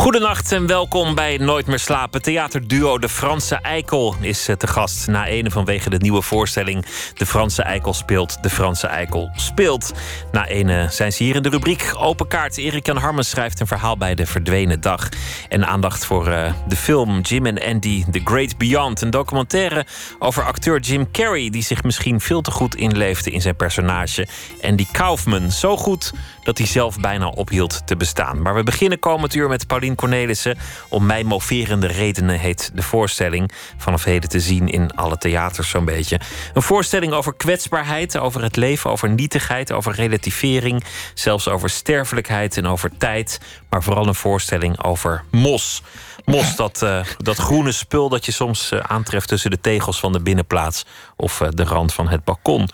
Goedenacht en welkom bij Nooit meer slapen. Theaterduo De Franse Eikel is eh, te gast na ene vanwege de nieuwe voorstelling De Franse Eikel speelt. De Franse Eikel speelt. Na ene zijn ze hier in de rubriek Open Kaart. Erik Jan Harmens schrijft een verhaal bij De Verdwenen Dag. En aandacht voor uh, de film Jim en Andy The Great Beyond. Een documentaire over acteur Jim Carrey... die zich misschien veel te goed inleefde in zijn personage. Andy Kaufman. Zo goed dat hij zelf bijna ophield te bestaan. Maar we beginnen komend uur met Pauline Cornelissen. Om mij moverende redenen heet de voorstelling. Vanaf heden te zien in alle theaters zo'n beetje. Een voorstelling over kwetsbaarheid, over het leven, over nietigheid, over relativering. Zelfs over sterfelijkheid en over tijd. Maar vooral een voorstelling over mos. Mos, dat, uh, dat groene spul dat je soms uh, aantreft tussen de tegels van de binnenplaats of uh, de rand van het balkon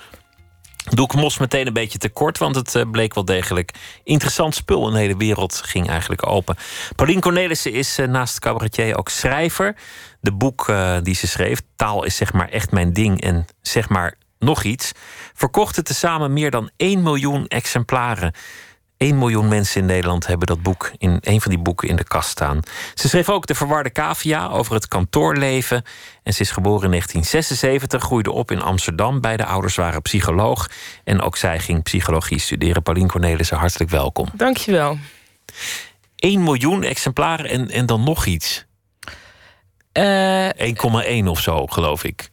doe ik Mos meteen een beetje tekort, want het eh, bleek wel degelijk interessant spul. Een hele wereld ging eigenlijk open. Pauline Cornelissen is uh, naast cabaretier ook schrijver. De boek uh, die ze schreef, Taal is zeg maar echt mijn ding en zeg maar nog iets, verkochten tezamen meer dan 1 miljoen exemplaren. 1 miljoen mensen in Nederland hebben dat boek in een van die boeken in de kast staan. Ze schreef ook De Verwarde Cavia over het kantoorleven. En ze is geboren in 1976, groeide op in Amsterdam. Beide ouders waren psycholoog. En ook zij ging psychologie studeren. Paulien Cornelissen, hartelijk welkom. Dankjewel. 1 miljoen exemplaren en, en dan nog iets. Uh, 1,1 of zo, geloof ik.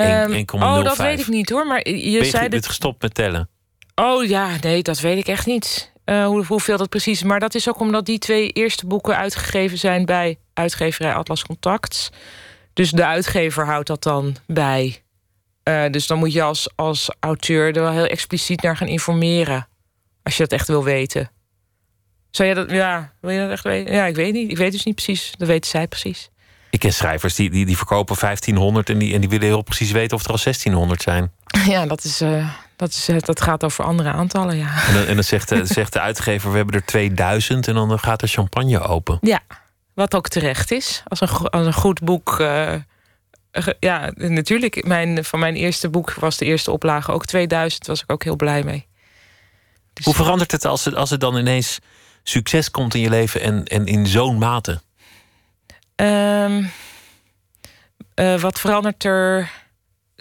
1,05. Um, oh, dat weet ik niet hoor. Maar je je zei dat... gestopt met tellen? Oh ja, nee, dat weet ik echt niet. Uh, hoe, hoeveel dat precies is. Maar dat is ook omdat die twee eerste boeken uitgegeven zijn bij uitgeverij Atlas Contact. Dus de uitgever houdt dat dan bij. Uh, dus dan moet je als, als auteur er wel heel expliciet naar gaan informeren. Als je dat echt wil weten. Zou je dat, ja, wil je dat echt weten? Ja, ik weet niet. Ik weet dus niet precies. Dat weten zij precies. Ik ken schrijvers die, die, die verkopen 1500 en die, en die willen heel precies weten of er al 1600 zijn. Ja, dat is, uh, dat, is, dat gaat over andere aantallen, ja. En dan, en dan zegt, de, zegt de uitgever, we hebben er 2000 en dan gaat de champagne open. Ja, wat ook terecht is. Als een, als een goed boek... Uh, ja, natuurlijk. Mijn, van mijn eerste boek was de eerste oplage ook 2000. was ik ook heel blij mee. Dus Hoe verandert het als, het als het dan ineens succes komt in je leven en, en in zo'n mate? Um, uh, wat verandert er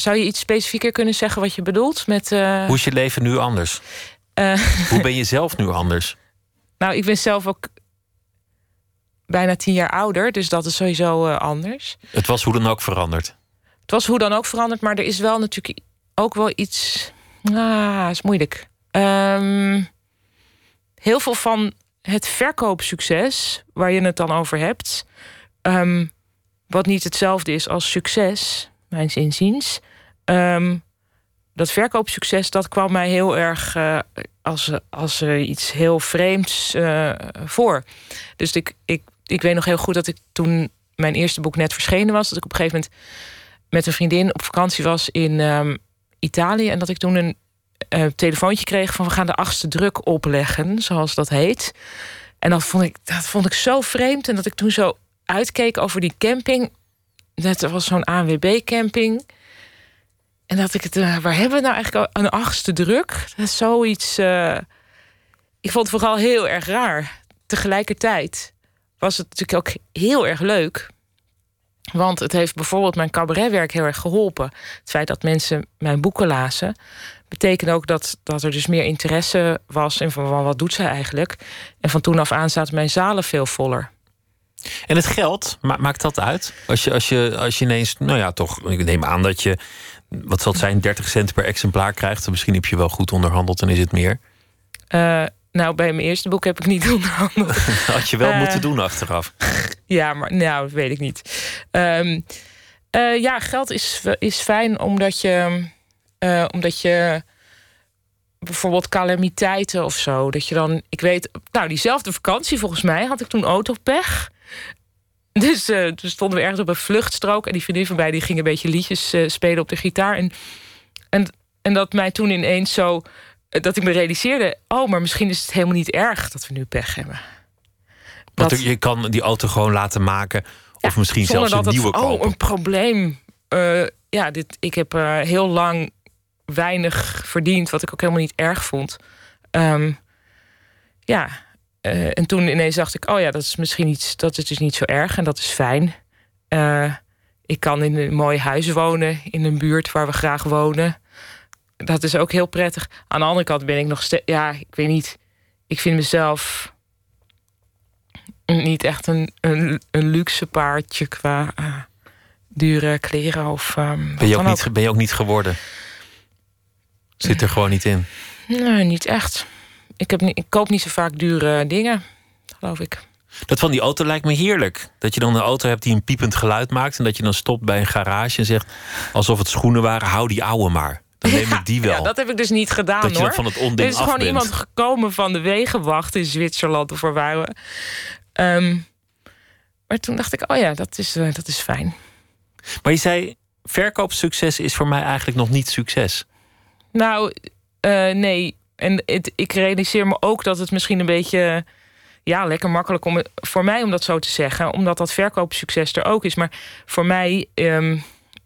zou je iets specifieker kunnen zeggen wat je bedoelt met. Uh... Hoe is je leven nu anders? Uh... Hoe ben je zelf nu anders? Nou, ik ben zelf ook bijna tien jaar ouder, dus dat is sowieso uh, anders. Het was hoe dan ook veranderd. Het was hoe dan ook veranderd, maar er is wel natuurlijk ook wel iets. Ah, is moeilijk. Um, heel veel van het verkoopsucces, waar je het dan over hebt, um, wat niet hetzelfde is als succes, mijn inziens, Um, dat verkoopsucces, dat kwam mij heel erg uh, als, als iets heel vreemds uh, voor. Dus ik, ik, ik weet nog heel goed dat ik toen mijn eerste boek net verschenen was, dat ik op een gegeven moment met een vriendin op vakantie was in um, Italië. En dat ik toen een telefoontje kreeg van we gaan de achtste druk opleggen, zoals dat heet. En dat vond ik, dat vond ik zo vreemd. En dat ik toen zo uitkeek over die camping. Dat was zo'n ANWB-camping. En dat ik het, uh, waar hebben we nou eigenlijk een achtste druk? Dat is zoiets. Uh, ik vond het vooral heel erg raar. Tegelijkertijd was het natuurlijk ook heel erg leuk. Want het heeft bijvoorbeeld mijn cabaretwerk heel erg geholpen. Het feit dat mensen mijn boeken lazen, betekent ook dat, dat er dus meer interesse was in van wat doet zij eigenlijk. En van toen af aan zaten mijn zalen veel voller. En het geld, maakt dat uit? Als je, als je, als je ineens, nou ja, toch, ik neem aan dat je wat zal het zijn, 30 cent per exemplaar krijgt. Misschien heb je wel goed onderhandeld en is het meer. Uh, nou, bij mijn eerste boek heb ik niet onderhandeld. Had je wel uh, moeten doen achteraf. Ja, maar nou, dat weet ik niet. Um, uh, ja, geld is, is fijn omdat je, omdat je bijvoorbeeld calamiteiten of zo. Dat je dan, ik weet, nou, diezelfde vakantie volgens mij had ik toen autopech. Dus uh, toen stonden we ergens op een vluchtstrook. En die vriendin van mij die ging een beetje liedjes uh, spelen op de gitaar. En, en, en dat mij toen ineens zo dat ik me realiseerde... oh, maar misschien is het helemaal niet erg dat we nu pech hebben. Want Dat- je kan die auto gewoon laten maken. Of Ja, misschien zelfs een dat nieuwe het, kopen. Oh, een probleem. Eh, ja, dit, ik heb eh, heel lang weinig verdiend, wat ik ook helemaal niet erg vond. Ehm, ja, eh, en toen ineens dacht ik, oh ja, dat is misschien iets, dat is dus niet zo erg en dat is fijn. Eh, ik kan in een mooi huis wonen, in een buurt waar we graag wonen. Dat is ook heel prettig. Aan de andere kant ben ik nog steeds, ja, ik weet niet. Ik vind mezelf niet echt een, een, een luxe paardje qua eh, dure kleren of. ehm, Ben je, ook niet, ben je ook niet geworden? Zit er gewoon niet in. Nee, niet echt. Ik, heb niet, ik koop niet zo vaak dure dingen, geloof ik. Dat van die auto lijkt me heerlijk. Dat je dan een auto hebt die een piepend geluid maakt. En dat je dan stopt bij een garage en zegt. alsof het schoenen waren, hou die ouwe maar. Dan neem ik die wel. Ja, dat heb ik dus niet gedaan dat je hoor. dan van het Er onding is af gewoon bent. iemand gekomen van de wegenwacht in Zwitserland of waar waren we. Ehm, maar toen dacht ik, oh ja, dat is, eh, dat is fijn. Maar je zei, verkoopsucces is voor mij eigenlijk nog niet succes. Nou, eh, nee. En het, ik realiseer me ook dat het misschien een beetje... Ja, lekker makkelijk om, voor mij om dat zo te zeggen. Omdat dat verkoopsucces er ook is. Maar voor mij, ehm,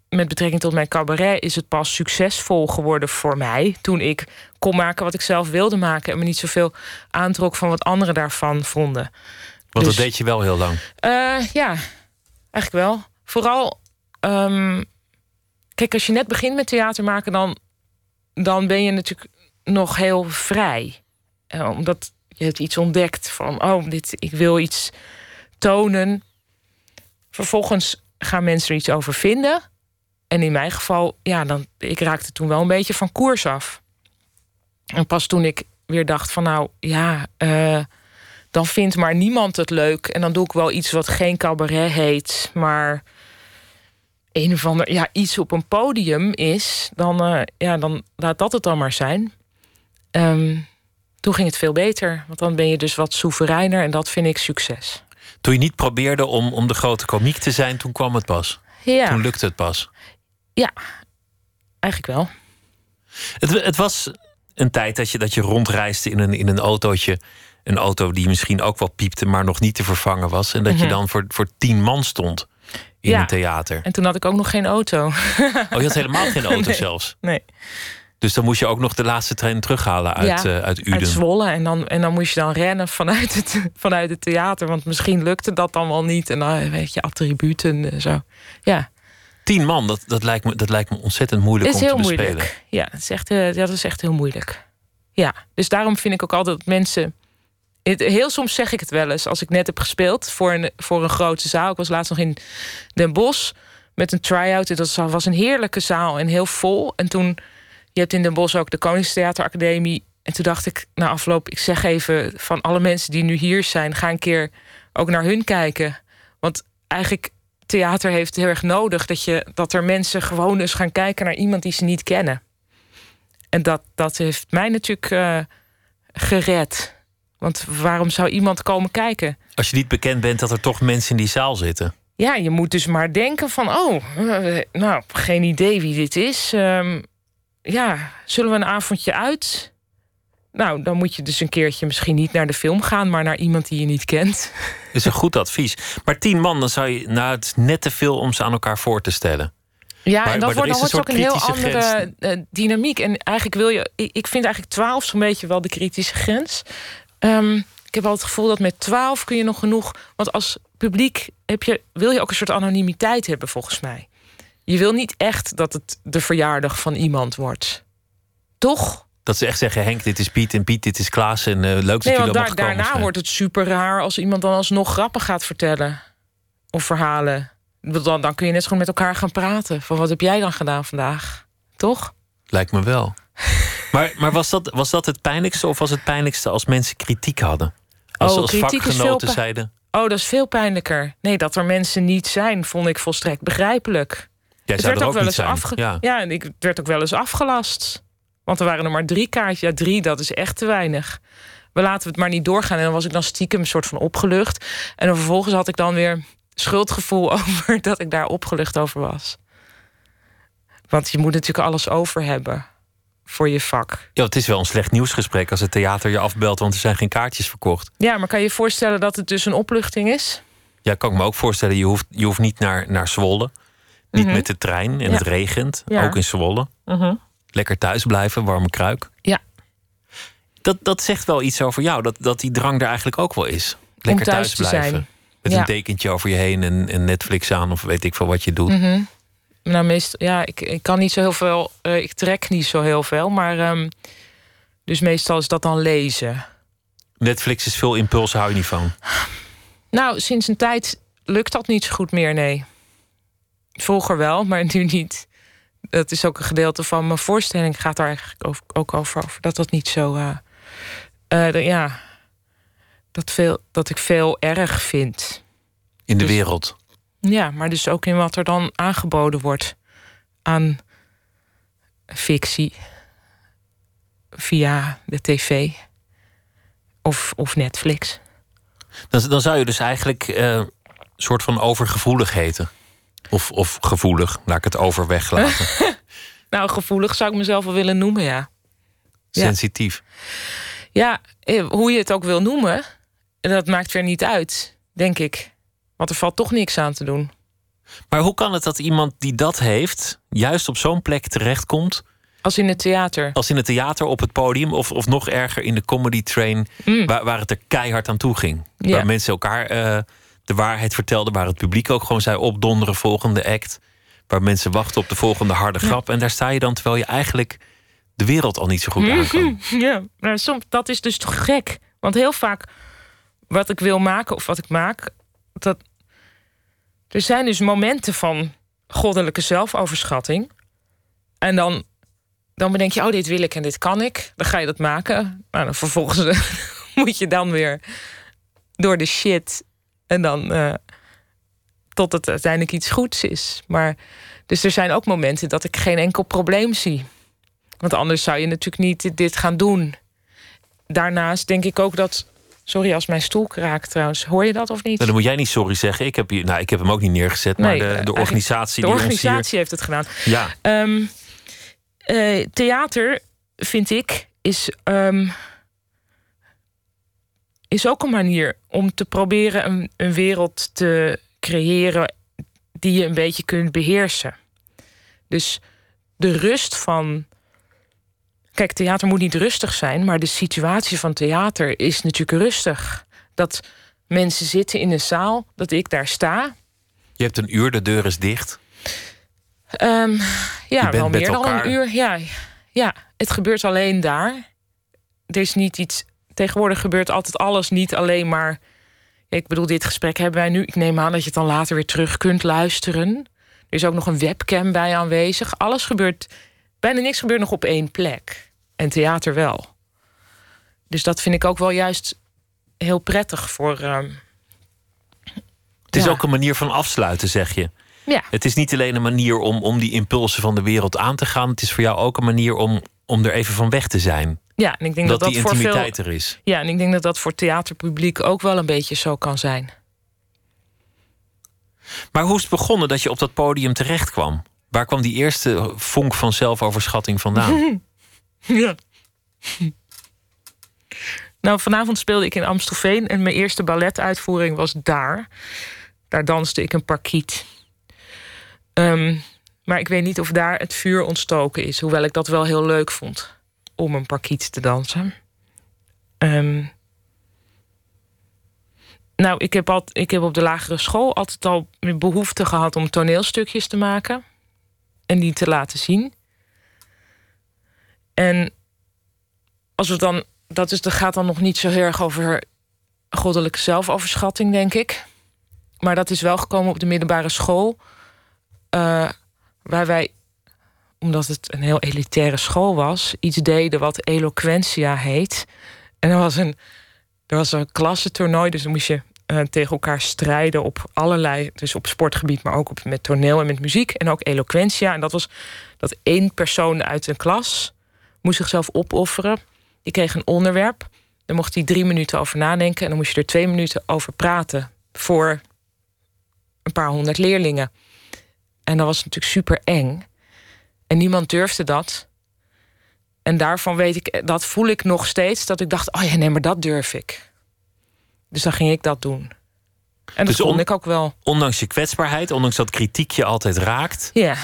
met betrekking tot mijn cabaret... is het pas succesvol geworden voor mij... toen ik kon maken wat ik zelf wilde maken... en me niet zoveel aantrok van wat anderen daarvan vonden. Want Dus- dat deed je wel heel lang. Eh, ja, eigenlijk wel. Vooral, ehm, kijk, als je net begint met theater maken, dan, dan ben je natuurlijk nog heel vrij. Eh, omdat je hebt iets ontdekt van, oh, dit, ik wil iets tonen. Vervolgens gaan mensen er iets over vinden. En in mijn geval, ja, dan, ik raakte toen wel een beetje van koers af. En pas toen ik weer dacht van, nou ja, eh, dan vindt maar niemand het leuk. En dan doe ik wel iets wat geen cabaret heet, maar een of ander, ja, iets op een podium is. Dan, eh, ja, dan laat dat het dan maar zijn. Ehm, toen ging het veel beter, want dan ben je dus wat soevereiner en dat vind ik succes. Toen je niet probeerde om, om de grote komiek te zijn, toen kwam het pas. Ja, Toen lukte het pas. ja eigenlijk wel. Het, het was een tijd dat je, dat je rondreisde in een, in een autootje. Een auto die misschien ook wel piepte, maar nog niet te vervangen was. En dat je Mhm. dan voor, voor tien man stond in Ja. een theater. En toen had ik ook nog geen auto. Oh, je had helemaal geen auto Nee. zelfs. Nee. Dus dan moest je ook nog de laatste trein terughalen uit, Ja, eh, uit Uden. Uit Zwolle. En dan, en dan moest je dan rennen vanuit het, vanuit het theater. Want misschien lukte dat dan wel niet. En dan weet je, attributen en zo. Ja, Tien man, dat, dat, lijkt me, dat lijkt me ontzettend moeilijk om te bespelen. moeilijk. Ja, dat is, echt, eh, dat is echt heel moeilijk. Ja, dus daarom vind ik ook altijd dat mensen... Het, heel soms zeg ik het wel eens, als ik net heb gespeeld... voor een, voor een grote zaal. Ik was laatst nog in Den Bosch met een try-out. Dat was een heerlijke zaal en heel vol. En toen, je hebt in Den Bosch ook de Koningstheateracademie... En toen dacht ik, na afloop, ik zeg even van alle mensen die nu hier zijn... ga een keer ook naar hun kijken. Want eigenlijk, theater heeft heel erg nodig... dat, je, dat er mensen gewoon eens gaan kijken naar iemand die ze niet kennen. En dat, dat heeft mij natuurlijk eh, gered. Want waarom zou iemand komen kijken? Als je niet bekend bent dat er toch mensen in die zaal zitten. Ja, je moet dus maar denken van... oh, eh, nou, geen idee wie dit is. Ehm, ja, zullen we een avondje uit? Nou, dan moet je dus een keertje misschien niet naar de film gaan... maar naar iemand die je niet kent. Is een goed advies. Maar tien man, dan zou je. Nou, het is net te veel om ze aan elkaar voor te stellen. Ja, Maar- en dan wordt, het ook een heel andere eh, dynamiek. En eigenlijk wil je... Ik, vind eigenlijk 12 zo'n beetje wel de kritische grens. Ehm, ik heb wel het gevoel dat met 12 kun je nog genoeg... Want als publiek heb je, wil je ook een soort anonimiteit hebben, volgens mij. Je wil niet echt dat het de verjaardag van iemand wordt. Toch? Dat ze echt zeggen: Henk, dit is Piet en Piet, dit is Klaas. En eh, leuk dat Nee, jullie daar, daarna zijn. wordt het super raar als iemand dan alsnog grappen gaat vertellen. Of verhalen. Dan, dan kun je net goed met elkaar gaan praten. Van wat heb jij dan gedaan vandaag? Toch? Lijkt me wel. maar maar was, dat, was dat het pijnlijkste of was het pijnlijkste als mensen kritiek hadden? Als, Oh, als kritiek vakgenoten zeiden. Oh, dat is veel pijnlijker. Nee, dat er mensen niet zijn, vond ik volstrekt begrijpelijk. Jij Het werd er ook ook wel eens afge... Ja. Ja, en ik werd ook wel eens afgelast. Want er waren er maar drie kaartjes. Ja, drie, dat is echt te weinig. We laten het maar niet doorgaan. En dan was ik dan stiekem een soort van opgelucht. En dan vervolgens had ik dan weer schuldgevoel over dat ik daar opgelucht over was. Want je moet natuurlijk alles over hebben. voor je vak. Ja, het is wel een slecht nieuwsgesprek als het theater je afbelt, want er zijn geen kaartjes verkocht. Ja, maar kan je je voorstellen dat het dus een opluchting is? Ja, kan ik me ook voorstellen. Je hoeft, je hoeft niet naar, naar Zwolle. Niet Mhm. met de trein en Ja. het regent. Ja. Ook in Zwolle. Mhm. Lekker thuis blijven, warme kruik. Ja. Dat, dat zegt wel iets over jou, dat, dat die drang er eigenlijk ook wel is. Lekker thuis blijven. zijn. Met Ja. een dekentje over je heen en, en Netflix aan of weet ik veel wat je doet. Mhm. Nou, meestal, ja, ik, ik kan niet zo heel veel. eh, ik trek niet zo heel veel, maar. ehm, dus meestal is dat dan lezen. Netflix is veel impulsen, hou je niet van. Nou, sinds een tijd lukt dat niet zo goed meer, nee. Vroeger wel, maar nu niet. Dat is ook een gedeelte van mijn voorstelling. Gaat daar eigenlijk over- ook over, over dat dat niet zo. eh, eh, de- ja, dat, veel, dat ik veel erg vind. In de Dus- wereld. Ja, maar dus ook in wat er dan aangeboden wordt aan fictie via de tv of, of Netflix. Dan, dan zou je dus eigenlijk eh, een soort van overgevoelig heten. Of, of gevoelig, laat ik het over weglaten. Nou, gevoelig zou ik mezelf wel willen noemen, ja. Ja. Sensitief. Ja, eh, hoe je het ook wil noemen, dat maakt weer niet uit, denk ik. Want er valt toch niks aan te doen. Maar hoe kan het dat iemand die dat heeft, juist op zo'n plek terechtkomt, Als in het theater. als in het theater op het podium, of, of nog erger in de comedy train, Mm. waar, waar het er keihard aan toe ging? Ja. Waar mensen elkaar eh, de waarheid vertelden, waar het publiek ook gewoon zei opdonderen, volgende act. Waar mensen wachten op de volgende harde grap. En daar sta je dan terwijl je eigenlijk de wereld al niet zo goed kan. Ja, maar soms, dat is dus toch gek. Want heel vaak wat ik wil maken of wat ik maak, dat. Er zijn dus momenten van goddelijke zelfoverschatting. En dan, dan bedenk je, oh, dit wil ik en dit kan ik. Dan ga je dat maken. Nou, dan vervolgens moet je dan weer door de shit. En dan eh, tot het uiteindelijk iets goeds is. Maar dus er zijn ook momenten dat ik geen enkel probleem zie. Want anders zou je natuurlijk niet dit- gaan doen. Daarnaast denk ik ook dat. Sorry als mijn stoel kraakt trouwens. Hoor je dat of niet? Nou, dan moet jij niet sorry zeggen. Ik heb, hier, nou, ik heb hem ook niet neergezet, maar de, de organisatie De die organisatie heeft het gedaan. ons hier... Ja, Ehm, eh, theater, vind ik, is, ehm, is ook een manier om te proberen een, een wereld te creëren die je een beetje kunt beheersen. Dus de rust van. Kijk, theater moet niet rustig zijn, maar de situatie van theater is natuurlijk rustig. Dat mensen zitten in een zaal, dat ik daar sta. je hebt een uur, de deur is dicht. Ehm, ja, bent wel met meer dan elkaar. een uur. Ja, ja, het gebeurt alleen daar. Er is niet iets. Tegenwoordig gebeurt altijd alles niet alleen maar. Ik bedoel, dit gesprek hebben wij nu. Ik neem aan dat je het dan later weer terug kunt luisteren. Er is ook nog een webcam bij aanwezig. Alles gebeurt. Bijna niks gebeurt nog op één plek. En theater wel. Dus dat vind ik ook wel juist heel prettig voor. ehm, Het is Ja. ook een manier van afsluiten, zeg je. ja, Het is niet alleen een manier om, om die impulsen van de wereld aan te gaan. Het is voor jou ook een manier om, om er even van weg te zijn. Ja, en ik denk Dat, dat voor veel. er is. Ja, en ik denk dat dat voor theaterpubliek ook wel een beetje zo kan zijn. Maar hoe is het begonnen dat je op dat podium terecht kwam? Waar kwam die eerste vonk van zelfoverschatting vandaan? Ja. Nou, vanavond speelde ik in Amstelveen en mijn eerste balletuitvoering was daar. Daar danste ik een parkiet. Ehm, maar ik weet niet of daar het vuur ontstoken is, hoewel ik dat wel heel leuk vond om een parkiet te dansen. Ehm, nou, ik heb, al, ik heb op de lagere school altijd al behoefte gehad om toneelstukjes te maken en die te laten zien. En als we dan, dat, is, gaat dan nog niet zo heel erg over goddelijke zelfoverschatting, denk ik. Maar dat is wel gekomen op de middelbare school. eh, waar wij, omdat het een heel elitaire school was, iets deden wat eloquentia heet. En er was een, er was een klassentoernooi, dus dan moest je eh, tegen elkaar strijden op allerlei, dus op sportgebied, maar ook op, met toneel en met muziek. En ook eloquentia. En dat was dat één persoon uit een klas moest zichzelf opofferen. Die kreeg een onderwerp. Daar mocht hij drie minuten over nadenken. En dan moest je er twee minuten over praten. Voor een paar honderd leerlingen. En dat was natuurlijk super eng. En niemand durfde dat. En daarvan weet ik, dat voel ik nog steeds, dat ik dacht: oh ja, nee, maar dat durf ik. Dus dan ging ik dat doen. En dat Dus kon on- ik ook wel. Ondanks je kwetsbaarheid, ondanks dat kritiek je altijd raakt, Ja.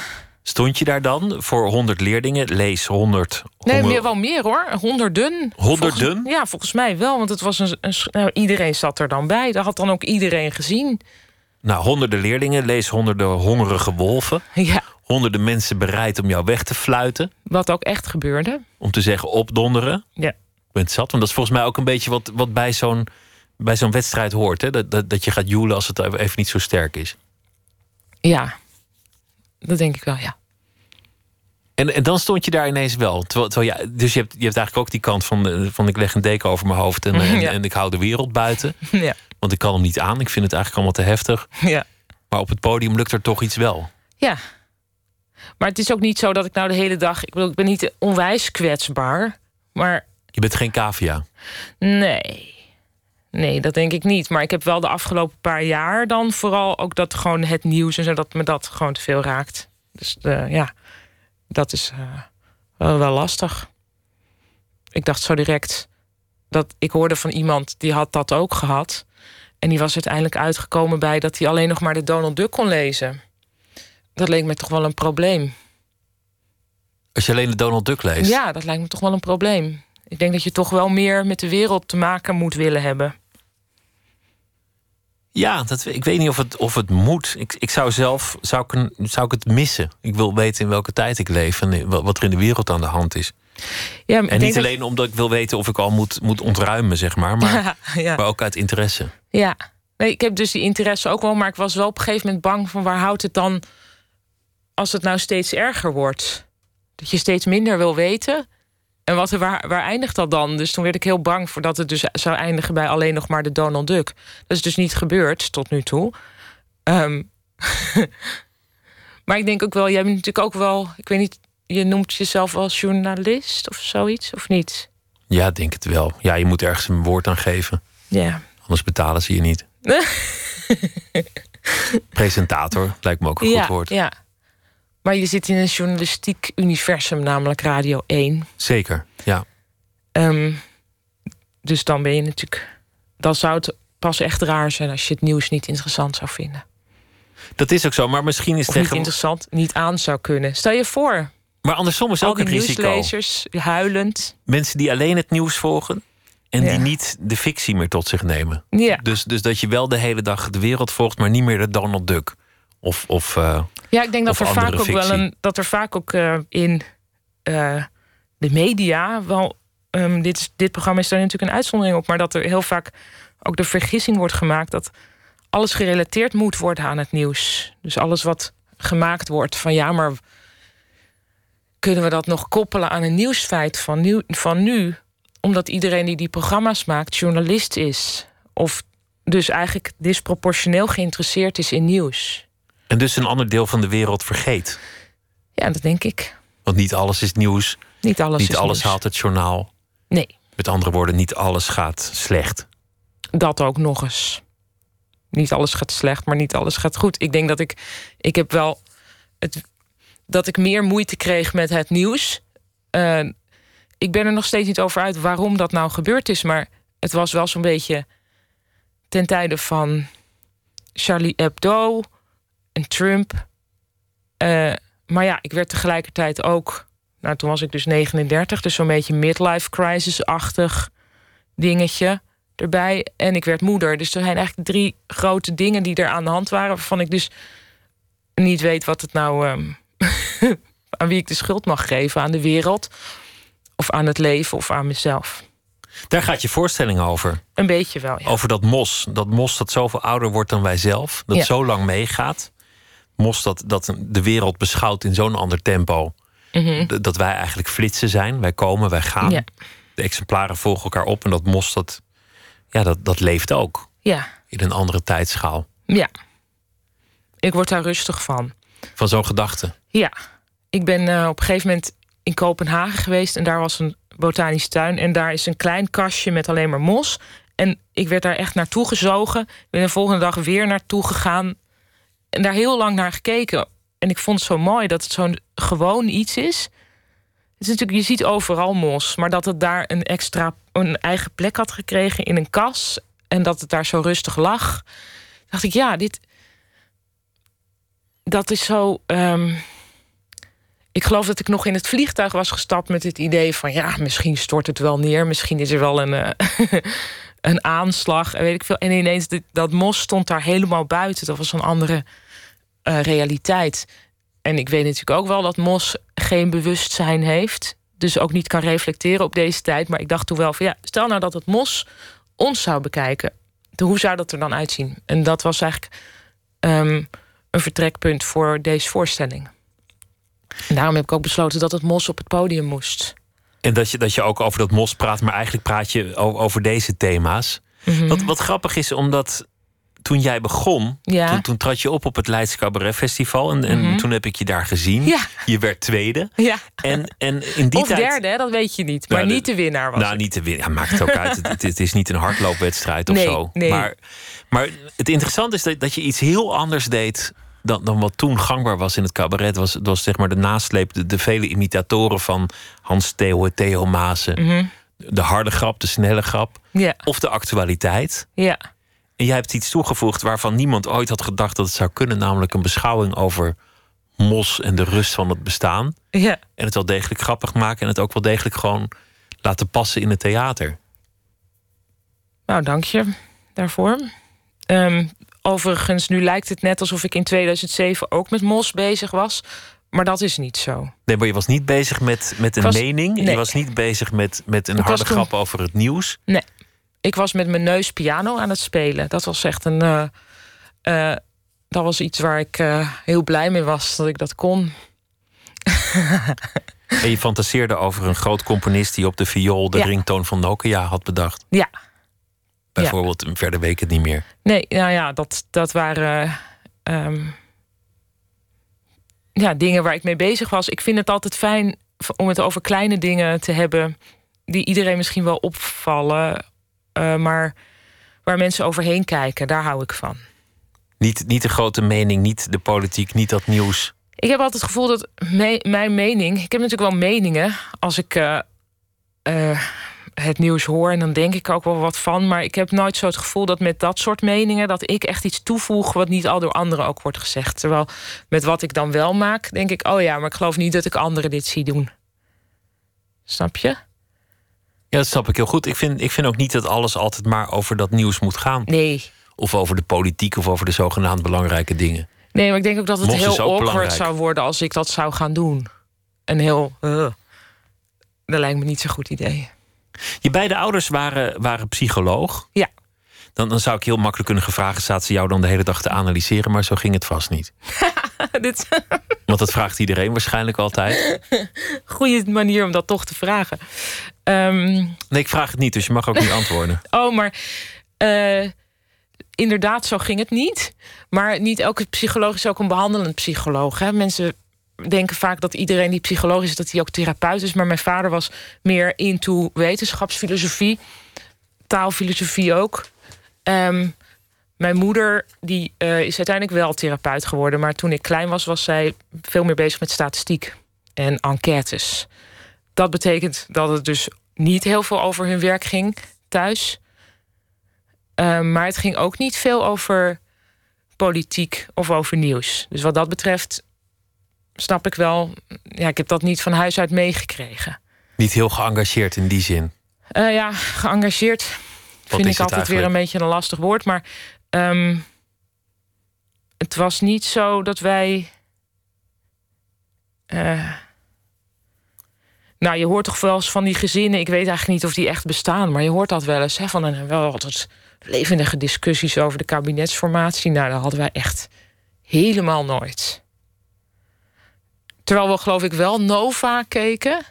stond je daar dan voor 100 leerlingen, lees 100. Nee, meer, wel meer hoor. Honderden. Honderden? Volgens- ja, volgens mij wel. Want het was een, nou, iedereen zat er dan bij. Dat had dan ook iedereen gezien. Nou, honderden leerlingen, lees honderden hongerige wolven. Ja, Honderden mensen bereid om jou weg te fluiten. wat ook echt gebeurde. Om te zeggen opdonderen. Ja. Ik ben het zat. Want dat is volgens mij ook een beetje wat, wat bij zo'n bij zo'n wedstrijd hoort. Hè? Dat, dat, dat je gaat joelen als het even niet zo sterk is. Ja, dat denk ik wel, ja. En, en dan stond je daar ineens wel. Terwijl, terwijl ja, dus je hebt, je hebt eigenlijk ook die kant van, de- van ik leg een deken over mijn hoofd en, en, Ja. en ik hou de wereld buiten. ja. Want ik kan hem niet aan. Ik vind het eigenlijk allemaal te heftig. Ja. Maar op het podium lukt er toch iets wel. Ja. Maar het is ook niet zo dat ik nou de hele dag... Ik bedoel, ik ben niet onwijs kwetsbaar. Maar Je bent geen cavia. nee. Nee, dat denk ik niet. Maar ik heb wel de afgelopen paar jaar dan vooral ook dat gewoon het nieuws... en zo, dat me dat gewoon te veel raakt. Dus eh, ja, dat is eh, wel, wel lastig. Ik dacht zo direct... dat ik hoorde van iemand die had dat ook gehad... En die was uiteindelijk uitgekomen bij dat hij alleen nog maar de Donald Duck kon lezen. Dat leek me toch wel een probleem. Als je alleen de Donald Duck leest. Ja, dat lijkt me toch wel een probleem. Ik denk dat je toch wel meer met de wereld te maken moet willen hebben. Ja, dat, ik weet niet of het, of het moet. Ik, ik zou zelf zou ik, zou ik het missen. Ik wil weten in welke tijd ik leef en wat er in de wereld aan de hand is. Ja, En niet alleen omdat ik wil weten of ik al moet, moet ontruimen, zeg maar. Maar, ja. maar ook uit interesse. ja. Nee, ik heb dus die interesse ook wel, maar ik was wel op een gegeven moment bang van waar houdt het dan als het nou steeds erger wordt? Dat je steeds minder wil weten. En wat, waar, waar eindigt dat dan? Dus toen werd ik heel bang voor dat het dus zou eindigen bij alleen nog maar de Donald Duck. Dat is dus niet gebeurd tot nu toe. Ehm, maar ik denk ook wel, jij bent natuurlijk ook wel, ik weet niet, je noemt jezelf wel journalist of zoiets, of niet? Ja, denk het wel. Ja, je moet ergens een woord aan geven. Ja. Anders betalen ze je niet. Presentator lijkt me ook een goed woord. Ja. Maar je zit in een journalistiek universum, namelijk Radio 1. Zeker, ja. Ehm, dus dan ben je natuurlijk. Dan zou het pas echt raar zijn als je het nieuws niet interessant zou vinden. Dat is ook zo, maar misschien is Of niet interessant, niet aan zou kunnen. Stel je voor, Maar andersom is ook een risico. nieuwslezers huilend. Mensen die alleen het nieuws volgen... en die niet de fictie meer tot zich nemen. Ja, Dus, dus dat je wel de hele dag de wereld volgt... maar niet meer de Donald Duck. Of, of eh, ja ik denk dat er, vaak ook wel een, dat er vaak ook eh, in eh, de media wel. ehm, dit, dit programma is daar natuurlijk een uitzondering op, maar dat er heel vaak ook de vergissing wordt gemaakt dat alles gerelateerd moet worden aan het nieuws. Dus alles wat gemaakt wordt van ja, maar kunnen we dat nog koppelen aan een nieuwsfeit van nu, van nu? Omdat iedereen die die programma's maakt journalist is. Of dus eigenlijk disproportioneel geïnteresseerd is in nieuws. En dus een ander deel van de wereld vergeet. Ja, dat denk ik. Want niet alles is nieuws. Niet alles niet alles nieuws. haalt het journaal. Nee, Met andere woorden, niet alles gaat slecht. dat ook nog eens. Niet alles gaat slecht, maar niet alles gaat goed. Ik denk dat ik... Ik heb wel... Het, dat ik meer moeite kreeg met het nieuws. Eh, ik ben er nog steeds niet over uit waarom dat nou gebeurd is. Maar het was wel zo'n beetje ten tijde van Charlie Hebdo en Trump. Eh, maar ja, ik werd tegelijkertijd ook... Nou, toen was ik dus 39, dus zo'n beetje midlife crisis-achtig dingetje erbij. En ik werd moeder. Dus er zijn eigenlijk drie grote dingen die er aan de hand waren... waarvan ik dus niet weet wat het nou... ehm, aan wie ik de schuld mag geven. Aan de wereld, of aan het leven, of aan mezelf. Daar gaat je voorstelling over. Een beetje wel, ja. Over dat mos. Dat mos dat zoveel ouder wordt dan wij zelf. Dat Ja. zo lang meegaat. Mos dat, dat de wereld beschouwt in zo'n ander tempo. Mhm. Dat wij eigenlijk flitsen zijn. Wij komen, wij gaan. Ja. De exemplaren volgen elkaar op. En dat mos dat, ja, dat, dat leeft ook. Ja, In een andere tijdschaal. ja. Ik word daar rustig van. Van zo'n gedachte. Ja, ik ben eh, op een gegeven moment in Kopenhagen geweest en daar was een botanisch tuin en daar is een klein kastje met alleen maar mos. En ik werd daar echt naartoe gezogen. Ik ben de volgende dag weer naartoe gegaan en daar heel lang naar gekeken. En ik vond het zo mooi dat het zo'n gewoon iets is. is natuurlijk, je ziet overal mos, maar dat het daar een extra, een eigen plek had gekregen in een kas en dat het daar zo rustig lag, dacht ik, ja, dit, dat is zo. ehm, ik geloof dat ik nog in het vliegtuig was gestapt met het idee van ja, misschien stort het wel neer, misschien is er wel een, eh, een aanslag en weet ik veel. En ineens dit- dat mos stond daar helemaal buiten. Dat was een andere eh, realiteit. En ik weet natuurlijk ook wel dat mos geen bewustzijn heeft, dus ook niet kan reflecteren op deze tijd. Maar ik dacht toen wel van ja, stel nou dat het mos ons zou bekijken, de- hoe zou dat er dan uitzien? En dat was eigenlijk ehm, een vertrekpunt voor deze voorstelling. En daarom heb ik ook besloten dat het mos op het podium moest. En dat je, dat je ook over dat mos praat, maar eigenlijk praat je over deze thema's. Mhm. Wat, wat grappig is, omdat toen jij begon, Ja. toen, toen trad je op op het Leidse Cabaret Festival. En, en Mhm. toen heb ik je daar gezien. Ja. Je werd tweede. Ja. En, en in die of tijd. derde, hè, dat weet je niet. Maar de- niet de winnaar was nou, niet te winnen. Ja, maakt het ook uit. Het, het, het is niet een hardloopwedstrijd of Nee, zo. nee. Maar, maar het interessante is dat, dat je iets heel anders deed. Dan, dan wat toen gangbaar was in het cabaret. Was, het was zeg maar de nasleep, de, de vele imitatoren van Hans Theo, Theo Maassen. Mhm. De harde grap, de snelle grap. Ja, Of de actualiteit. ja. En jij hebt iets toegevoegd waarvan niemand ooit had gedacht dat het zou kunnen. Namelijk een beschouwing over mos en de rust van het bestaan. ja. En het wel degelijk grappig maken. En het ook wel degelijk gewoon laten passen in het theater. Nou, dank je daarvoor. Ehm, overigens, nu lijkt het net alsof ik in 2007 ook met mos bezig was. Maar dat is niet zo. Nee, maar je was niet bezig met, met een was- mening. Je nee. was niet bezig met, met een Ik harde toen- grap over het nieuws. Nee. Ik was met mijn neus piano aan het spelen. Dat was echt een. eh, eh, dat was iets waar ik eh, heel blij mee was dat ik dat kon. En je fantaseerde over een groot componist die op de viool de Ja. ringtoon van Nokia had bedacht. Ja. Bijvoorbeeld, en verder weet ik het niet meer. Nee, nou ja, dat, dat waren. ehm, ja, dingen waar ik mee bezig was. Ik vind het altijd fijn om het over kleine dingen te hebben. die iedereen misschien wel opvallen. eh, maar waar mensen overheen kijken, daar hou ik van. Niet, niet de grote mening, niet de politiek, niet dat nieuws. Ik heb altijd het gevoel dat me- mijn mening. Ik heb natuurlijk wel meningen als ik eh, eh, het nieuws hoor. En dan denk ik ook wel wat van. Maar ik heb nooit zo het gevoel dat met dat soort meningen. dat ik echt iets toevoeg. wat niet al door anderen ook wordt gezegd. Terwijl met wat ik dan wel maak, denk ik. oh ja, maar ik geloof niet dat ik anderen dit zie doen. Snap je? Ja, dat snap ik heel goed. Ik vind, ik vind ook niet dat alles altijd maar over dat nieuws moet gaan. Nee. Of over de politiek of over de zogenaamd belangrijke dingen. Nee, maar ik denk ook dat het Mos heel awkward belangrijk. zou worden als ik dat zou gaan doen. Een heel. eh, dat lijkt me niet zo'n goed idee. Je beide ouders waren, waren psycholoog. Ja. Dan, dan zou ik heel makkelijk kunnen gevraagd... staat ze jou dan de hele dag te analyseren? Maar zo ging het vast niet. Dit Want dat vraagt iedereen waarschijnlijk altijd. goede manier om dat toch te vragen. Ehm, Nee, ik vraag het niet, dus je mag ook niet antwoorden. oh, maar eh, inderdaad, zo ging het niet. Maar niet elke psycholoog is ook een behandelend psycholoog. Hè? Mensen denken vaak dat iedereen die psycholoog is, dat hij ook therapeut is. Maar mijn vader was meer into wetenschapsfilosofie, taalfilosofie ook. Ehm, mijn moeder die, eh, is uiteindelijk wel therapeut geworden. Maar toen ik klein was, was zij veel meer bezig met statistiek en enquêtes. Dat betekent dat het dus niet heel veel over hun werk ging thuis. Ehm, maar het ging ook niet veel over politiek of over nieuws. Dus wat dat betreft snap ik wel. Ja, ik heb dat niet van huis uit meegekregen. Niet heel geëngageerd in die zin. Eh, ja, geëngageerd vind ik altijd weer een beetje een lastig woord. Maar ehm, het was niet zo dat wij. eh, nou, je hoort toch wel eens van die gezinnen. Ik weet eigenlijk niet of die echt bestaan, maar je hoort dat wel eens. Hè, van een, wel altijd levendige discussies over de kabinetsformatie. Nou, dat hadden wij echt helemaal nooit. Terwijl we, geloof ik, wel Nova keken.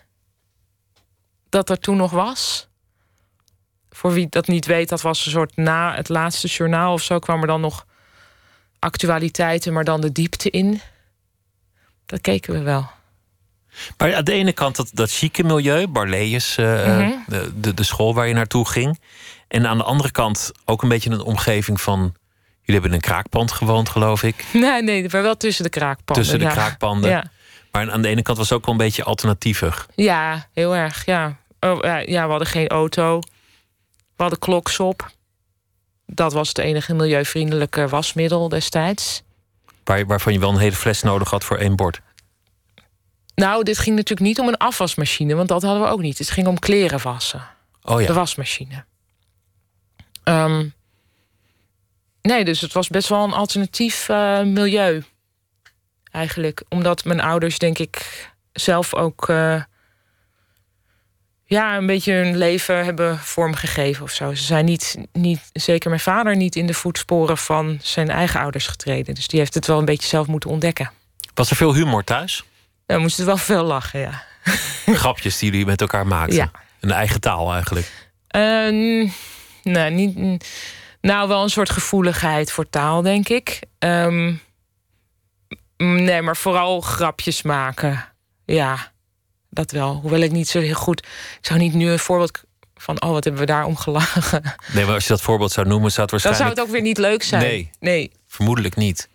Dat er toen nog was. Voor wie dat niet weet, dat was een soort na het laatste journaal of zo. kwam er dan nog actualiteiten, maar dan de diepte in. Dat keken we wel. Maar aan de ene kant dat, dat chique milieu, Barlees, eh, Mhm. de, de, de school waar je naartoe ging. En aan de andere kant ook een beetje een omgeving van. Jullie hebben in een kraakpand gewoond, geloof ik. Nee, nee, maar wel tussen de kraakpanden. Tussen de ja. kraakpanden. Ja. Maar aan de ene kant was het ook wel een beetje alternatiever. Ja, heel erg, ja. Oh, ja, ja, we hadden geen auto. We hadden kloksop. Dat was het enige milieuvriendelijke wasmiddel destijds. Waar, waarvan je wel een hele fles nodig had voor één bord. Nou, dit ging natuurlijk niet om een afwasmachine, want dat hadden we ook niet. Het ging om kleren wassen. Oh ja. De wasmachine. Ehm, nee, dus het was best wel een alternatief eh, milieu. Eigenlijk. Omdat mijn ouders, denk ik, zelf ook. eh, ja, een beetje hun leven hebben vormgegeven of zo. Ze zijn niet, niet, zeker mijn vader, niet in de voetsporen van zijn eigen ouders getreden. Dus die heeft het wel een beetje zelf moeten ontdekken. Was er veel humor thuis? We moesten wel veel lachen, ja. Grapjes die jullie met elkaar maakten? Ja. Een eigen taal eigenlijk. Eh, nee, niet. Nou, wel een soort gevoeligheid voor taal, denk ik. Mm, nee, maar vooral grapjes maken. Ja, dat wel. Hoewel ik niet zo heel goed. Ik zou niet nu een voorbeeld van. Oh, wat hebben we daar om gelachen? Nee, maar als je dat voorbeeld zou noemen, zou het Dan waarschijnlijk... zou het ook weer niet leuk zijn. Nee. Nee. Vermoedelijk niet.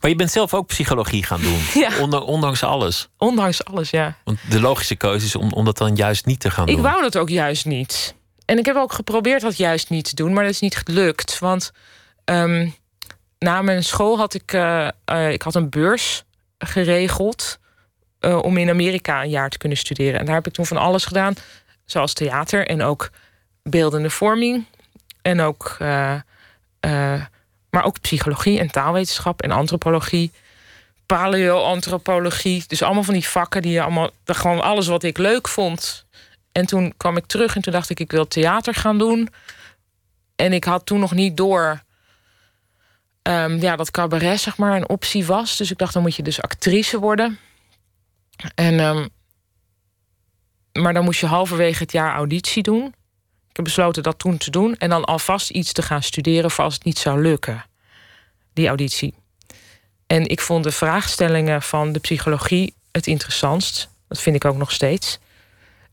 Maar je bent zelf ook psychologie gaan doen. Ja. Onder- ondanks alles. Ondanks alles, ja. Want de logische keuze is om, om dat dan juist niet te gaan Ik doen. wou dat ook juist niet. En ik heb ook geprobeerd dat juist niet te doen, maar dat is niet gelukt. Want ehm, na mijn school had ik, eh, eh, ik had een beurs geregeld eh, om in Amerika een jaar te kunnen studeren. En daar heb ik toen van alles gedaan, zoals theater en ook beeldende vorming. En ook, maar ook psychologie en taalwetenschap en antropologie paleoantropologie. Dus allemaal van die vakken die je allemaal, gewoon alles wat ik leuk vond. En toen kwam ik terug en toen dacht ik, ik wil theater gaan doen. En ik had toen nog niet door ehm, ja, dat cabaret zeg maar een optie was. Dus ik dacht, dan moet je dus actrice worden. En, ehm, maar dan moest je halverwege het jaar auditie doen. Ik heb besloten dat toen te doen. En dan alvast iets te gaan studeren voor als het niet zou lukken. Die auditie. En ik vond de vraagstellingen van de psychologie het interessantst. Dat vind ik ook nog steeds.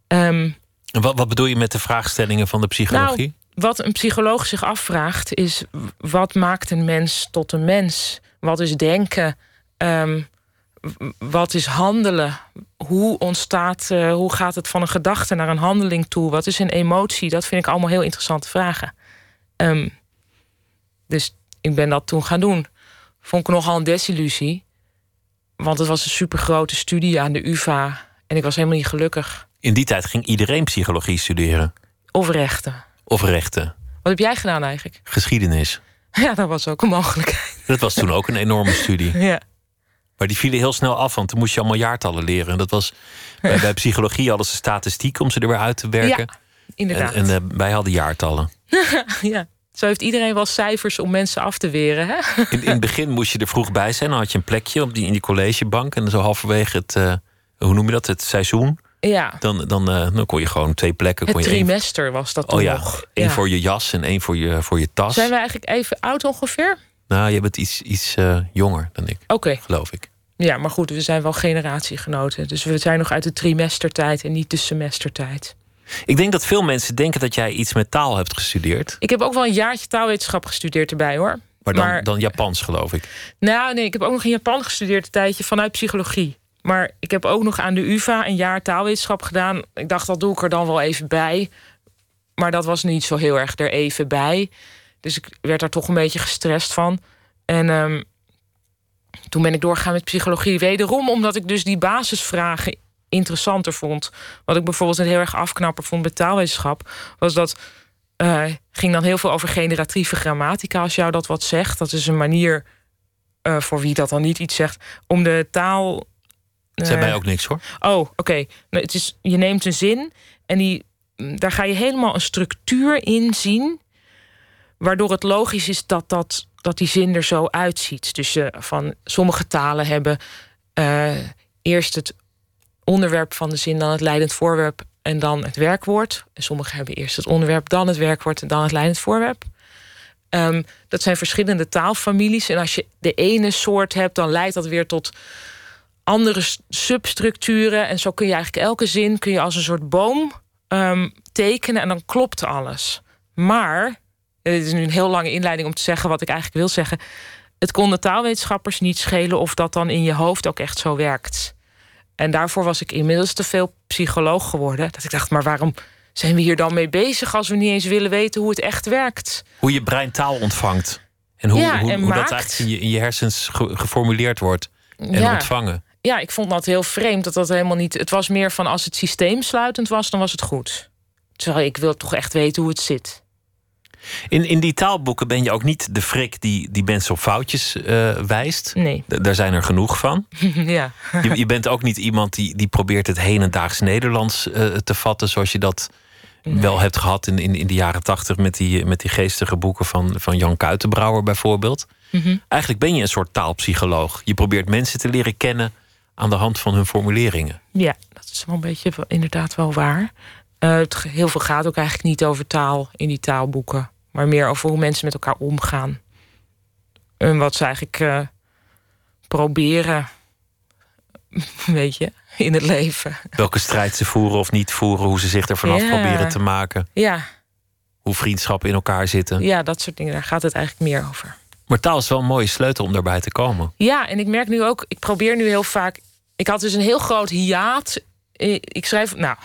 En wat, wat bedoel je met de vraagstellingen van de psychologie? Wat een psycholoog zich afvraagt is: wat maakt een mens tot een mens? Wat is denken? Ehm, wat is handelen? Hoe ontstaat, eh, hoe gaat het van een gedachte naar een handeling toe? Wat is een emotie? Dat vind ik allemaal heel interessante vragen. Ehm, dus ik ben dat toen gaan doen. Vond ik nogal een desillusie. Want het was een supergrote studie aan de UvA. En ik was helemaal niet gelukkig. In die tijd ging iedereen psychologie studeren. Of rechten. Of rechten. Wat heb jij gedaan eigenlijk? Geschiedenis. Ja, dat was ook een mogelijkheid. Dat was toen ook een enorme studie. Ja. Maar die vielen heel snel af, want toen moest je allemaal jaartallen leren. En dat was bij, bij psychologie hadden ze statistiek om ze er weer uit te werken. Ja, inderdaad. En, en eh, wij hadden jaartallen. ja. Zo heeft iedereen wel cijfers om mensen af te weren. Hè? In, in het begin moest je er vroeg bij zijn. Dan had je een plekje op die, in die collegebank. En zo halverwege het, eh, hoe noem je dat, het seizoen. Ja, Dan, dan, eh, dan kon je gewoon twee plekken. het kon je één- trimester was dat toen oh ja, nog. één Ja. voor je jas en één voor je, voor je tas. Zijn we eigenlijk even oud ongeveer? Nou, je bent iets, iets eh, jonger dan ik, Oké, geloof ik. ja, maar goed, we zijn wel generatiegenoten. Dus we zijn nog uit de trimestertijd en niet de semestertijd. Ik denk dat veel mensen denken dat jij iets met taal hebt gestudeerd. Ik heb ook wel een jaartje taalwetenschap gestudeerd erbij hoor. Maar dan, Maar- dan Japans, geloof ik. Nou, nee, ik heb ook nog in Japan gestudeerd een tijdje vanuit psychologie. Maar ik heb ook nog aan de UvA een jaar taalwetenschap gedaan. Ik dacht, dat doe ik er dan wel even bij. Maar dat was niet zo heel erg er even bij. Dus ik werd daar toch een beetje gestrest van. En ehm, toen ben ik doorgegaan met psychologie. Wederom omdat ik dus die basisvragen interessanter vond. Wat ik bijvoorbeeld een heel erg afknapper vond bij taalwetenschap... was dat eh, ging dan heel veel over generatieve grammatica... als jou dat wat zegt. Dat is een manier, eh, voor wie dat dan niet iets zegt... om de taal... Zei eh, mij ook niks hoor. Oh, oké. Nou, het is, je neemt een zin en die, mm, daar ga je helemaal een structuur in zien. Waardoor het logisch is dat, dat, dat die zin er zo uitziet. Dus je van sommige talen hebben eh, eerst het onderwerp van de zin, dan het leidend voorwerp en dan het werkwoord. En sommige hebben eerst het onderwerp, dan het werkwoord en dan het leidend voorwerp. Ehm, dat zijn verschillende taalfamilies. En als je de ene soort hebt, dan leidt dat weer tot andere substructuren. En zo kun je eigenlijk elke zin kun je als een soort boom ehm, tekenen en dan klopt alles. Maar, eh, dit is nu een heel lange inleiding om te zeggen wat ik eigenlijk wil zeggen. het kon de taalwetenschappers niet schelen of dat dan in je hoofd ook echt zo werkt. En daarvoor was ik inmiddels te veel psycholoog geworden. Dat ik dacht, maar waarom zijn we hier dan mee bezig als we niet eens willen weten hoe het echt werkt? Hoe je brein taal ontvangt. En hoe, Ja, hoe, en hoe dat eigenlijk in je, in je hersens ge- geformuleerd wordt en Ja. ontvangen. Ja, ik vond dat heel vreemd dat dat helemaal niet. Het was meer van als het systeemsluitend was, dan was het goed. Terwijl ik wil toch echt weten hoe het zit. In, in die taalboeken ben je ook niet de frik die, die mensen op foutjes eh, wijst. Nee. D- daar zijn er genoeg van. ja. Je, je bent ook niet iemand die, die probeert het hedendaags Nederlands eh, te vatten, zoals je dat wel hebt gehad in, in, in de jaren tachtig met die, met die geestige boeken van, van Jan Kuitenbrouwer bijvoorbeeld. Mhm. Eigenlijk ben je een soort taalpsycholoog. Je probeert mensen te leren kennen aan de hand van hun formuleringen. Ja, dat is wel een beetje inderdaad wel waar. Eh, het, heel veel gaat ook eigenlijk niet over taal in die taalboeken, maar meer over hoe mensen met elkaar omgaan. En wat ze eigenlijk eh, proberen, weet je, in het leven. Welke strijd ze voeren of niet voeren, hoe ze zich er vanaf Ja. proberen te maken, Ja, hoe vriendschappen in elkaar zitten. ja, dat soort dingen, daar gaat het eigenlijk meer over. Maar taal is wel een mooie sleutel om daarbij te komen. Ja, en ik merk nu ook, ik probeer nu heel vaak. Ik had dus een heel groot hiaat. Eh, Ik schrijf, nou,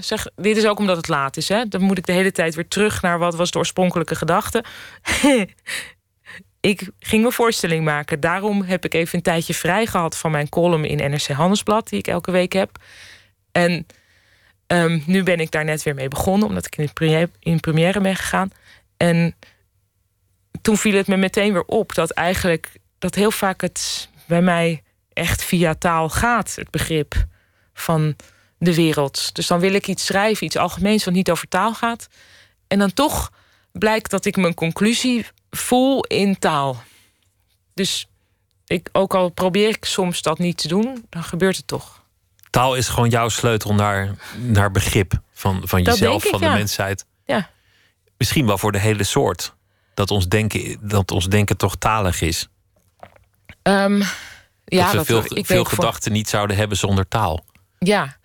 zeg, dit is ook omdat het laat is. Hè? Dan moet ik de hele tijd weer terug naar wat was de oorspronkelijke gedachte. ik ging mijn voorstelling maken. Daarom heb ik even een tijdje vrij gehad van mijn column in NRC Handelsblad, die ik elke week heb. En ehm, nu ben ik daar net weer mee begonnen, omdat ik in, in première ben gegaan. En toen viel het me meteen weer op dat eigenlijk dat heel vaak het bij mij echt via taal gaat, het begrip van de wereld. Dus dan wil ik iets schrijven, iets algemeens wat niet over taal gaat. En dan toch blijkt dat ik mijn conclusie voel in taal. Dus ik, ook al probeer ik soms dat niet te doen, dan gebeurt het toch. Taal is gewoon jouw sleutel naar, naar begrip van, van Dat jezelf, ik, van de mensheid. Ja. Misschien wel voor de hele soort. Dat ons denken, dat ons denken toch talig is. Ehm, ja, dat we dat, veel, ik veel voor- gedachten niet zouden hebben zonder taal. Ja,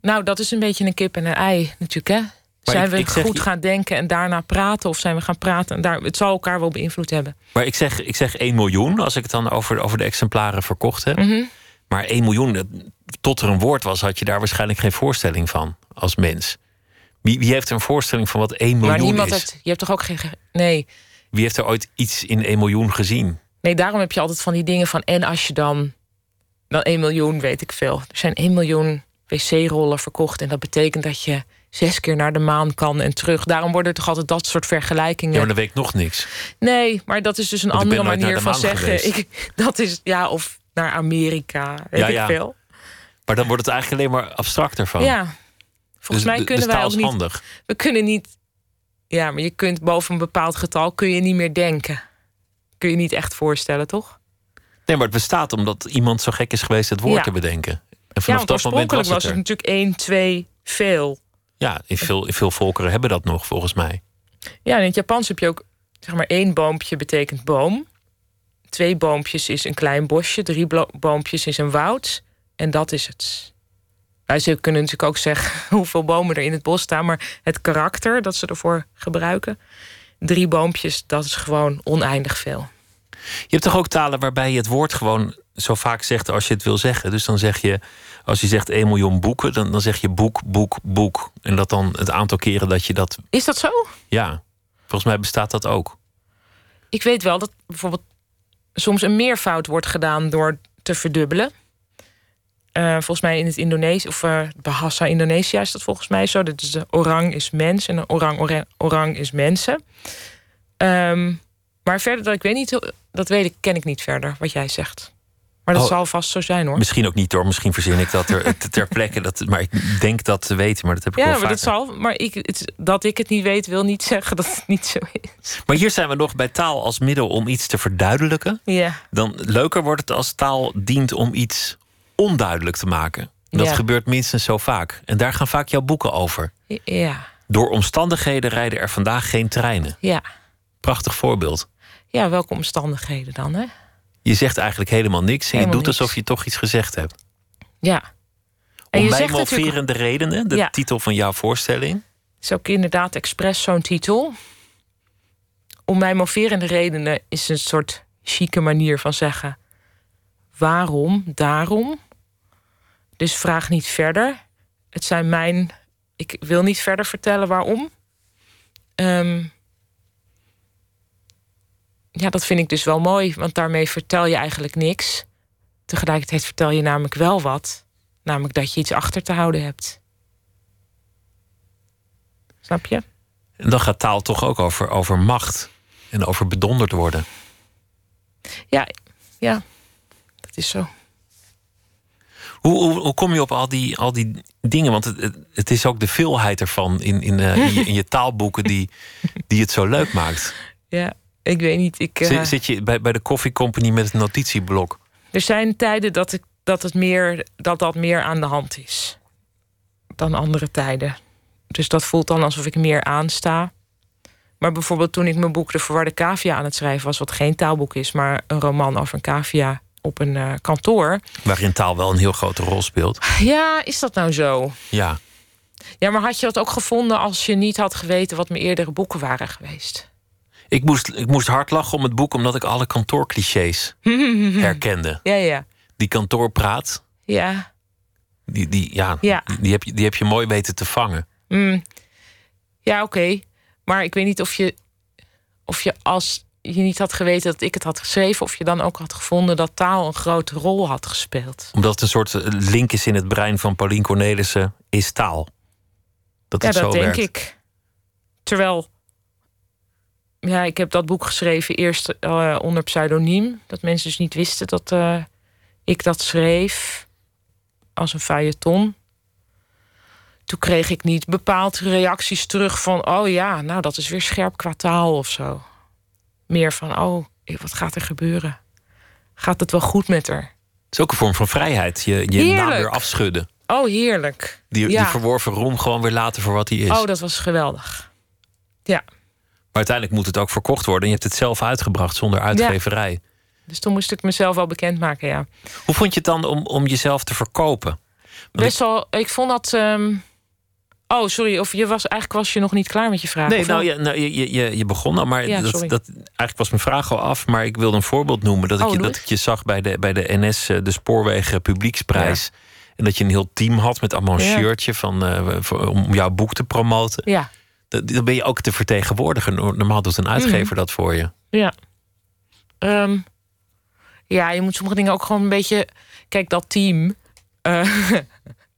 nou, dat is een beetje een kip en een ei natuurlijk, hè? zijn ik- we ik zeg goed gaan denken en daarna praten, of zijn we gaan praten en daar, het zal elkaar wel beïnvloed hebben. Maar ik zeg, ik zeg 1 miljoen als ik het dan over, over de exemplaren verkocht heb. Mhm. Maar 1 miljoen, tot er een woord was, had je daar waarschijnlijk geen voorstelling van als mens. Wie, wie heeft er een voorstelling van wat 1 Maar miljoen niemand is? heeft, je hebt toch ook geen. ge- Nee, Wie heeft er ooit iets in 1 miljoen gezien? nee, daarom heb je altijd van die dingen van. En als je dan. Dan 1 miljoen, weet ik veel. Er zijn 1 miljoen wc-rollen verkocht. En dat betekent dat je zes keer naar de maan kan en terug. Daarom worden er toch altijd dat soort vergelijkingen. Ja, maar dan weet ik nog niks. Nee, maar dat is dus een andere manier van zeggen. Ik, dat is, ja, of naar Amerika, weet Ja, ik ja. veel. Maar dan wordt het eigenlijk alleen maar abstracter van. Ja. Volgens Dus mij kunnen dus wij ook niet. handig. We kunnen niet. Ja, maar je kunt boven een bepaald getal kun je niet meer denken. Kun je niet echt voorstellen, toch? Nee, maar het bestaat omdat iemand zo gek is geweest het woord Ja. te bedenken. En vanaf dat moment was het was het er. natuurlijk 1, 2, veel. Ja, in veel, in veel volkeren hebben dat nog, volgens mij. Ja, in het Japans heb je ook, zeg maar, één boompje betekent boom. Twee boompjes is een klein bosje. Drie boompjes is een woud. En dat is het. Nou, ze kunnen natuurlijk ook zeggen hoeveel bomen er in het bos staan. Maar het karakter dat ze ervoor gebruiken. Drie boompjes, dat is gewoon oneindig veel. Je hebt toch ook talen waarbij je het woord gewoon zo vaak zegt als je het wil zeggen. Dus dan zeg je, als je zegt 1 miljoen boeken, dan, dan zeg je boek, boek, boek. En dat dan het aantal keren dat je dat. Is dat zo? Ja, volgens mij bestaat dat ook. Ik weet wel dat bijvoorbeeld soms een meervoud wordt gedaan door te verdubbelen. Eh, volgens mij in het Indonesisch, of eh Bahasa Indonesia is dat volgens mij zo. Dat is de orang is mens en orang, orang, orang is mensen. Ehm, maar verder, dat ik weet niet, dat weet ik, ken ik niet verder wat jij zegt. Maar dat Oh. zal vast zo zijn hoor. Misschien ook niet hoor, misschien verzin ik dat er ter- plekke. Dat, maar ik denk dat te weten, maar dat heb ik Ja, wel maar dat zal. Maar ik, het, dat ik het niet weet, wil niet zeggen dat het niet zo is. Maar hier zijn we nog bij taal als middel om iets te verduidelijken. Ja, Dan leuker wordt het als taal dient om iets onduidelijk te maken. Dat Ja. gebeurt minstens zo vaak. En daar gaan vaak jouw boeken over. ja, Door omstandigheden rijden er vandaag geen treinen. ja. Prachtig voorbeeld. Ja, welke omstandigheden dan, hè? Je zegt eigenlijk helemaal niks en je doet niks. alsof je toch iets gezegd hebt. Ja. En Om mij moverende redenen, de Ja. titel van jouw voorstelling. is ook inderdaad expres zo'n titel. Om mij moverende redenen is een soort chique manier van zeggen. Waarom, daarom. Dus vraag niet verder. Het zijn mijn. Ik wil niet verder vertellen waarom. Ehm, ja, dat vind ik dus wel mooi, want daarmee vertel je eigenlijk niks. Tegelijkertijd vertel je namelijk wel wat. Namelijk dat je iets achter te houden hebt. Snap je? En dan gaat taal toch ook over, over macht en over bedonderd worden. Ja, ja, dat is zo. Hoe, hoe, hoe kom je op al die, al die dingen? Want het, het, is ook de veelheid ervan in, in, eh, in, je, in je taalboeken die, die het zo leuk maakt. Ja, ik weet niet. Ik, eh, Zit, zit je bij, bij de Coffee Company met het notitieblok? Er zijn tijden dat, ik, dat, het meer, dat dat meer aan de hand is dan andere tijden. Dus dat voelt dan alsof ik meer aansta. Maar bijvoorbeeld toen ik mijn boek De Verwarde Cavia aan het schrijven was, wat geen taalboek is, maar een roman over een cavia op een eh, kantoor. Waarin taal wel een heel grote rol speelt. Ja, is dat nou zo? Ja. Ja, maar had je dat ook gevonden als je niet had geweten wat mijn eerdere boeken waren geweest? Ik moest, ik moest hard lachen om het boek omdat ik alle kantoorclichés herkende. Ja, ja. Die kantoorpraat, Ja. die, die, ja, Ja. Die, die heb je, die heb je mooi weten te vangen. Mm. Ja, oké. Maar ik weet niet of je, of je als je niet had geweten dat ik het had geschreven, of je dan ook had gevonden dat taal een grote rol had gespeeld. Omdat het een soort eh, link is in het brein van Paulien Cornelissen, is taal. Dat Ja, het dat zo denk werkt. ik. Terwijl, ja, ik heb dat boek geschreven eerst eh, onder pseudoniem. Dat mensen dus niet wisten dat eh, ik dat schreef als een feuilleton. Toen kreeg ik niet bepaald reacties terug van... oh ja, nou dat is weer scherp qua taal of zo. Meer van, oh, wat gaat er gebeuren? Gaat het wel goed met haar? Het is ook een vorm van vrijheid. Je, je naam weer afschudden. Oh, heerlijk. Die, Ja. die verworven roem gewoon weer laten voor wat hij is. Oh, dat was geweldig. Ja, Maar uiteindelijk moet het ook verkocht worden. En je hebt het zelf uitgebracht zonder uitgeverij. dus toen moest ik mezelf wel bekendmaken, ja. Hoe vond je het dan om, om jezelf te verkopen? Best wel, ik vond dat. ehm, Oh, sorry, of je was eigenlijk was je nog niet klaar met je vraag. Nee, nou, je, nou je, je- je, begon al, maar Ja, dat, dat, eigenlijk was mijn vraag al af. Maar ik wilde een voorbeeld noemen. Dat ik, Oh, je, dat ik je zag bij de, bij de NS, eh, de Spoorwegen Publieksprijs. En dat je een heel team had met allemaal een Ja. shirtje van, eh, voor- om jouw boek te promoten. Ja, Dat- Dan ben je ook te vertegenwoordigen. Normaal doet een uitgever Mhm. dat voor je. ja. Ehm, ja, je moet sommige dingen ook gewoon een beetje. Kijk, dat team. eh,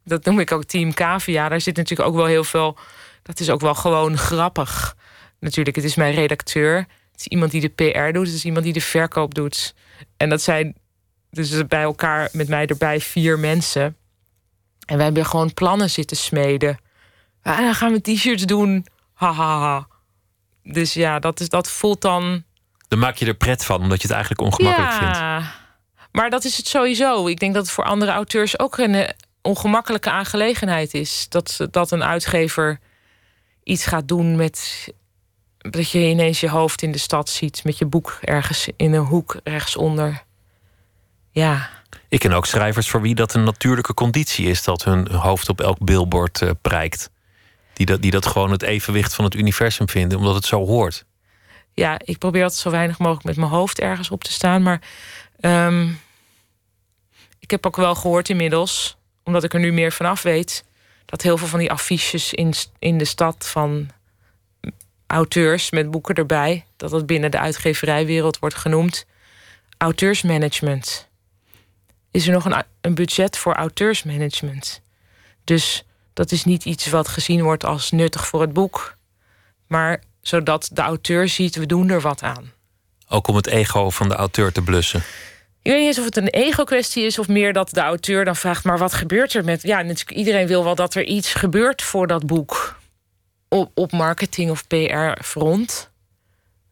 dat noem ik ook Team Cavia. Daar zit natuurlijk ook wel heel veel. Dat is ook wel gewoon grappig. Natuurlijk, het is mijn redacteur. Het is iemand die de PR doet. Het is iemand die de verkoop doet. En dat zijn dus bij elkaar met mij erbij vier mensen. En wij hebben gewoon plannen zitten smeden. Ah, dan gaan we t-shirts doen. Ha, ha, ha. Dus ja, dat, is, dat voelt dan. Dan maak je er pret van, omdat je het eigenlijk ongemakkelijk vindt. ja, maar dat is het sowieso. Ik denk dat het voor andere auteurs ook een ongemakkelijke aangelegenheid is. Dat, dat een uitgever iets gaat doen met. dat je ineens je hoofd in de stad ziet met je boek ergens in een hoek rechtsonder. Ja, Ik ken ook schrijvers voor wie dat een natuurlijke conditie is dat hun hoofd op elk billboard eh, prijkt. Die dat, die dat gewoon het evenwicht van het universum vinden, omdat het zo hoort. ja, ik probeer altijd zo weinig mogelijk met mijn hoofd ergens op te staan. Maar ehm, ik heb ook wel gehoord inmiddels, omdat ik er nu meer vanaf weet, dat heel veel van die affiches in, in de stad van auteurs met boeken erbij, dat dat binnen de uitgeverijwereld wordt genoemd auteursmanagement. Is er nog een, een budget voor auteursmanagement? Dus dat is niet iets wat gezien wordt als nuttig voor het boek, maar zodat de auteur ziet, we doen er wat aan. Ook om het ego van de auteur te blussen. Ik weet niet eens of het een ego-kwestie is of meer dat de auteur dan vraagt: maar wat gebeurt er met. Ja, natuurlijk, iedereen wil wel dat er iets gebeurt voor dat boek. Op, op marketing- of PR-front.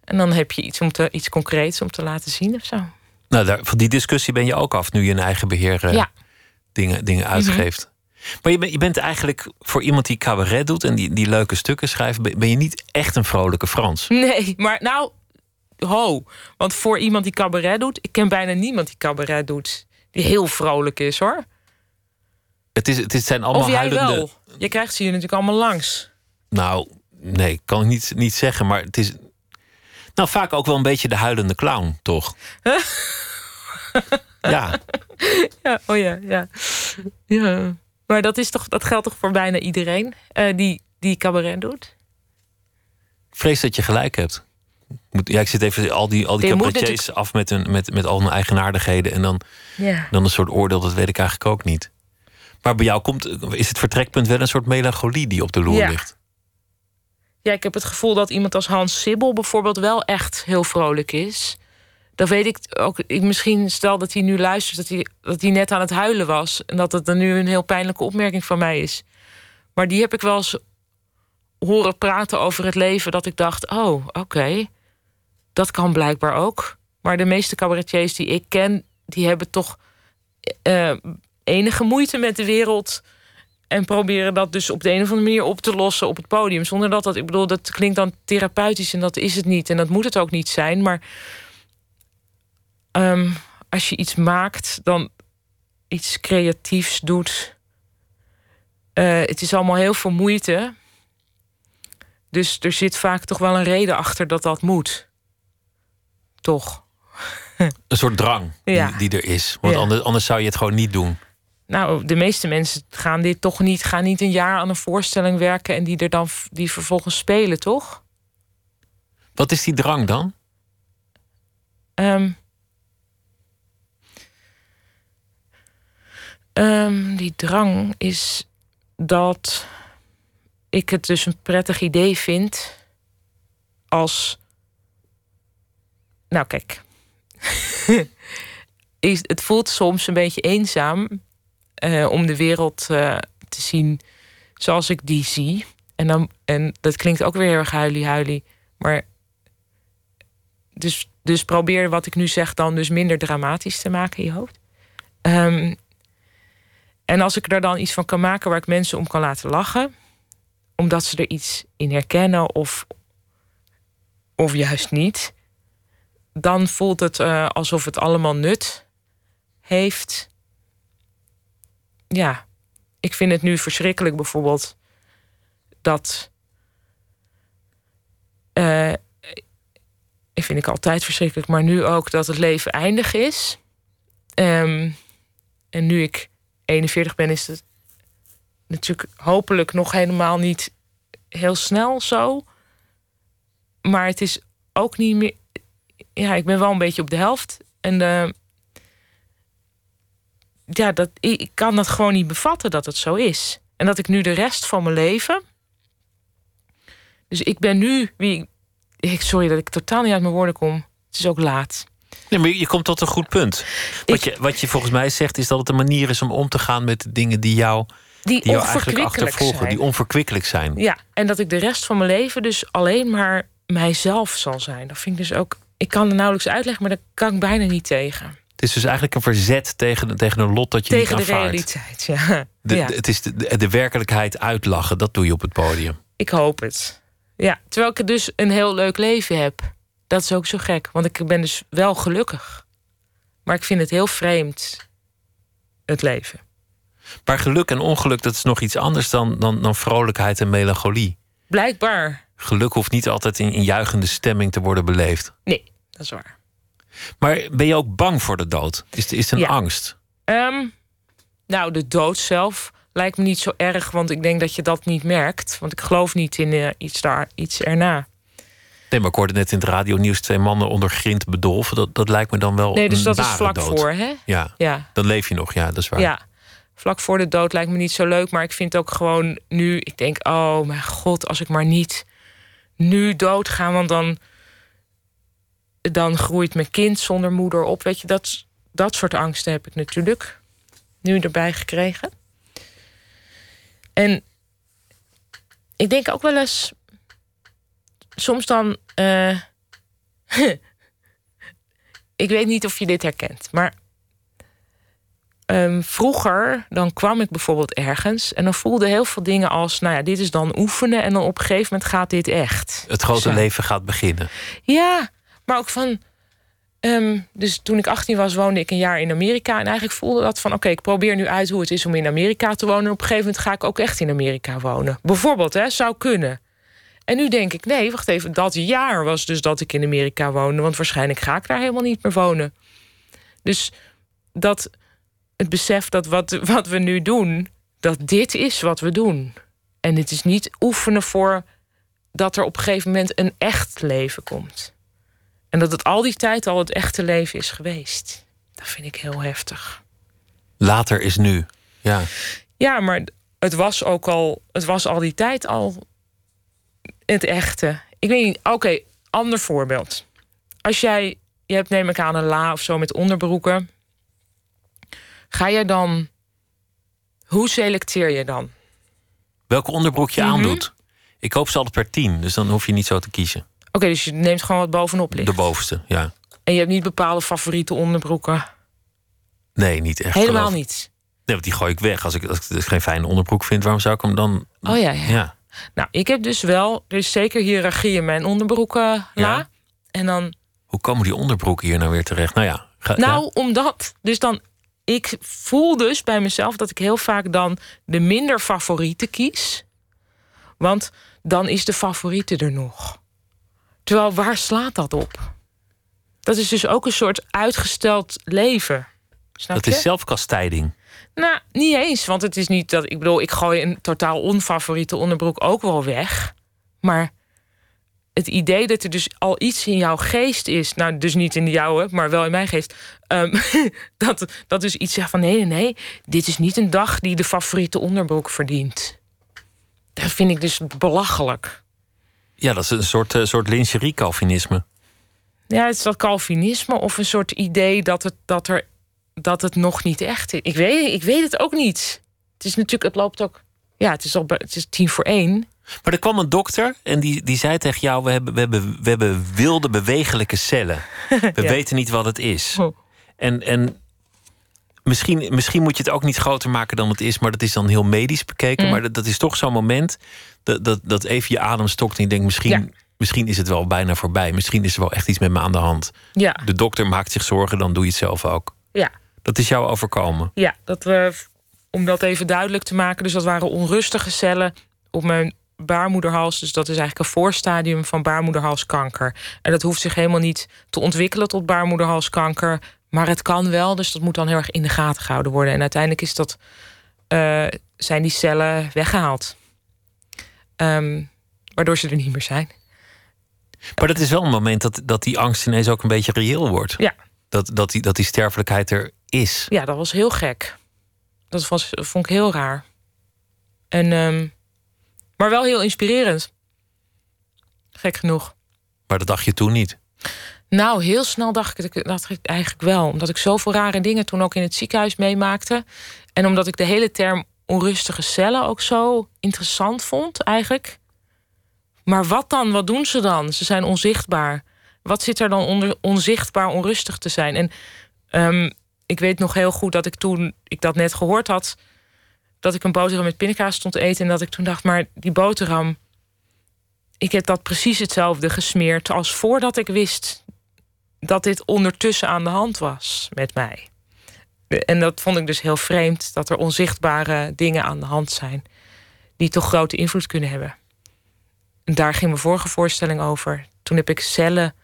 En dan heb je iets, om te, iets concreets om te laten zien of zo. Nou, daar, van die discussie ben je ook af nu je in eigen beheer eh, Ja. dingen, dingen uitgeeft. Maar je, bent je bent eigenlijk voor iemand die cabaret doet en die, die leuke stukken schrijft, ben, ben je niet echt een vrolijke Frans. Nee, maar nou, ho. Want voor iemand die cabaret doet, ik ken bijna niemand die cabaret doet. Die heel vrolijk is hoor. Het, is, het is- zijn allemaal of jij huilende. wel. Je krijgt ze hier natuurlijk allemaal langs. Nou, nee, kan ik niet, niet zeggen. Maar het is. Nou, vaak ook wel een beetje de huilende clown, toch? ja. Ja, oh ja, ja. ja. Maar dat, is toch, dat geldt toch voor bijna iedereen uh, die, die cabaret doet? Vrees dat je gelijk hebt. Ja, ik zit even al die, al die cabaretiers af met, een, met, met al hun eigenaardigheden. En dan, ja. dan een soort oordeel, dat weet ik eigenlijk ook niet. Maar bij jou komt, is het vertrekpunt wel een soort melancholie die op de loer ligt? Ja, ik heb het gevoel dat iemand als Hans Sibbel bijvoorbeeld wel echt heel vrolijk is. Dan weet ik ook, ik misschien stel dat hij nu luistert, dat hij, dat hij net aan het huilen was. En dat het dan nu een heel pijnlijke opmerking van mij is. Maar die heb ik wel eens horen praten over het leven, dat ik dacht: oh, oké, dat kan blijkbaar ook. Maar de meeste cabaretiers die ik ken, die hebben toch uh, enige moeite met de wereld. En proberen dat dus op de een of andere manier op te lossen op het podium. Zonder dat dat, ik bedoel, dat klinkt dan therapeutisch en dat is het niet. En dat moet het ook niet zijn. Maar um, als je iets maakt, dan iets creatiefs doet. Uh, het is allemaal heel veel moeite. Dus er zit vaak toch wel een reden achter dat dat moet. Toch? Een soort drang die, die er is. Want anders, anders zou je het gewoon niet doen. Nou, de meeste mensen gaan dit toch niet, gaan niet een jaar aan een voorstelling werken en die er dan die vervolgens spelen, toch? Wat is die drang dan? Um, um, die drang is dat ik het dus een prettig idee vind als. Nou, kijk. het voelt soms een beetje eenzaam uh, om de wereld uh, te zien zoals ik die zie. En, dan, en dat klinkt ook weer heel erg huilie-huilie. Maar dus, dus probeer wat ik nu zeg dan dus minder dramatisch te maken in je hoofd. Um, en als ik er dan iets van kan maken waar ik mensen om kan laten lachen, omdat ze er iets in herkennen of, of juist niet, dan voelt het uh, alsof het allemaal nut heeft ja, ik vind het nu verschrikkelijk bijvoorbeeld dat. Uh, ik vind ik altijd verschrikkelijk, maar nu ook dat het leven eindig is. Um, en nu ik 41 ben, is het natuurlijk hopelijk nog helemaal niet heel snel zo. Maar het is ook niet meer. Ja, ik ben wel een beetje op de helft. En de, ja, dat, ik kan dat gewoon niet bevatten dat het zo is. En dat ik nu de rest van mijn leven. Dus ik ben nu wie. Ik, sorry dat ik totaal niet uit mijn woorden kom. Het is ook laat. Nee, maar je komt tot een goed punt. Wat, je, wat je volgens mij zegt, is dat het een manier is om om te gaan met de dingen die jou. Die, die jou eigenlijk achtervolgen, zijn. die onverkwikkelijk zijn. Ja, en dat ik de rest van mijn leven dus alleen maar mijzelf zal zijn. Dat vind ik dus ook. Ik kan het nauwelijks uitleggen, maar daar kan ik bijna niet tegen. Het is dus eigenlijk een verzet tegen, tegen een lot dat je tegen niet aanvaardt. Tegen de realiteit, ja. De, Het is de, de, werkelijkheid uitlachen, dat doe je op het podium. Ik hoop het. Ja, terwijl ik dus een heel leuk leven heb. Dat is ook zo gek, want ik ben dus wel gelukkig. Maar ik vind het heel vreemd, het leven. Maar geluk en ongeluk, dat is nog iets anders dan, dan, dan vrolijkheid en melancholie. Blijkbaar. Geluk hoeft niet altijd in, in juichende stemming te worden beleefd. Nee, dat is waar. Maar ben je ook bang voor de dood? Is, is het een angst? Um, nou, de dood zelf lijkt me niet zo erg, want ik denk dat je dat niet merkt. Want ik geloof niet in uh, iets, daar, iets erna. Nee, maar ik hoorde net in het radio nieuws twee mannen onder grind bedolven. Dat, dat lijkt me dan wel. Nee, dus dat is vlak dood. voor, hè? Ja. ja. Dan leef je nog, ja, dat is waar. Ja. Vlak voor de dood lijkt me niet zo leuk, maar ik vind ook gewoon nu. Ik denk, oh mijn god, als ik maar niet nu doodga, want dan dan groeit mijn kind zonder moeder op. Weet je, dat, dat soort angsten heb ik natuurlijk nu erbij gekregen. En ik denk ook wel eens, soms dan. Uh, ik weet niet of je dit herkent, maar um, vroeger dan kwam ik bijvoorbeeld ergens en dan voelde heel veel dingen als, nou ja, dit is dan oefenen en dan op een gegeven moment gaat dit echt. Het grote leven gaat beginnen. Ja, maar ook van. Ehm, dus toen ik 18 was, woonde ik een jaar in Amerika. En eigenlijk voelde dat van: oké, ik probeer nu uit hoe het is om in Amerika te wonen. En op een gegeven moment ga ik ook echt in Amerika wonen. Bijvoorbeeld, hè, zou kunnen. En nu denk ik, nee, wacht even, dat jaar was dus dat ik in Amerika woonde, want waarschijnlijk ga ik daar helemaal niet meer wonen. Dus dat het besef dat wat, wat we nu doen, dat dit is wat we doen. En dit is niet oefenen voor dat er op een gegeven moment een echt leven komt. En dat het al die tijd al het echte leven is geweest. Dat vind ik heel heftig. Later is nu. Ja. Ja, maar het was ook al, het was al die tijd al het echte. Ik weet niet, oké, ander voorbeeld. Als jij, je hebt neem ik aan een la of zo met onderbroeken. Ga je dan, hoe selecteer je dan? Welke onderbroek je Mhm. aandoet. Ik koop ze altijd per tien, dus dan hoef je niet zo te kiezen. Oké, dus je neemt gewoon wat bovenop ligt. De bovenste, ja. En je hebt niet bepaalde favoriete onderbroeken. Nee, niet echt. Helemaal geloof ik. niet. Nee, want die gooi ik weg. Als ik, als ik dus geen fijne onderbroek vind, waarom zou ik hem dan... Oh ja, ja. Ja, Nou, ik heb dus wel, er is zeker hiërarchie in mijn onderbroeken la. Ja. En dan hoe komen die onderbroeken hier nou weer terecht? Nou ja, ga, Nou, ja. omdat. Dus dan. Ik voel dus bij mezelf dat ik heel vaak dan de minder favoriete kies. Want dan is de favoriete er nog. Terwijl waar slaat dat op? Dat is dus ook een soort uitgesteld leven. Snap dat je? is zelfkastijding. Nou, niet eens. Want het is niet dat. Ik bedoel, ik gooi een totaal onfavoriete onderbroek ook wel weg. Maar het idee dat er dus al iets in jouw geest is. Nou, dus niet in de jouwe, maar wel in mijn geest. Ehm, dat, dat dus iets zegt van nee, nee. Dit is niet een dag die de favoriete onderbroek verdient. Dat vind ik dus belachelijk. Ja, dat is een soort, eh, soort lingerie-Calvinisme. Ja, het is dat Calvinisme of een soort idee dat het, dat er, dat het nog niet echt is. Ik weet, ik weet het ook niet. Het is natuurlijk, het loopt ook. Ja, het is al het is tien voor één. Maar er kwam een dokter en die, die zei tegen jou: we hebben, we, hebben, we hebben wilde bewegelijke cellen. We Ja. weten niet wat het is. Oh. En, en misschien, misschien moet je het ook niet groter maken dan het is, maar dat is dan heel medisch bekeken. Mm. Maar dat, dat is toch zo'n moment dat, dat, dat even je adem stokt en je denkt: misschien, Ja. misschien is het wel bijna voorbij. Misschien is er wel echt iets met me aan de hand. Ja, De dokter maakt zich zorgen, dan doe je het zelf ook. ja, Dat is jou overkomen. ja. Dat we, om dat even duidelijk te maken, dus dat waren onrustige cellen op mijn baarmoederhals. Dus dat is eigenlijk een voorstadium van baarmoederhalskanker. En dat hoeft zich helemaal niet te ontwikkelen tot baarmoederhalskanker. Maar het kan wel, dus dat moet dan heel erg in de gaten gehouden worden. En uiteindelijk is dat, eh, zijn die cellen weggehaald. Ehm, waardoor ze er niet meer zijn. Maar dat is wel een moment dat, dat die angst ineens ook een beetje reëel wordt. Ja. Dat, dat, die, dat die sterfelijkheid er is. Ja, dat was heel gek. Dat was, vond ik heel raar. En, ehm, maar wel heel inspirerend. Gek genoeg. Maar dat dacht je toen niet. Nou, heel snel dacht ik, dacht ik eigenlijk wel. Omdat ik zoveel rare dingen toen ook in het ziekenhuis meemaakte. En omdat ik de hele term onrustige cellen ook zo interessant vond, eigenlijk. Maar wat dan? Wat doen ze dan? Ze zijn onzichtbaar. Wat zit er dan onder onzichtbaar onrustig te zijn? En ehm, ik weet nog heel goed dat ik toen ik dat net gehoord had, dat ik een boterham met pindakaas stond te eten en dat ik toen dacht, maar die boterham, ik heb dat precies hetzelfde gesmeerd als voordat ik wist dat dit ondertussen aan de hand was met mij. En dat vond ik dus heel vreemd, dat er onzichtbare dingen aan de hand zijn die toch grote invloed kunnen hebben. En daar ging mijn vorige voorstelling over. Toen heb ik cellen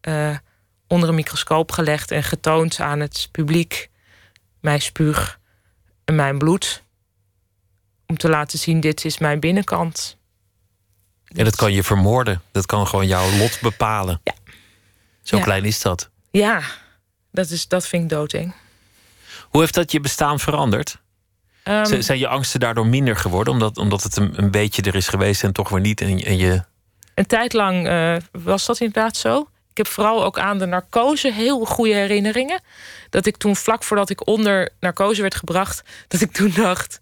eh, onder een microscoop gelegd en getoond aan het publiek mijn spuug en mijn bloed. Om te laten zien, dit is mijn binnenkant. En dat kan je vermoorden. Dat kan gewoon jouw lot bepalen. Ja. Zo Ja. klein is dat. Ja, dat, is, dat vind ik doodeng. Hoe heeft dat je bestaan veranderd? Ehm, Zijn je angsten daardoor minder geworden? Omdat, omdat het een, een beetje er is geweest en toch weer niet. En, en je... Een tijd lang eh, was dat inderdaad zo. Ik heb vooral ook aan de narcose heel goede herinneringen. Dat ik toen vlak voordat ik onder narcose werd gebracht, dat ik toen dacht: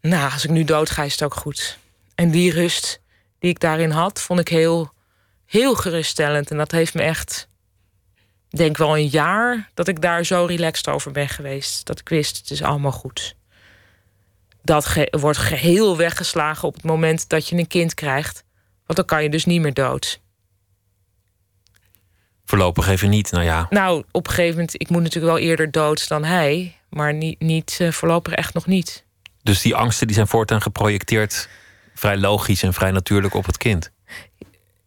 Nou, als ik nu dood ga, is het ook goed. En die rust die ik daarin had, vond ik heel, heel geruststellend. En dat heeft me echt, denk wel een jaar, dat ik daar zo relaxed over ben geweest. Dat ik wist: het is allemaal goed. Dat ge- wordt geheel weggeslagen op het moment dat je een kind krijgt. Want dan kan je dus niet meer dood. Voorlopig even niet. Nou ja, Nou, op een gegeven moment, ik moet natuurlijk wel eerder dood dan hij. Maar niet, niet eh, voorlopig echt nog niet. dus die angsten die zijn voortaan geprojecteerd vrij logisch en vrij natuurlijk op het kind.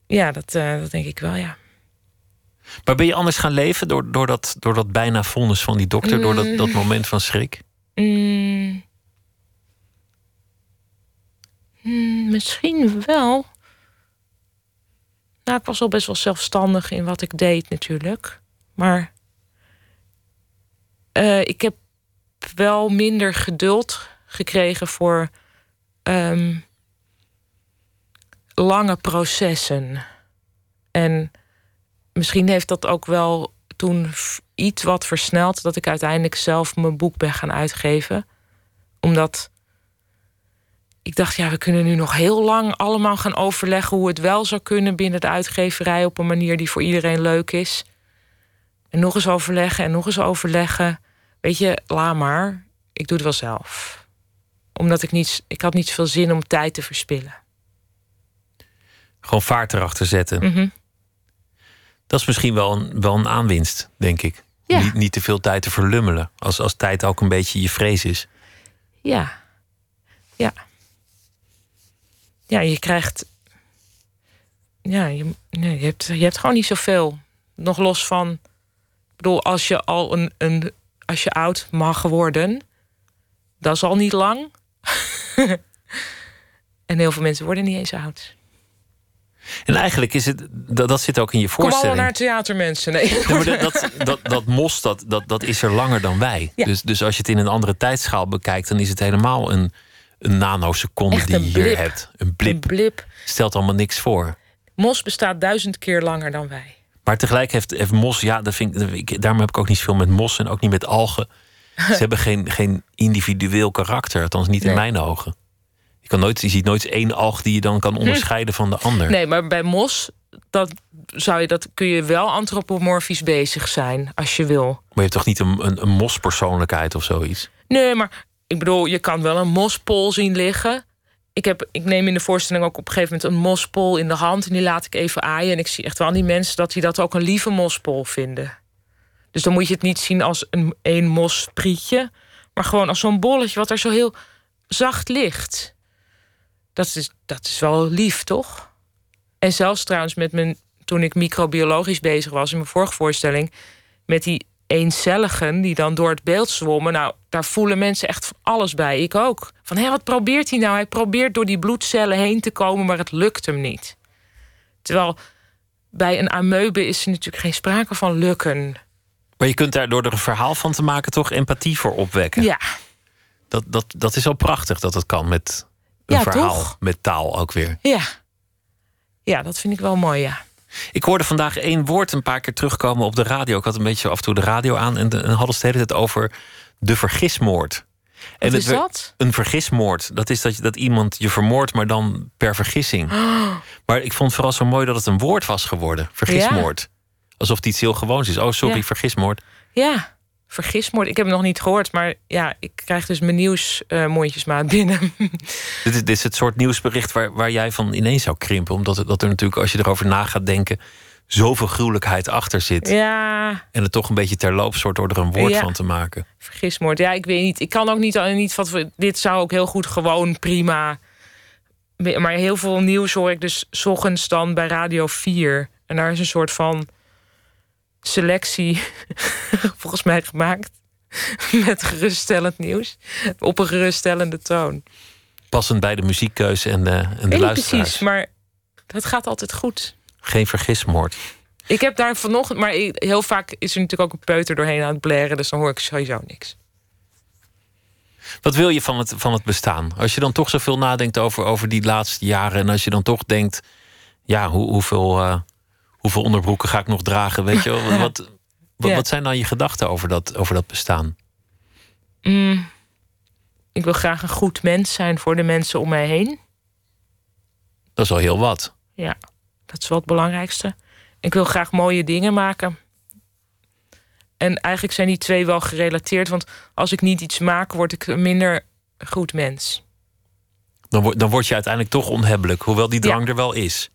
Ja, dat, eh, dat denk ik wel, ja. Maar ben je anders gaan leven door, door, dat, door dat bijna vonnis van die dokter, door dat, dat Mm. moment van schrik? Mm. Mm, misschien wel. Nou, ik was al best wel zelfstandig in wat ik deed, natuurlijk. Maar eh, ik heb wel minder geduld gekregen voor ehm, lange processen. En misschien heeft dat ook wel toen iets wat versneld dat ik uiteindelijk zelf mijn boek ben gaan uitgeven. Omdat ik dacht, ja, we kunnen nu nog heel lang allemaal gaan overleggen hoe het wel zou kunnen binnen de uitgeverij op een manier die voor iedereen leuk is. En nog eens overleggen en nog eens overleggen. Weet je, laat maar. Ik doe het wel zelf. Omdat ik niet, ik had niet zoveel zin om tijd te verspillen. Gewoon vaart erachter zetten. Mhm. Dat is misschien wel een, wel een aanwinst, denk ik. Ja. Niet, niet te veel tijd te verlummelen. Als, als tijd ook een beetje je vrees is. Ja. Ja. Ja, je krijgt. Ja, je, nee, je, hebt, je hebt gewoon niet zoveel. Nog los van. Ik bedoel, als je al een. een als je oud mag worden. Dat is al niet lang. en heel veel mensen worden niet eens oud. En eigenlijk is het, dat, dat zit ook in je Kom allemaal voorstelling. naar het theater, mensen. Nee. Maar dat, dat, dat, mos, dat, dat, dat is er langer dan wij. Ja. Dus, dus als je het in een andere tijdschaal bekijkt, dan is het helemaal een, een nanoseconde die een je hier blip. hebt. Een Een blip. blip. Stelt allemaal niks voor. Mos bestaat duizend keer langer dan wij. Maar tegelijk heeft, heeft mos, ja, dat vind ik, daarom heb ik ook niet zoveel met mos en ook niet met algen. Ze hebben geen, geen individueel karakter, althans niet in mijn ogen. Je, kan nooit, je ziet nooit één alg die je dan kan onderscheiden van de ander. Nee, maar bij mos dat zou je, dat kun je wel antropomorfisch bezig zijn als je wil. Maar je hebt toch niet een, een, een mospersoonlijkheid of zoiets? Nee, maar ik bedoel, je kan wel een mospol zien liggen. Ik, heb, ik neem in de voorstelling ook op een gegeven moment een mospol in de hand en die laat ik even aaien. En ik zie echt wel aan die mensen dat die dat ook een lieve mospol vinden. Dus dan moet je het niet zien als een één mosprietje, maar gewoon als zo'n bolletje wat er zo heel zacht ligt. Dat is, dat is wel lief, toch? En zelfs trouwens met mijn, toen ik microbiologisch bezig was in mijn vorige voorstelling, met die eencelligen die dan door het beeld zwommen. Nou, daar voelen mensen echt van alles bij. Ik ook. Van, hé, wat probeert hij nou? Hij probeert door die bloedcellen heen te komen, maar het lukt hem niet. Terwijl bij een amoebe is er natuurlijk geen sprake van lukken. Maar je kunt daar door er een verhaal van te maken toch empathie voor opwekken. Ja, Dat, dat, dat is al prachtig dat het kan met een Ja, verhaal. toch? Met taal ook weer. ja. Ja, dat vind ik wel mooi, ja. Ik hoorde vandaag één woord een paar keer terugkomen op de radio. Ik had een beetje af en toe de radio aan en, de, en hadden ze de hele tijd over de vergismoord. Wat en is werd- dat? Een vergismoord. Dat is dat, je, dat iemand je vermoordt, maar dan per vergissing. Maar ik vond het vooral zo mooi dat het een woord was geworden. Vergismoord. Alsof het iets heel gewoons is. Oh, sorry, Ja. vergismoord. Ja, vergismoord. Ik heb hem nog niet gehoord, maar ja, ik krijg dus mijn nieuws eh, mondjesmaat binnen. Dit is, dit is het soort nieuwsbericht waar, waar jij van ineens zou krimpen. Omdat het, dat er natuurlijk, als je erover na gaat denken... zoveel gruwelijkheid achter zit. ja, En het toch een beetje terloops wordt door er een woord Ja. van te maken. vergismoord. Ja, ik weet niet. Ik kan ook niet, niet wat. Dit zou ook heel goed gewoon prima. Maar heel veel nieuws hoor ik dus 's ochtends dan bij Radio 4. En daar is een soort van selectie volgens mij gemaakt. Met geruststellend nieuws. Op een geruststellende toon. Passend bij de muziekkeuze en de, en de luisteraars. precies, maar dat gaat altijd goed. Geen vergismoord. Ik heb daar vanochtend, maar heel vaak is er natuurlijk ook een peuter doorheen aan het blaren, dus dan hoor ik sowieso niks. Wat wil je van het, van het bestaan? Als je dan toch zoveel nadenkt over, over die laatste jaren... en als je dan toch denkt... ja, hoe, hoeveel, eh, hoeveel onderbroeken ga ik nog dragen? Weet je? Wat, wat, wat zijn dan je gedachten over dat, over dat bestaan? Mm, ik wil graag een goed mens zijn voor de mensen om mij heen. Dat is al heel wat. Ja, dat is wel het belangrijkste. Ik wil graag mooie dingen maken. En eigenlijk zijn die twee wel gerelateerd, want als ik niet iets maak, word ik een minder goed mens. Dan, word- dan word je uiteindelijk toch onhebbelijk. Hoewel die drang er wel is.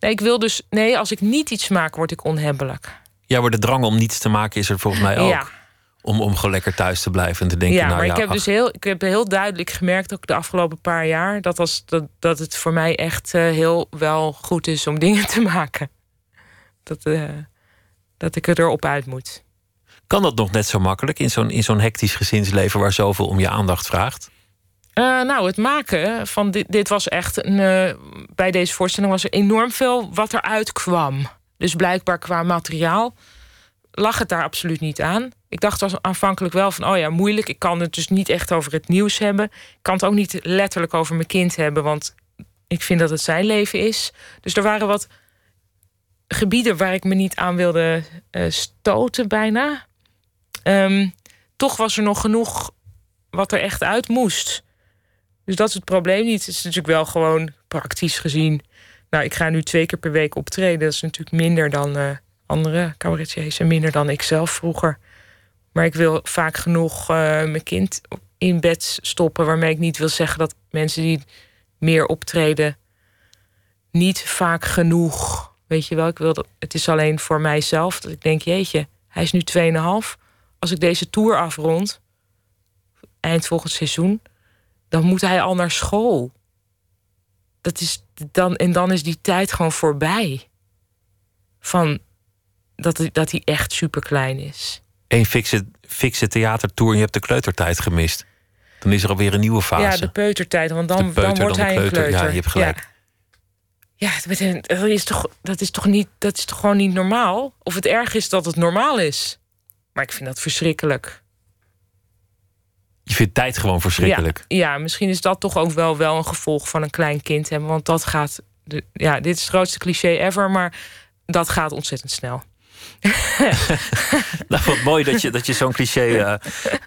Nee, ik wil dus, nee, als ik niet iets maak, word ik onhebbelijk. Ja, maar de drang om niets te maken is er volgens mij ook. Ja, Om, om gewoon lekker thuis te blijven en te denken... Ja, nou maar ja, ik heb ach, dus heel, ik heb heel duidelijk gemerkt, ook de afgelopen paar jaar, dat, als, dat, dat het voor mij echt eh, heel wel goed is om dingen te maken. Dat, eh, dat ik er erop uit moet. Kan dat nog net zo makkelijk in zo'n in zo'n hectisch gezinsleven... waar zoveel om je aandacht vraagt? Eh, nou, het maken van dit, dit was echt een. eh, bij deze voorstelling was er enorm veel wat eruit kwam. Dus blijkbaar qua materiaal lag het daar absoluut niet aan. Ik dacht was aanvankelijk wel van, oh ja, moeilijk. Ik kan het dus niet echt over het nieuws hebben. Ik kan het ook niet letterlijk over mijn kind hebben, want ik vind dat het zijn leven is. Dus er waren wat gebieden waar ik me niet aan wilde eh, stoten, bijna. Ehm, toch was er nog genoeg wat er echt uit moest. Dus dat is het probleem niet. Het is natuurlijk wel gewoon praktisch gezien. Nou, ik ga nu twee keer per week optreden. Dat is natuurlijk minder dan eh, andere cabaretiers en minder dan ik zelf vroeger. Maar ik wil vaak genoeg eh, mijn kind in bed stoppen. Waarmee ik niet wil zeggen dat mensen die meer optreden niet vaak genoeg. Weet je wel, ik wil het is alleen voor mijzelf dat ik denk: jeetje, hij is nu 2,5. Als ik deze tour afrond, eind volgend seizoen, dan moet hij al naar school. Dat is dan, en dan is die tijd gewoon voorbij. Van dat, hij- dat hij echt super klein is. Eén fixe, fixe theatertour en je hebt de kleutertijd gemist. Dan is er alweer een nieuwe fase. Ja, de peutertijd, want dan, peuter, dan wordt dan hij een kleuter. kleuter. Ja, je hebt gelijk. Ja, ja dat is toch, dat is toch niet, dat is toch gewoon niet normaal? Of het erg is dat het normaal is. Maar ik vind dat verschrikkelijk. Je vindt tijd gewoon verschrikkelijk. Ja, ja, misschien is dat toch ook wel, wel een gevolg van een klein kind hebben. Want dat gaat. De, ja, dit is het grootste cliché ever, maar dat gaat ontzettend snel. Nou, wat mooi dat je, dat je zo'n cliché eh,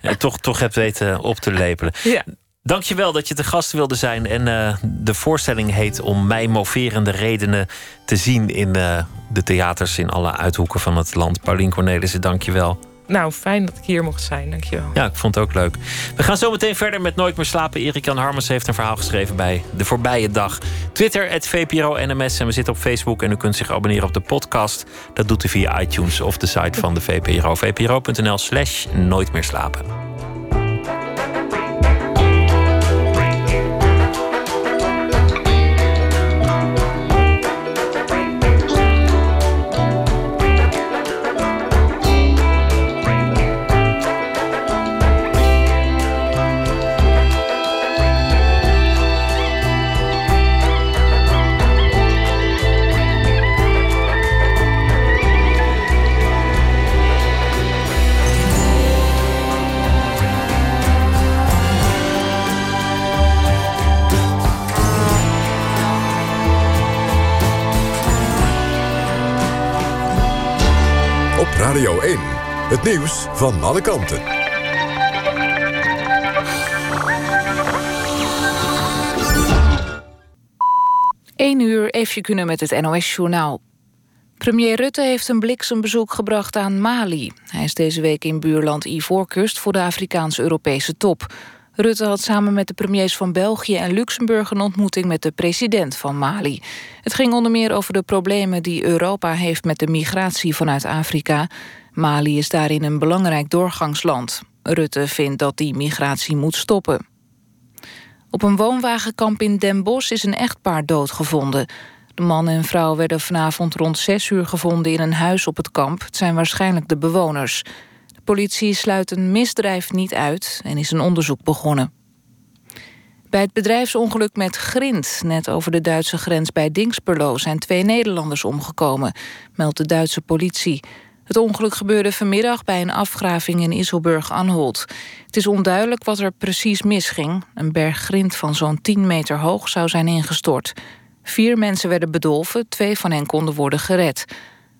eh, toch, toch hebt weten op te lepelen. Ja. Dankjewel dat je te gast wilde zijn. En eh, de voorstelling heet Om mij moverende redenen te zien in eh, de theaters in alle uithoeken van het land. Paulien Cornelissen, dankjewel. Nou, fijn dat ik hier mocht zijn. Dankjewel. Ja, ik vond het ook leuk. We gaan zo meteen verder met Nooit meer slapen. Erik Jan Harmens heeft een verhaal geschreven bij De Voorbije Dag. Twitter, het VPRO NMS. En we zitten op Facebook en u kunt zich abonneren op de podcast. Dat doet u via iTunes of de site van de VPRO. VPRO.nl slash Nooit meer slapen. Radio 1. Het nieuws van alle kanten. 1 uur even kunnen met het NOS-journaal. Premier Rutte heeft een bliksembezoek gebracht aan Mali. Hij is deze week in buurland Ivoorkust voor de Afrikaans-Europese top. Rutte had samen met de premiers van België en Luxemburg... een ontmoeting met de president van Mali. Het ging onder meer over de problemen die Europa heeft... met de migratie vanuit Afrika. Mali is daarin een belangrijk doorgangsland. Rutte vindt dat die migratie moet stoppen. Op een woonwagenkamp in Den Bosch is een echtpaar doodgevonden. De man en vrouw werden vanavond rond 6 uur gevonden in een huis op het kamp. Het zijn waarschijnlijk de bewoners. Politie sluit een misdrijf niet uit en is een onderzoek begonnen. Bij het bedrijfsongeluk met Grind, net over de Duitse grens bij Dingsperlo, zijn twee Nederlanders omgekomen, meldt de Duitse politie. Het ongeluk gebeurde vanmiddag bij een afgraving in Isselburg-Anholt. Het is onduidelijk wat er precies misging. Een berg grind van zo'n 10 meter hoog zou zijn ingestort. Vier mensen werden bedolven, twee van hen konden worden gered.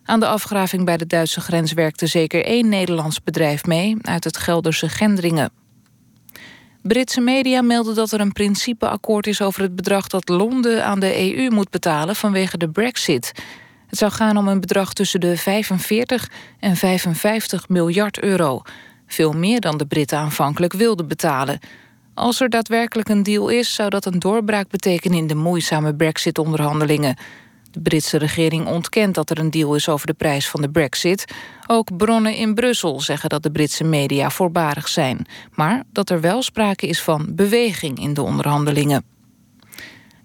Aan de afgraving bij de Duitse grens werkte zeker één Nederlands bedrijf mee... uit het Gelderse Gendringen. Britse media melden dat er een principeakkoord is over het bedrag dat Londen aan de EU moet betalen vanwege de brexit. Het zou gaan om een bedrag tussen de 45 en 55 miljard euro. Veel meer dan de Britten aanvankelijk wilden betalen. Als er daadwerkelijk een deal is, zou dat een doorbraak betekenen in de moeizame brexit-onderhandelingen. De Britse regering ontkent dat er een deal is over de prijs van de brexit. Ook bronnen in Brussel zeggen dat de Britse media voorbarig zijn. Maar dat er wel sprake is van beweging in de onderhandelingen.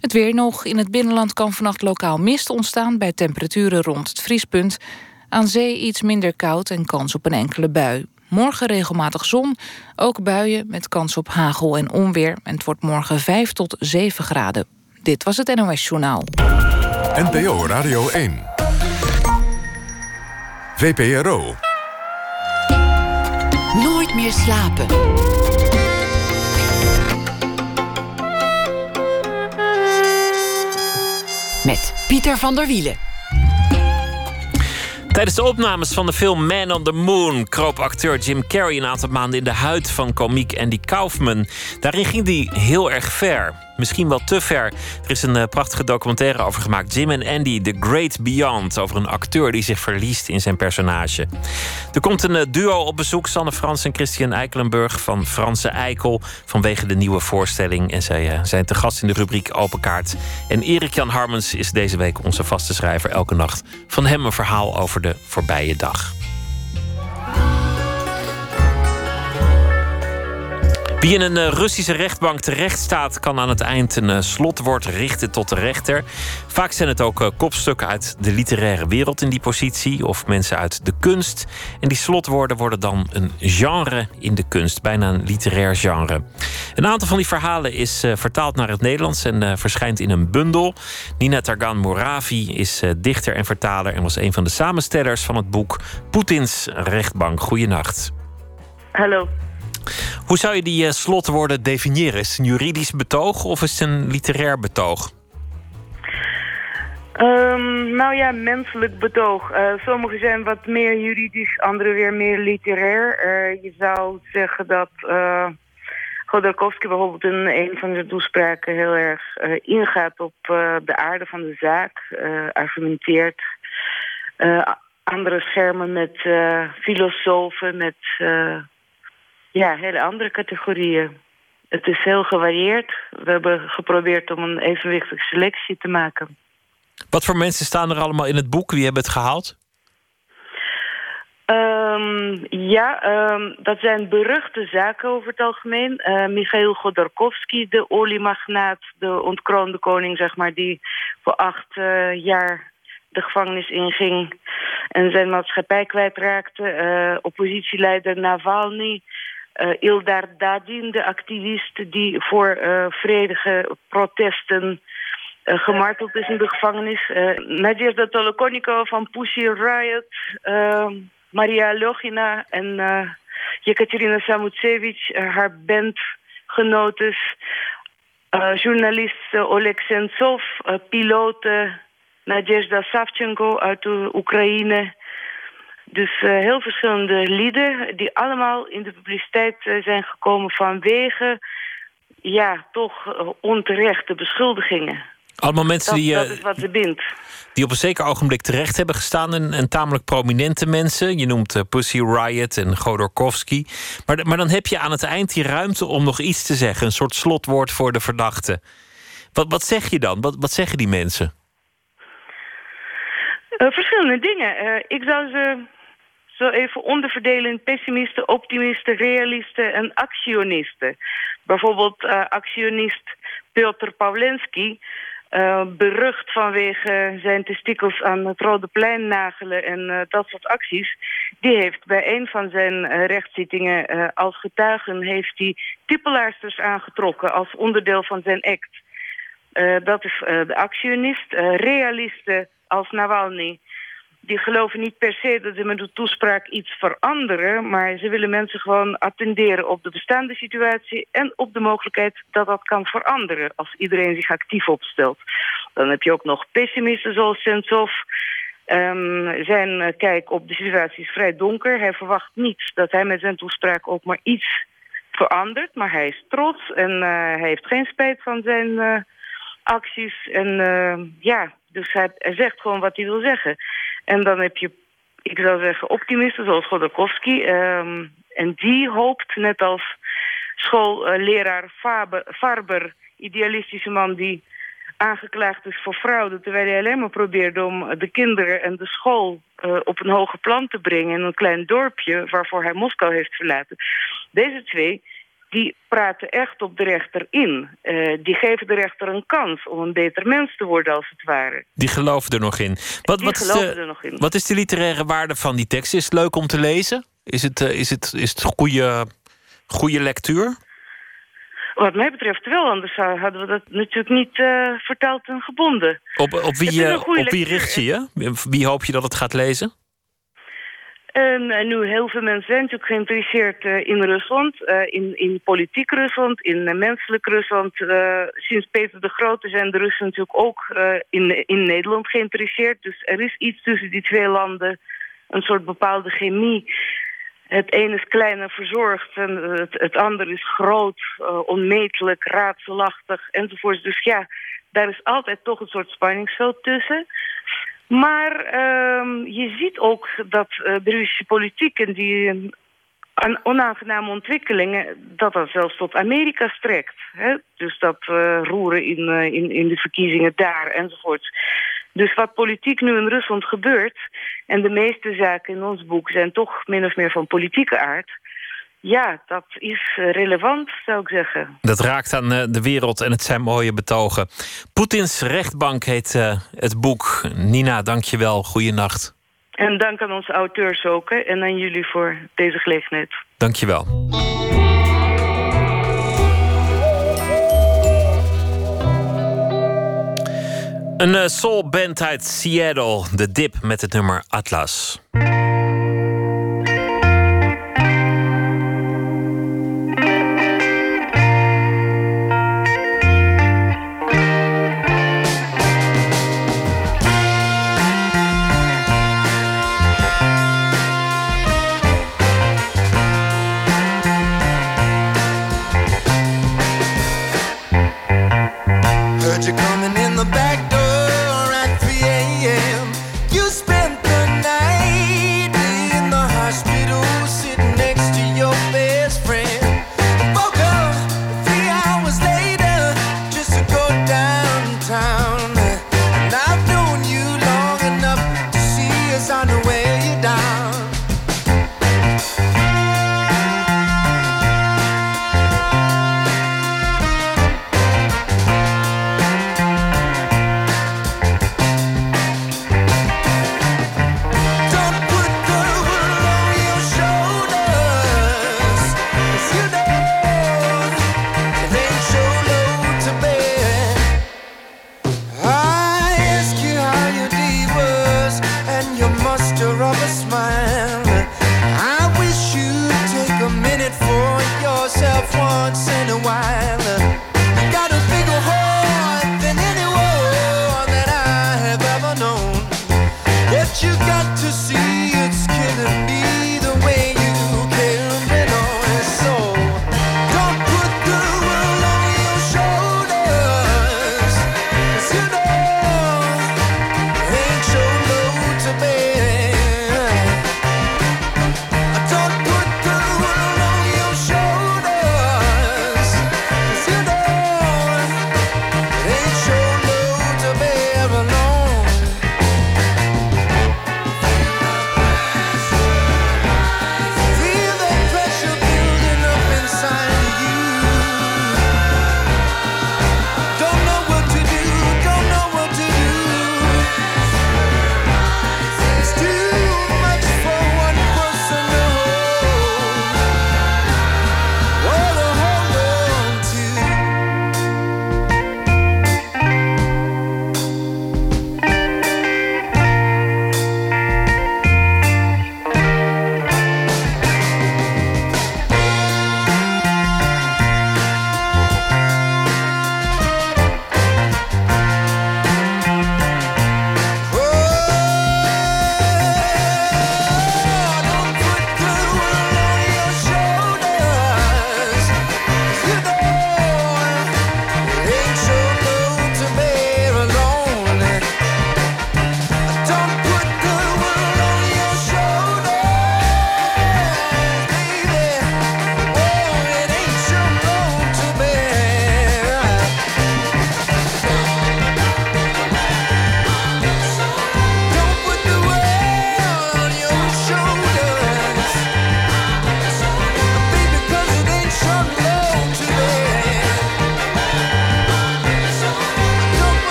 Het weer nog. In het binnenland kan vannacht lokaal mist ontstaan... bij temperaturen rond het vriespunt. Aan zee iets minder koud en kans op een enkele bui. Morgen regelmatig zon, ook buien met kans op hagel en onweer. En het wordt morgen 5 tot 7 graden. Dit was het NOS Journaal. NPO Radio 1. VPRO. Nooit meer slapen. Met Pieter van der Wielen. Tijdens de opnames van de film Man on the Moon kroop acteur Jim Carrey een aantal maanden in de huid van komiek Andy Kaufman. Daarin ging hij heel erg ver. Misschien wel te ver. Er is een uh, prachtige documentaire over gemaakt. Jim en Andy, The Great Beyond. Over een acteur die zich verliest in zijn personage. Er komt een uh, duo op bezoek. Sanne Frans en Christian Eikelenburg van Franse Eikel. Vanwege de nieuwe voorstelling. En zij uh, zijn te gast in de rubriek Open Kaart. En Erik Jan Harmens is deze week onze vaste schrijver. Elke nacht van hem een verhaal over de voorbije dag. Wie in een eh, Russische rechtbank terecht staat, kan aan het eind een eh, slotwoord richten tot de rechter. Vaak zijn het ook eh, kopstukken uit de literaire wereld in die positie, of mensen uit de kunst. En die slotwoorden worden dan een genre in de kunst, bijna een literair genre. Een aantal van die verhalen is vertaald naar het Nederlands en verschijnt in een bundel. Nina Targan Moravi is dichter en vertaler en was een van de samenstellers van het boek Poetins rechtbank. Goeienacht. Hallo. Hoe zou je die uh, slotwoorden definiëren? Is het een juridisch betoog of is het een literair betoog? Um, nou ja, menselijk betoog. Uh, sommige zijn wat meer juridisch, andere weer meer literair. Uh, je zou zeggen dat uh, bijvoorbeeld in een van zijn toespraken heel erg ingaat op de aarde van de zaak, argumenteert. andere schermen met filosofen, met ja, hele andere categorieën. Het is heel gevarieerd. We hebben geprobeerd om een evenwichtige selectie te maken. Wat voor mensen staan er allemaal in het boek? Wie hebben het gehaald? Um, ja, um, dat zijn beruchte zaken over het algemeen. Uh, Michail Godorkovsky, de oliemagnaat, de ontkroonde koning, zeg maar, die voor acht uh, jaar de gevangenis inging en zijn maatschappij kwijtraakte. Uh, oppositieleider Navalny, uh, Ildar Dadin, de activist die voor uh, vredige protesten uh, gemarteld is in de gevangenis. Uh, Nadezhda Tolokonikova van Pussy Riot, Maria Logina en Yekaterina Samutsevich, haar bandgenotes. journalist Oleg Sentsov, piloten Nadezhda Savchenko uit Oekraïne... Dus uh, heel verschillende lieden die allemaal in de publiciteit uh, zijn gekomen vanwege ja, toch uh, onterechte beschuldigingen. Allemaal mensen dat, die, dat is wat ze bindt. die op een zeker ogenblik terecht hebben gestaan en, en tamelijk prominente mensen. Je noemt Pussy Riot en Godorkovsky. Maar, maar dan heb je aan het eind die ruimte om nog iets te zeggen. Een soort slotwoord voor de verdachte. Wat, wat zeg je dan? Wat, wat zeggen die mensen? verschillende dingen. ik zou ze zo even onderverdelen in pessimisten, optimisten, realisten en actionisten. Bijvoorbeeld uh, actionist Piotr Pawlenski, uh, berucht vanwege zijn testikels aan het Rode Plein nagelen en uh, dat soort acties. Die heeft bij een van zijn rechtszittingen als getuigen heeft hij typelaarsters aangetrokken als onderdeel van zijn act. dat is de actionist. realisten als Navalny die geloven niet per se dat ze met de toespraak iets veranderen... maar ze willen mensen gewoon attenderen op de bestaande situatie... en op de mogelijkheid dat dat kan veranderen als iedereen zich actief opstelt. Dan heb je ook nog pessimisten zoals Sentsov... Um, zijn kijk op de situatie is vrij donker. Hij verwacht niet dat hij met zijn toespraak ook maar iets verandert. Maar hij is trots en uh, hij heeft geen spijt van zijn uh, acties. En ja, dus hij, zegt gewoon wat hij wil zeggen. En dan heb je, ik zou zeggen, optimisten zoals Godorkovsky. Um, en die hoopt, net als schoolleraar Faber, Farber, idealistische man die aangeklaagd is voor fraude... terwijl hij alleen maar probeerde om de kinderen en de school uh, op een hoger plan te brengen... in een klein dorpje waarvoor hij Moskou heeft verlaten. Deze twee die praten echt op de rechter in. Uh, die geven de rechter een kans om een beter mens te worden, als het ware. Die geloven er nog in. Wat, wat, is de, er nog in. wat is de literaire waarde van die tekst? Is het leuk om te lezen? Is het, uh, is het, is het goede, goede lectuur? Wat mij betreft wel, anders hadden we dat natuurlijk niet uh, vertaald en gebonden. Op, op, wie, op wie richt je je? Wie hoop je dat het gaat lezen? En, en, nu heel veel mensen zijn natuurlijk geïnteresseerd uh, in Rusland, uh, in, in politiek Rusland, in uh, menselijk Rusland. sinds Peter de Grote zijn de Russen natuurlijk ook in, in Nederland geïnteresseerd. Dus er is iets tussen die twee landen, een soort bepaalde chemie. Het een is klein en verzorgd en het, ander is groot, onmetelijk, raadselachtig enzovoort. Dus ja, daar is altijd toch een soort spanningsveld tussen. Maar uh, je ziet ook dat uh, de Russische politiek en die onaangename ontwikkelingen... dat dat zelfs tot Amerika strekt. Hè? Dus dat uh, roeren in, uh, in, in de verkiezingen daar enzovoort. Dus wat politiek nu in Rusland gebeurt... en de meeste zaken in ons boek zijn toch min of meer van politieke aard... Ja, dat is relevant, zou ik zeggen. Dat raakt aan de wereld en het zijn mooie betogen. Poetins rechtbank heet uh, het boek. Nina, dank je wel. Goeienacht. En dank aan onze auteurs ook. Hè, en aan jullie voor deze gelegenheid. Dank je wel. Een soulband uit Seattle, The Dip met het nummer Atlas.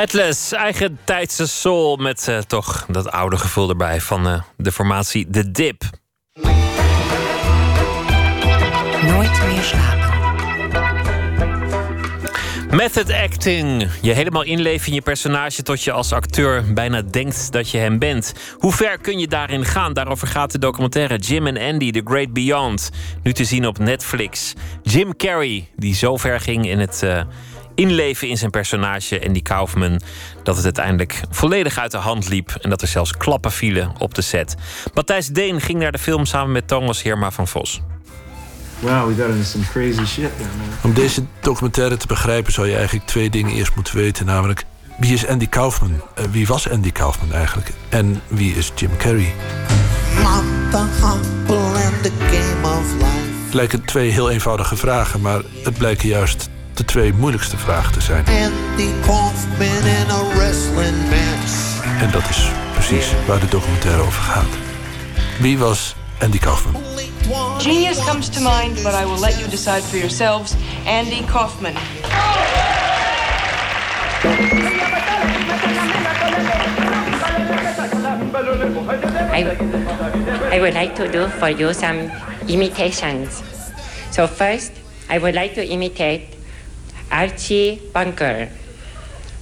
Atlas, eigen tijdse soul met uh, toch dat oude gevoel erbij van uh, de formatie The Dip. Nooit meer slapen. Method acting. Je helemaal inleven in je personage tot je als acteur bijna denkt dat je hem bent. Hoe ver kun je daarin gaan? Daarover gaat de documentaire Jim and Andy, The Great Beyond. Nu te zien op Netflix. Jim Carrey, die zo ver ging in het uh, inleven in zijn personage, Andy Kaufman, dat het uiteindelijk volledig uit de hand liep en dat er zelfs klappen vielen op de set. Matthijs Deen ging naar de film samen met Thomas Heerma van Vos. Wow, we got into some crazy shit there, man. Om deze documentaire te begrijpen zou je eigenlijk twee dingen eerst moeten weten. Namelijk, wie is Andy Kaufman? Uh, wie was Andy Kaufman eigenlijk? En wie is Jim Carrey? Het lijken twee heel eenvoudige vragen, maar het blijken juist de twee moeilijkste vragen te zijn. Andy Kaufman in a wrestling match. En dat is precies waar de documentaire over gaat. Wie was Andy Kaufman? Genius comes to mind, but I will let you decide for yourselves. Andy Kaufman. I, I would like to do for you some imitations. So first, I would like to imitate Archie Bunker.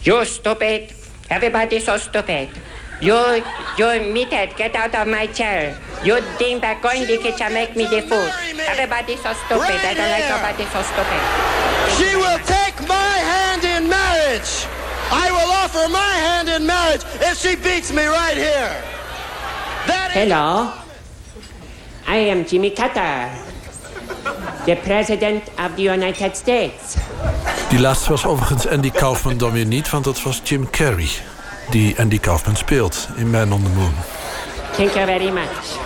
You stupid! Everybody's so stupid. You, you muted, get out of my chair. You think that going to the kitchen make me the food. Everybody's so stupid. Right I don't like nobody so stupid. She will take my hand in marriage. I will offer my hand in marriage if she beats me right here. That Hello. I am Jimmy Carter, the President of the United States. Die laatste was overigens Andy Kaufman dan weer niet, want dat was Jim Carrey. die Andy Kaufman speelt in Man on the Moon. Thank you very much.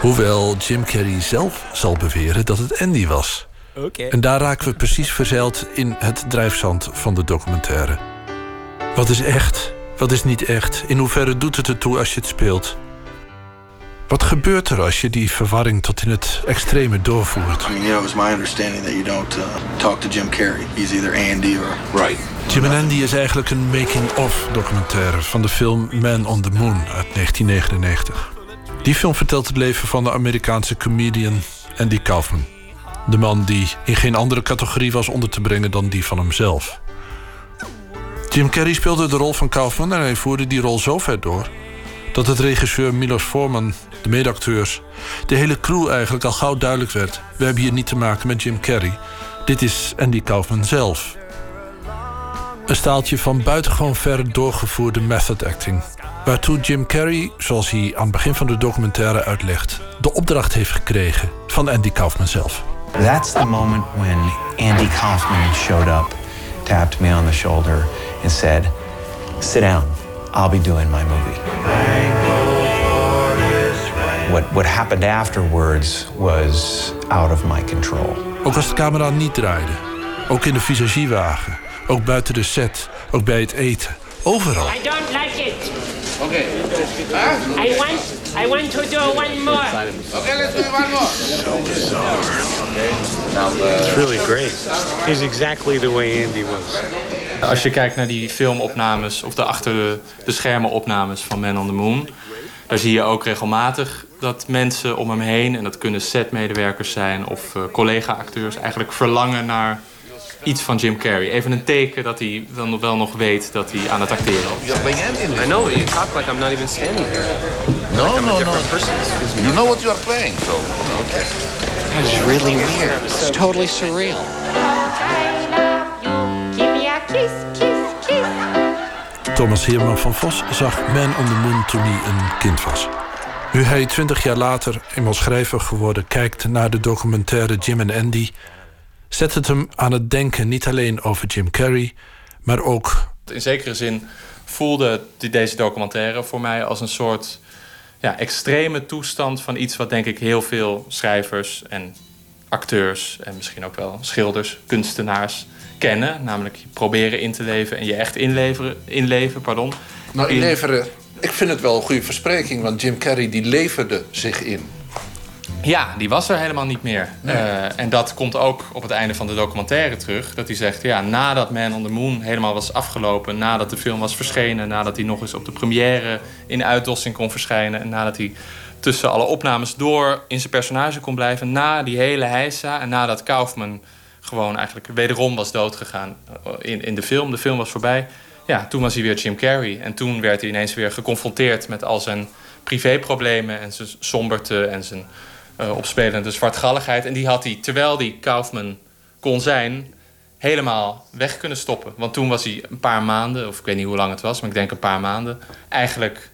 Hoewel Jim Carrey zelf zal beweren dat het Andy was. Okay. En daar raken we precies verzeild in het drijfzand van de documentaire. Wat is echt? Wat is niet echt? In hoeverre doet het ertoe als je het speelt? Wat gebeurt er als je die verwarring tot in het extreme doorvoert? I mean, you know, it was my understanding that you don't uh, talk to Jim Carrey. He's either Andy or right. Jim and Andy is eigenlijk een making-of documentaire van de film Man on the Moon uit 1999. Die film vertelt het leven van de Amerikaanse comedian Andy Kaufman. De man die in geen andere categorie was onder te brengen dan die van hemzelf. Jim Carrey speelde de rol van Kaufman en hij voerde die rol zo ver door dat het regisseur Milos Forman, de medacteurs, de hele crew eigenlijk al gauw duidelijk werd: we hebben hier niet te maken met Jim Carrey. Dit is Andy Kaufman zelf. Een staaltje van buitengewoon ver doorgevoerde method acting. Waartoe Jim Carrey, zoals hij aan het begin van de documentaire uitlegt, de opdracht heeft gekregen van Andy Kaufman zelf. That's the moment when Andy Kaufman showed up, tapped me on the shoulder and said, "Sit down. I'll be doing my movie." What what happened afterwards was out of my control. Ook als de camera niet draaide, ook in de visagiewagen, ook buiten de set, ook bij het eten. Overal. I don't like it. Okay. Huh? I want I want to do one more. Okay, let's do one more. So bizarre. Okay. Uh, It's really great. He's exactly the way Andy was. Als je kijkt naar die filmopnames of de achter de, de schermen opnames van Man on the Moon, daar zie je ook regelmatig dat mensen om hem heen, en dat kunnen setmedewerkers zijn of uh, collega-acteurs, eigenlijk verlangen naar iets van Jim Carrey. Even een teken dat hij dan wel nog weet dat hij aan het acteren is. I know, you talk like I'm not even standing here. No, like no, no. person. You know what you are playing, so okay. That is really weird. It's totally surreal. Thomas Heerman van Vos zag Man on the Moon toen hij een kind was. Nu hij twintig jaar later, eenmaal schrijver geworden, kijkt naar de documentaire Jim en Andy, zet het hem aan het denken niet alleen over Jim Carrey, maar ook. In zekere zin voelde die, deze documentaire voor mij als een soort ja, extreme toestand van iets wat denk ik heel veel schrijvers en acteurs en misschien ook wel schilders, kunstenaars kennen. Namelijk je proberen in te leven en je echt inleveren, inleven. Pardon. Nou, inleveren. Ik vind het wel een goede verspreking, want Jim Carrey die leverde zich in. Ja, die was er helemaal niet meer. Uh, en dat komt ook op het einde van de documentaire terug. Dat hij zegt, ja, nadat Man on the Moon helemaal was afgelopen... nadat de film was verschenen... nadat hij nog eens op de première in uitdossing kon verschijnen... en nadat hij tussen alle opnames door in zijn personage kon blijven... na die hele heisa en nadat Kaufman gewoon eigenlijk wederom was doodgegaan in, in de film. De film was voorbij. Ja, toen was hij weer Jim Carrey. En toen werd hij ineens weer geconfronteerd met al zijn privéproblemen... en zijn somberte en zijn uh, opspelende zwartgalligheid. En die had hij, terwijl die Kaufman kon zijn, helemaal weg kunnen stoppen. Want toen was hij een paar maanden, of ik weet niet hoe lang het was, maar ik denk een paar maanden, eigenlijk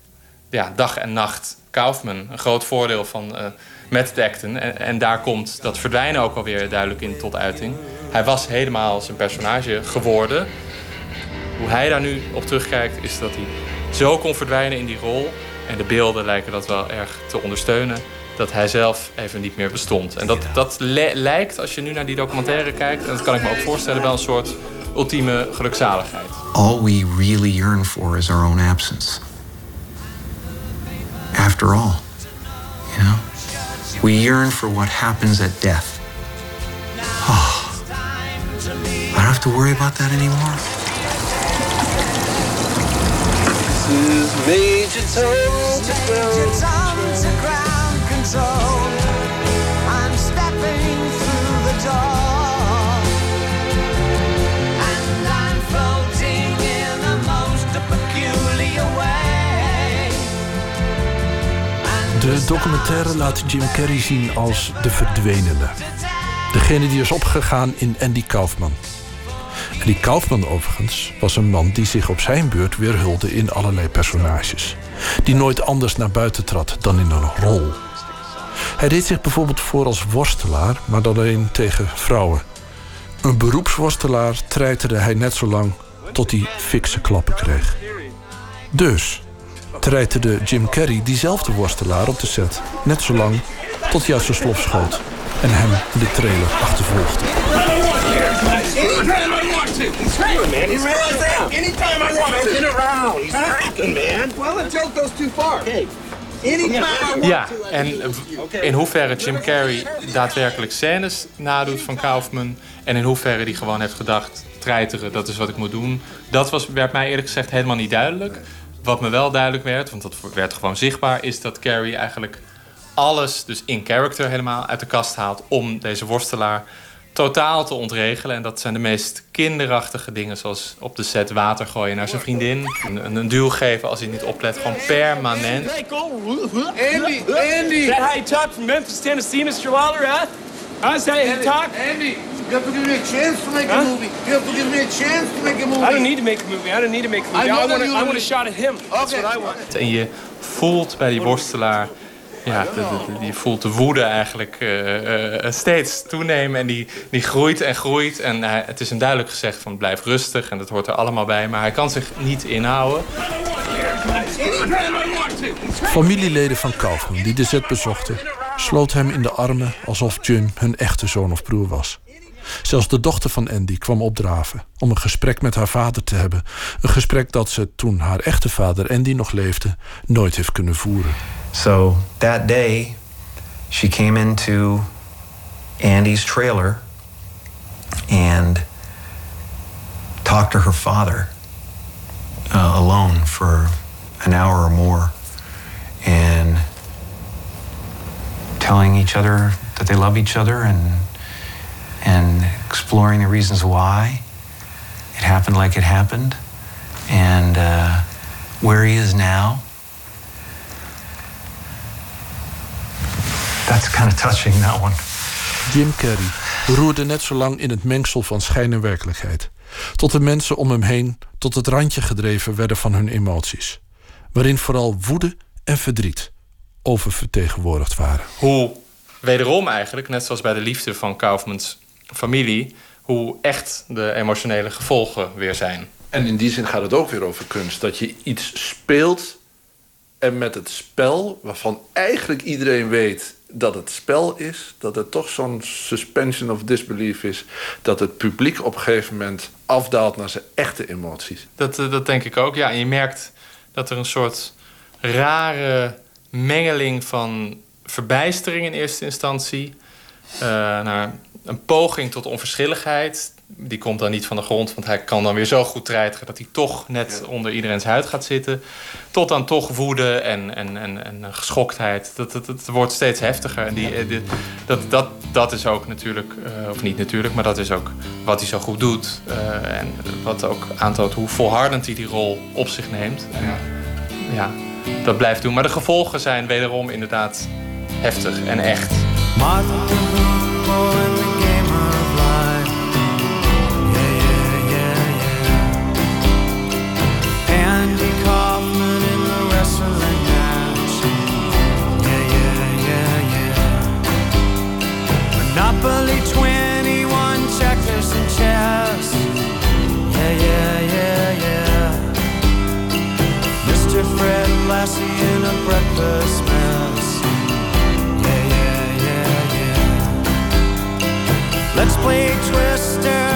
ja, dag en nacht Kaufman. Een groot voordeel van uh, met acten. En, en, daar komt dat verdwijnen ook alweer duidelijk in tot uiting. Hij was helemaal zijn personage geworden. Hoe hij daar nu op terugkijkt, is dat hij zo kon verdwijnen in die rol. En de beelden lijken dat wel erg te ondersteunen dat hij zelf even niet meer bestond. En dat, dat lijkt, als je nu naar die documentaire kijkt... en dat kan ik me ook voorstellen, wel een soort ultieme gelukzaligheid. All we really yearn for is our own absence. After all, you know? We yearn for what happens at death. Oh, I don't have to worry about that anymore. Is Major Tom to ground control. I'm stepping through the door. And I'm floating in the most peculiar way. De documentaire laat Jim Carrey zien als de verdwenene. Degene die is opgegaan in Andy Kaufman. Die Kaufman overigens was een man die zich op zijn beurt weer hulde in allerlei personages. Die nooit anders naar buiten trad dan in een rol. Hij deed zich bijvoorbeeld voor als worstelaar, maar dan alleen tegen vrouwen. Een beroepsworstelaar treiterde hij net zo lang tot hij fikse klappen kreeg. Dus treiterde Jim Carrey diezelfde worstelaar op de set net zo lang tot hij uit zijn slof schoot en hem de trailer achtervolgde. Ja, en in hoeverre Jim Carrey daadwerkelijk scènes nadoet van Kaufman... en in hoeverre die gewoon heeft gedacht, treiteren, dat is wat ik moet doen... dat was, werd mij eerlijk gezegd helemaal niet duidelijk. Wat me wel duidelijk werd, want dat werd gewoon zichtbaar... is dat Carrey eigenlijk alles, dus in character helemaal, uit de kast haalt... om deze worstelaar totaal te ontregelen. En dat zijn de meest kinderachtige dingen, zoals op de set water gooien naar zijn vriendin. Een, een duw geven als hij niet oplet, gewoon permanent. Andy, Andy! Is that how you talk from Memphis, Tennessee, Mr. Wilder, huh? Huh? Is that how you talk? Andy, you have to give me a chance to make a movie. You have to give me a chance to make a movie. I don't need to make a movie. I don't need to make a movie. I I, want, a, I want a shot at him. That's Okay. what I want. En je voelt bij die worstelaar... Ja, de, de- de- je voelt de woede eigenlijk eh, eh, steeds toenemen. En die, die groeit en groeit. En hij- het is een duidelijk gezegd van blijf rustig. En dat hoort er allemaal bij. Maar hij kan zich niet inhouden. Familieleden van Kaufman die de set bezochten, sloot hem in de armen alsof Jim hun echte zoon of broer was. Zelfs de dochter van Andy kwam opdraven om een gesprek met haar vader te hebben. Een gesprek dat ze toen haar echte vader Andy nog leefde nooit heeft kunnen voeren. So that day, she came into Andy's trailer and talked to her father uh, alone for an hour or more and telling each other that they love each other and and exploring the reasons why it happened like it happened and uh, where he is now That's kind of touching, that one. Jim Carrey roerde net zo lang in het mengsel van schijn en werkelijkheid. Tot de mensen om hem heen tot het randje gedreven werden van hun emoties. Waarin vooral woede en verdriet oververtegenwoordigd waren. Hoe wederom eigenlijk, net zoals bij de liefde van Kaufmans familie... hoe echt de emotionele gevolgen weer zijn. En in die zin gaat het ook weer over kunst. Dat je iets speelt en met het spel, waarvan eigenlijk iedereen weet dat het spel is, dat er toch zo'n suspension of disbelief is... dat het publiek op een gegeven moment afdaalt naar zijn echte emoties. Dat, eh, dat denk ik ook, ja. En je merkt dat er een soort rare mengeling van verbijstering in eerste instantie... Eh, naar een poging tot onverschilligheid, die komt dan niet van de grond. Want hij kan dan weer zo goed treiteren dat hij toch net onder iedereen's huid gaat zitten. Tot dan toch woede en, en, en, en geschoktheid. Dat, dat, dat wordt steeds heftiger. En die, eh, dat, dat, dat is ook natuurlijk, eh, of niet natuurlijk, maar dat is ook wat hij zo goed doet. Eh, en wat ook aantoont hoe volhardend hij die rol op zich neemt. Ja, dat blijft doen. Maar de gevolgen zijn wederom inderdaad heftig en echt. Martin, classy in a breakfast mess. Yeah, yeah, yeah, yeah. Let's play Twister.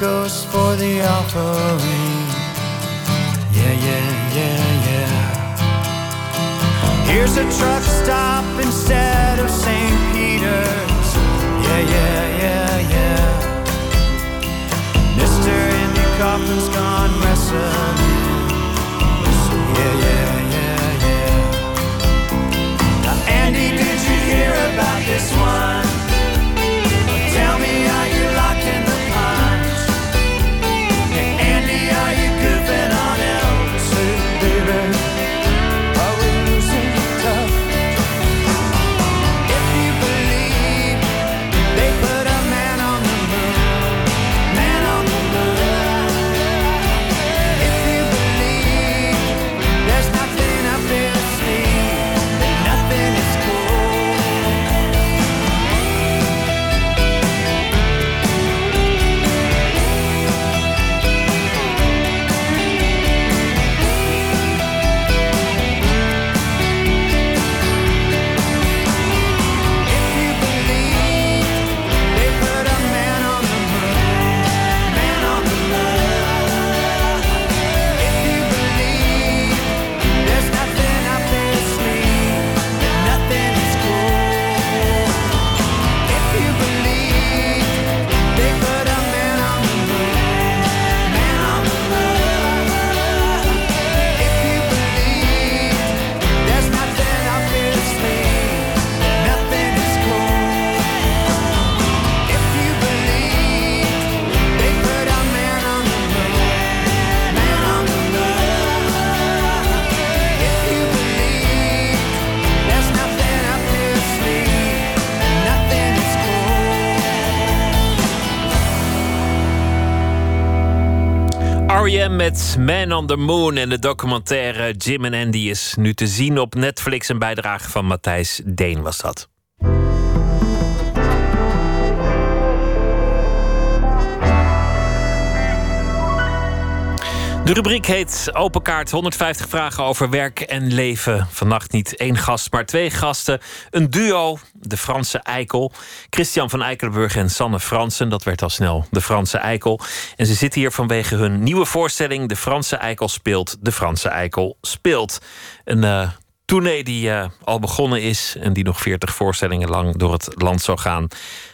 goes for the offering. Yeah, yeah, yeah, yeah. Here's a truck stop instead of St. Peter's. Yeah, yeah, yeah, yeah. Mr. Andy Kaufman's gone wrestling. Met Man on the Moon en de documentaire Jim en Andy is nu te zien op Netflix. Een bijdrage van Matthijs Deen was dat. De rubriek heet Open Kaart. 150 vragen over werk en leven. Vannacht niet één gast, maar twee gasten. Een duo, de Franse Eikel. Christian van Eikelenburg en Sanne Fransen. Dat werd al snel de Franse Eikel. En ze zitten hier vanwege hun nieuwe voorstelling... De Franse Eikel speelt, De Franse Eikel speelt. Een uh, tournee die uh, al begonnen is... en die nog 40 voorstellingen lang door het land zal gaan.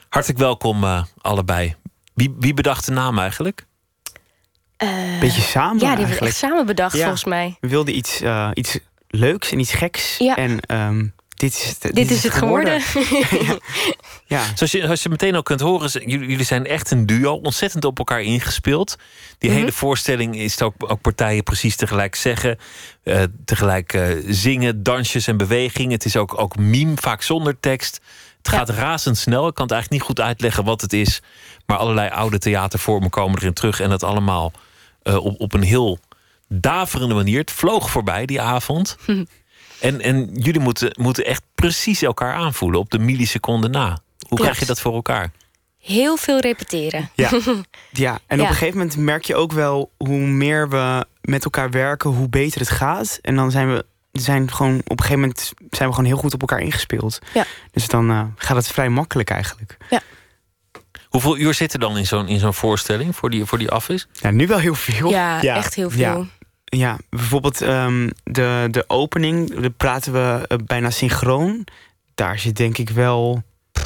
Hartelijk welkom uh, allebei. Wie, wie bedacht de naam eigenlijk? Uh, Beetje samen Ja, die hebben eigenlijk. echt samen bedacht, Ja. volgens mij. We wilden iets, uh, iets leuks en iets geks. Ja. En um, dit is het, dit Dit is het geworden. ja. Zoals, je, zoals je meteen al kunt horen, jullie, jullie zijn echt een duo. Ontzettend op elkaar ingespeeld. Die Mhm. hele voorstelling is ook, ook partijen precies tegelijk zeggen. eh, tegelijk eh, zingen, dansjes en beweging. Het is ook, ook meme, vaak zonder tekst. Het gaat razendsnel. Ik kan het eigenlijk niet goed uitleggen wat het is. Maar allerlei oude theatervormen komen erin terug. En dat allemaal eh, op, op een heel daverende manier. Het vloog voorbij die avond. En, en jullie moeten, moeten echt precies elkaar aanvoelen op de milliseconde na. Hoe Klopt. krijg je dat voor elkaar? Heel veel repeteren. Ja. ja, en Ja. op een gegeven moment merk je ook wel hoe meer we met elkaar werken, hoe beter het gaat. En dan zijn we zijn gewoon op een gegeven moment zijn we gewoon heel goed op elkaar ingespeeld. Ja. Dus dan eh, gaat het vrij makkelijk eigenlijk. Hoeveel uur zit er dan in zo'n in zo'n voorstelling voor die, voor die af is? Ja, nu wel heel veel. Ja, echt heel veel. Ja, ja bijvoorbeeld ehm, de, de opening, daar praten we eh, bijna synchroon. Daar zit denk ik wel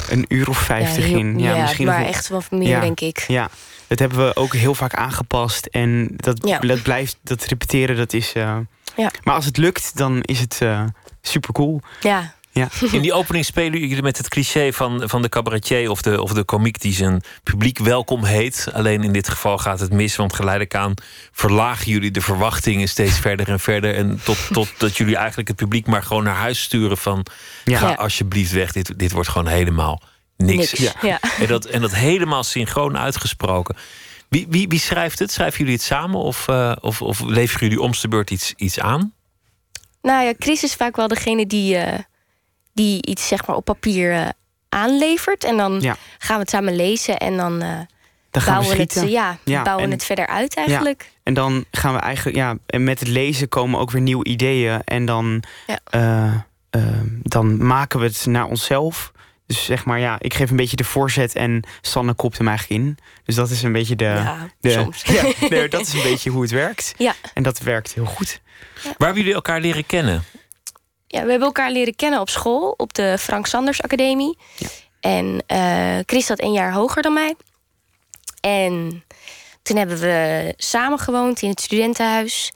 een uur of vijftig heel- in. Ja, ja, misschien maar echt wel meer, Ja, denk ik. Ja, dat hebben we ook heel vaak aangepast. En dat, Ja. dat blijft, dat repeteren, dat is... eh, Ja. Maar als het lukt, dan is het super cool. Ja. Ja. In die opening spelen jullie met het cliché van, van de cabaretier of de, of de komiek die zijn publiek welkom heet. Alleen in dit geval gaat het mis, want geleidelijk aan verlagen jullie de verwachtingen steeds verder en verder. En tot, tot dat jullie eigenlijk het publiek maar gewoon naar huis sturen van Ja. ga alsjeblieft weg, dit, dit wordt gewoon helemaal niks. Niks, ja. Ja. En, dat, en dat helemaal synchroon uitgesproken. Wie, wie, wie schrijft het? Schrijven jullie het samen of, eh, of, of leveren jullie om de beurt iets, iets aan? Nou ja, Chris is vaak wel degene die, eh, die iets zeg maar op papier eh, aanlevert. En dan Ja. gaan we het samen lezen en dan, eh, Dan gaan we bouwen, het, ja, Ja, bouwen en- het verder uit eigenlijk. Ja. En dan gaan we eigenlijk, ja, en met het lezen komen ook weer nieuwe ideeën. En dan, Ja. dan maken we het naar onszelf. Dus zeg maar, ja, ik geef een beetje de voorzet en Sanne kopt hem eigenlijk in. Dus dat is een beetje de. Ja, de soms. Ja, nee, dat is een beetje hoe het werkt. Ja. En dat werkt heel goed. Waar hebben jullie elkaar leren kennen? Ja, we hebben elkaar leren kennen op school, op de Frank Sanders Academie. En eh, Chris zat een jaar hoger dan mij. En toen hebben we samen gewoond in het studentenhuis.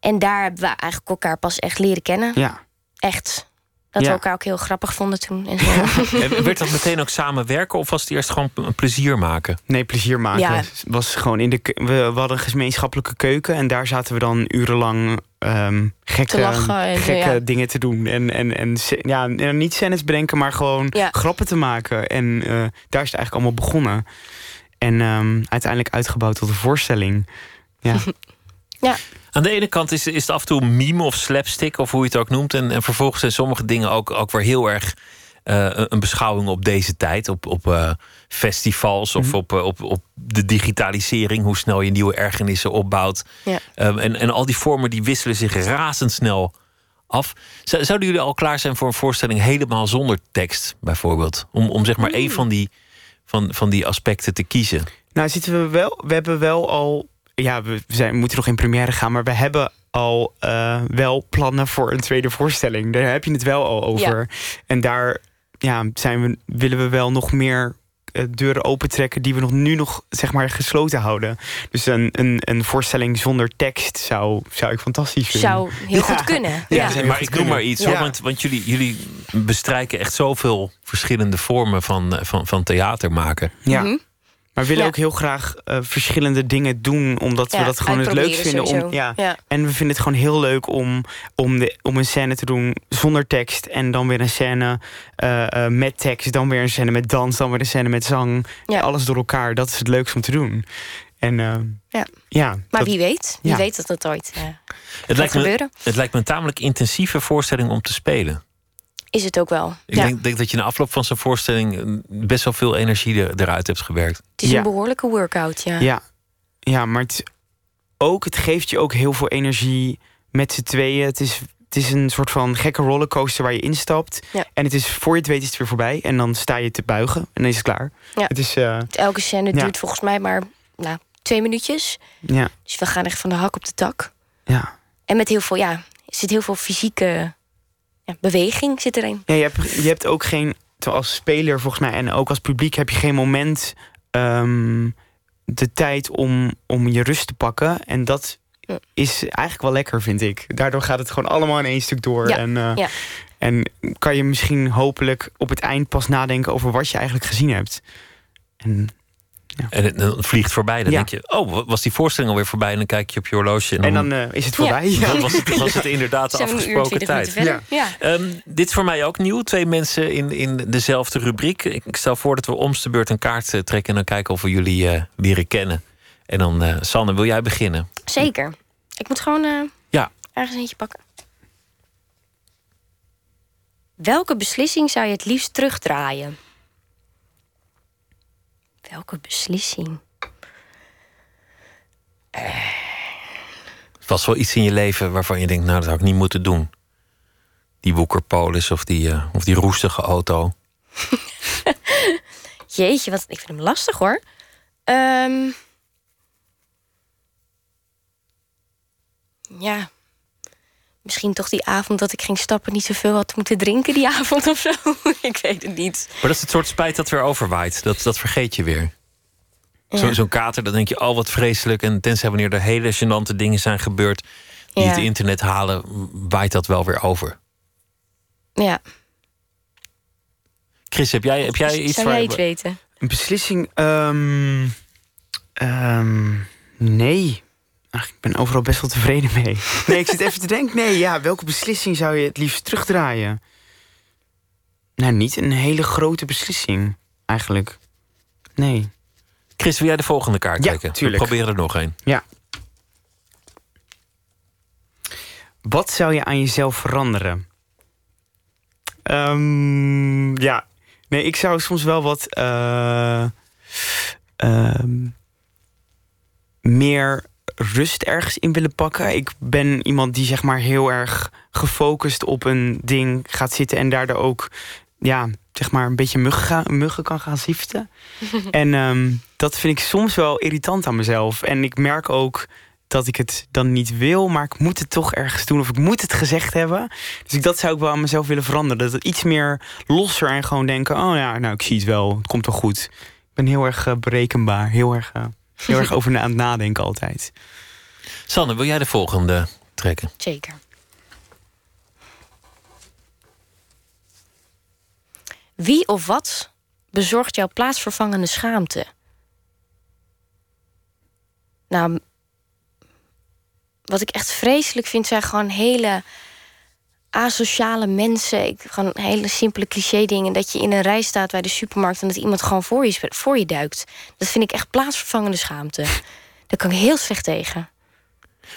En daar hebben we eigenlijk elkaar pas echt leren kennen. Ja. Echt. Dat Ja. we elkaar ook heel grappig vonden toen. En zo. En werd dat meteen ook samenwerken of was het eerst gewoon een plezier maken? Nee, plezier maken. Ja. Was gewoon in de, we, we hadden een gemeenschappelijke keuken en daar zaten we dan urenlang ehm, gekke, Te lachen zo, gekke ja. dingen te doen. En, en, en ja, en niet scènes bedenken, maar gewoon Ja. grappen te maken. En eh, daar is het eigenlijk allemaal begonnen. En ehm, uiteindelijk uitgebouwd tot een voorstelling. Ja. ja. Aan de ene kant is, is het af en toe meme of slapstick, of hoe je het ook noemt. En, en vervolgens zijn sommige dingen ook, ook weer heel erg eh, een- beschouwing op deze tijd. Op, op eh, festivals of op, eh, op, op de digitalisering. Hoe snel je nieuwe ergernissen opbouwt. Ja. Ehm, en, en al die vormen die wisselen zich razendsnel af. Zou- Zouden jullie al klaar zijn voor een voorstelling helemaal zonder tekst, bijvoorbeeld? Om, om zeg maar één van die, van, van die aspecten te kiezen. Nou, zitten we wel. We hebben wel al. Ja, we, zijn, we moeten nog in première gaan, maar we hebben al eh, wel plannen voor een tweede voorstelling. Daar heb je het wel al over. En daar ja, zijn we, willen we wel nog meer eh, deuren opentrekken die we nog nu nog zeg maar gesloten houden. Dus een, een, een voorstelling zonder tekst zou, zou ik fantastisch vinden. Zou heel goed kunnen. Ja. maar goed ik noem maar iets Ja. hoor, want, want jullie, jullie bestrijken echt zoveel verschillende vormen van, eh, van, van theater maken. Ja. Mhm. Maar we willen Ja. ook heel graag eh, verschillende dingen doen, omdat Ja, we dat gewoon het leuk vinden. Om, ja. Ja. En we vinden het gewoon heel leuk om, om, de, om een scène te doen zonder tekst. En dan weer een scène eh, eh, met tekst. Dan weer een scène met dans. Dan weer een scène met zang. Ja. Alles door elkaar. Dat is het leukste om te doen. En Ja. ja. Maar dat- wie weet, wie ja. weet dat dat ooit Het gaat lijkt, me, gebeuren. het lijkt me een tamelijk intensieve voorstelling om te spelen. Is het ook wel. Ik ja. denk, denk dat je na afloop van zo'n voorstelling eh, best wel veel energie er- eruit hebt gewerkt. Het is Ja. een behoorlijke workout, ja. Ja, ja maar het, ook, het geeft je ook heel veel energie met z'n tweeën. Het is, het is een soort van gekke rollercoaster waar je instapt. Ja. En het is voor je het weet is het weer voorbij. En dan sta je te buigen en dan is het klaar. Ja. Het is, eh, Elke scène Ja. duurt volgens mij maar nou, twee minuutjes. ja, Dus we gaan echt van de hak op de tak. ja. En met heel veel, ja, er zit heel veel fysieke ja, beweging zit erin. ja je, hebt, je hebt ook geen, als speler volgens mij en ook als publiek heb je geen moment ehm, de tijd om, om je rust te pakken. En dat Ja. is eigenlijk wel lekker, vind ik. Daardoor gaat het gewoon allemaal in één stuk door. Ja, En, eh, en kan je misschien hopelijk op het eind pas nadenken over wat je eigenlijk gezien hebt. En, En het dan vliegt voorbij. Dan Ja. denk je, oh, was die voorstelling alweer voorbij? En dan kijk je op je horloge. En dan, en dan eh, is het voorbij. Ja. dan was, het, was het inderdaad de afgesproken 20 tijd. Ehm, dit is voor mij ook nieuw. Twee mensen in, in dezelfde rubriek. Ik, stel voor dat we om de beurt een kaart eh, trekken... en dan kijken of we jullie eh, leren kennen. En dan, eh, Sanne, wil jij beginnen? Zeker. Ik moet gewoon eh, Ja. ergens eentje pakken. Welke beslissing zou je het liefst terugdraaien? Welke beslissing? Was wel iets in je leven waarvan je denkt... nou, dat had ik niet moeten doen. Die Woekerpolis of die, eh, of die roestige auto. Jeetje, wat, ik vind hem lastig hoor. Ehm, ja. Misschien toch die avond dat ik ging stappen niet zoveel had moeten drinken die avond of zo. ik weet het niet. Maar dat is het soort spijt dat weer overwaait. Dat, dat vergeet je weer. Zo- Ja. Zo'n kater, dan denk je, oh wat vreselijk. En tenzij wanneer er hele gênante dingen zijn gebeurd... die Ja. het internet halen, waait dat wel weer over. Ja. Chris, heb jij, heb jij iets Zou waar... jij iets weten? Een beslissing? ehm, ehm, nee. Ach, ik ben overal best wel tevreden mee. Nee, ik zit even te denken. Nee, ja, welke beslissing zou je het liefst terugdraaien? Nou, niet een hele grote beslissing, eigenlijk. Nee. Chris, wil jij de volgende kaart Ja, trekken? tuurlijk. We proberen er nog een. Ja. Wat zou je aan jezelf veranderen? Ehm, ja. Nee, ik zou soms wel wat eh, ehm, meer rust ergens in willen pakken. Ik ben iemand die zeg maar heel erg gefocust op een ding gaat zitten en daardoor ook ja, zeg maar een beetje muggen, muggen kan gaan ziften. En ehm, dat vind ik soms wel irritant aan mezelf. En ik merk ook dat ik het dan niet wil, maar ik moet het toch ergens doen of ik moet het gezegd hebben. Dus ik, dat zou ik wel aan mezelf willen veranderen. Dat het iets meer losser en gewoon denken: oh ja, nou ik zie het wel, het komt wel goed. Ik ben heel erg eh, berekenbaar, heel erg, eh, heel erg over na aan het nadenken altijd. Sanne, wil jij de volgende trekken? Zeker. Wie of wat bezorgt jouw plaatsvervangende schaamte? Nou, wat ik echt vreselijk vind, zijn gewoon hele asociale mensen. Ik, gewoon hele simpele cliché dingen. Dat je in een rij staat bij de supermarkt en dat iemand gewoon voor je, voor je duikt. Dat vind ik echt plaatsvervangende schaamte. Daar kan ik heel slecht tegen.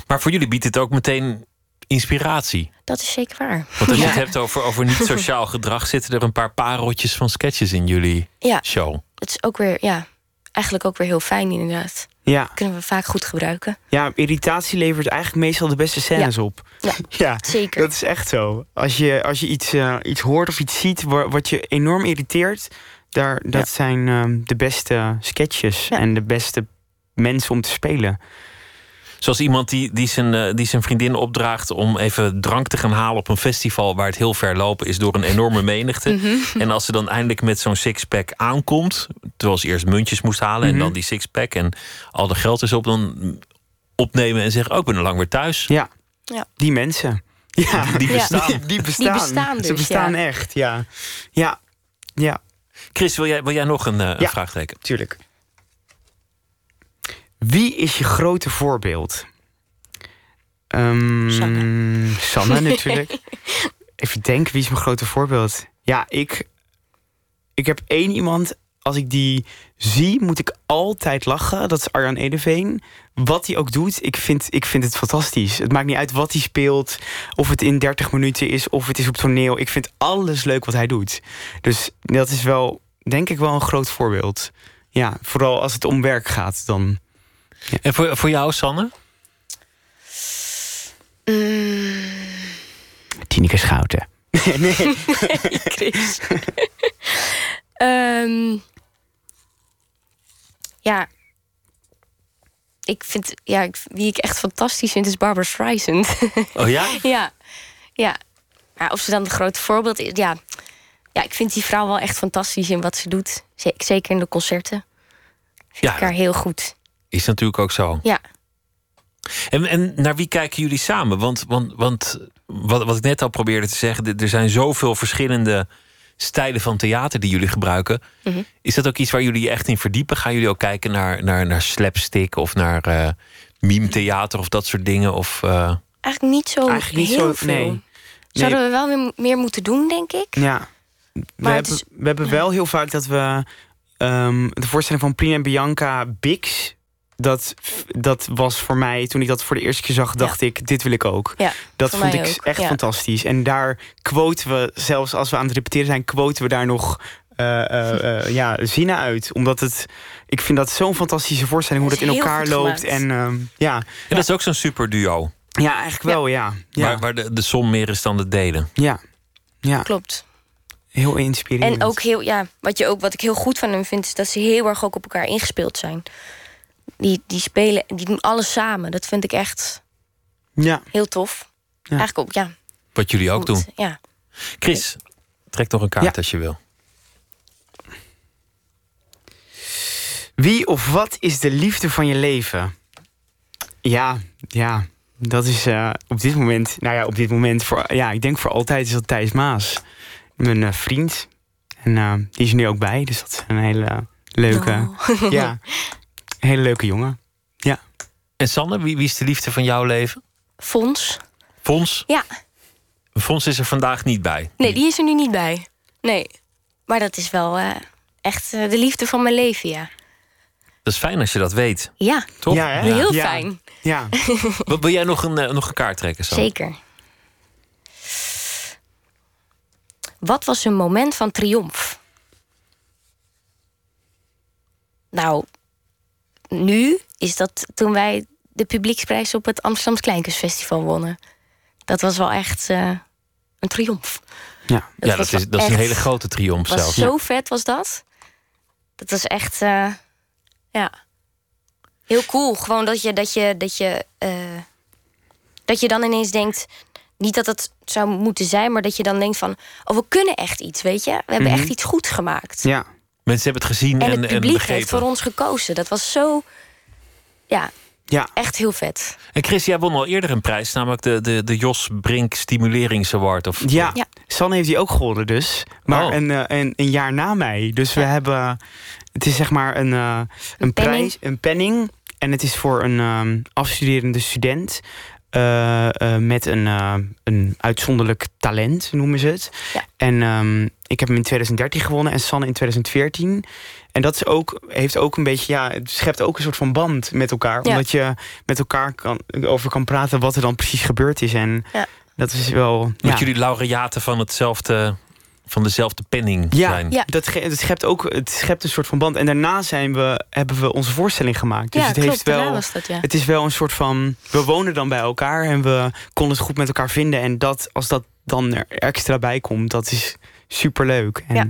Maar voor jullie biedt het ook meteen inspiratie. Dat is zeker waar. Want als je Ja. het hebt over, over niet-sociaal gedrag... zitten er een paar pareltjes van sketches in jullie Ja. show. Het is ook weer, ja, eigenlijk ook weer heel fijn inderdaad. Ja. Kunnen we vaak goed gebruiken. Ja, irritatie levert eigenlijk meestal de beste scènes Ja. op. Ja, zeker. Dat is echt zo. Als je, als je iets, eh, iets hoort of iets ziet wa- wat je enorm irriteert, daar, dat zijn ehm, de beste sketches en de beste mensen om te spelen. Zoals iemand die, die, zijn, eh, die zijn vriendin opdraagt om even drank te gaan halen op een festival waar het heel ver lopen is door een enorme menigte. Mhm. En als ze dan eindelijk met zo'n sixpack aankomt, terwijl ze eerst muntjes moest halen en Mhm. dan die sixpack en al de geld is op, dan opnemen en zeggen: Oh, ik ben al lang weer thuis. Ja, Ja. die mensen. Ja, Die- die bestaan. Die, die bestaan. Die bestaan Ze dus, bestaan ja. echt, ja. Ja, ja. Chris, wil jij, wil jij nog een, eh, een Ja. vraagteken? Tuurlijk. Wie is je grote voorbeeld? Sanne. Sanne natuurlijk. Even denken, wie is mijn grote voorbeeld? Ja, ik, ik heb één iemand als ik die zie, moet ik altijd lachen. Dat is Arjan Edeveen. Wat hij ook doet, ik vind, ik vind het fantastisch. Het maakt niet uit wat hij speelt. Of het in 30 minuten is, of het is op toneel. Ik vind alles leuk wat hij doet. Dus dat is wel, denk ik, wel een groot voorbeeld. Ja, vooral als het om werk gaat, dan... En voor, voor jou, Sanne? Tineke Schouten. nee. Chris. Ehm, ja. Ik vind, ja, ik- wie ik echt fantastisch vind is Barbara Streisand. Oh ja? ja. Ja. Maar of ze dan een groot voorbeeld is, ja. Ja, ik vind die vrouw wel echt fantastisch in wat ze doet. Ze- Zeker in de concerten. Ja, Ik haar heel goed. Is natuurlijk ook zo. Ja. En, en naar wie kijken jullie samen? Want, want, want wat, wat ik net al probeerde te zeggen, er- zijn zoveel verschillende stijlen van theater die jullie gebruiken. Mhm. Is dat ook iets waar jullie je echt in verdiepen? Gaan jullie ook kijken naar, naar, naar slapstick of naar eh meme theater of dat soort dingen? Of, eh, Eigenlijk niet zo Eigenlijk niet heel zo- veel. nee. Zouden we wel weer meer moeten doen, denk ik. Ja. We Maar hebben, is- we hebben wel heel vaak dat we ehm, de voorstelling van Prina en Bianca Bix. Dat, dat was voor mij, toen ik dat voor de eerste keer zag, dacht ik, dit wil ik ook. Ja, dat vond ik ook, echt ja. fantastisch. En daar quoten we, zelfs als we aan het repeteren zijn, quoten we daar nog eh, eh, eh, ja, zinnen uit. Omdat het, ik vind dat zo'n fantastische voorstelling, hoe Dat in elkaar loopt. En ehm, ja. En dat is ook zo'n super duo. ja, eigenlijk wel, ja. Ja, Waar, waar de, de som meer is dan de delen. ja. ja. Klopt. heel inspirerend. En ook heel, ja, wat, je ook, wat ik heel goed van hem vind, is dat ze heel erg ook op elkaar ingespeeld zijn. Die, die spelen, die doen alles samen. Dat vind ik echt Ja. heel tof. Eigenlijk ook, ja. Wat jullie ook doen. Ja. Chris, trek nog een kaart Ja. als je wil. Wie of wat is de liefde van je leven? Ja, ja, dat is eh, op dit moment, nou ja, op dit moment, voor, ja, ik denk voor altijd is dat Thijs Maas. Mijn eh, vriend. En eh, die is er nu ook bij, dus dat is een hele leuke, Oh. ja, een hele leuke jongen. Ja. En Sanne, wie, wie is de liefde van jouw leven? Fons? Fons? Ja. Fons is er vandaag niet bij. Nee, die is er nu niet bij. Nee. Maar dat is wel eh, echt eh, de liefde van mijn leven, ja. Dat is fijn als je dat weet. Ja. Toch? Ja, hè? Heel Ja. fijn. Ja. Wil wil jij nog een, eh, nog een kaart trekken? Sanne? Zeker. Wat was een moment van triomf? Nou, nu is dat toen wij de publieksprijs op het Amsterdams Kleinkunstfestival wonnen. Dat was wel echt eh, een triomf. Ja, ja dat, is, dat is een hele grote triomf was zelfs. zo vet, was dat. Dat was echt, eh, ja, heel cool. Gewoon dat je, dat je, dat je, eh, dat je dan ineens denkt, niet dat het zou moeten zijn, maar dat je dan denkt van, oh, we kunnen echt iets, weet je? We hebben Mhm. echt iets goed gemaakt. Ja. Mensen hebben het gezien En en, het en publiek begrepen. heeft voor ons gekozen. Dat was zo, ja, Ja. echt heel vet. En Chris, jij won al eerder een prijs, namelijk de, de, de Jos Brink Stimuleringsaward. Of, Ja, Sanne heeft die ook gewonnen dus. Maar Oh. een, eh, een, een jaar na mij. Dus we hebben... Het is zeg maar een, eh, een, penning. prijs, een penning. En het is voor een ehm, afstuderende student... eh, eh, met een, eh, een uitzonderlijk talent, noemen ze het. En ehm, ik heb hem in 2013 gewonnen en Sanne in 2014. En dat is ook, heeft ook een beetje, ja, het schept ook een soort van band met elkaar. Ja. Omdat je met elkaar kan, over kan praten wat er dan precies gebeurd is. En Ja. dat is wel. Dat ja. jullie laureaten van, hetzelfde, van dezelfde penning Ja, zijn. Dat, ge- dat schept ook het schept een soort van band. En daarna zijn we, hebben we onze voorstelling gemaakt. Dus Ja, het klopt, heeft wel. was dat, ja. Het is wel een soort van. We wonen dan bij elkaar en we konden het goed met elkaar vinden. En dat, als dat dan er extra bij komt, dat is super leuk. En, Ja.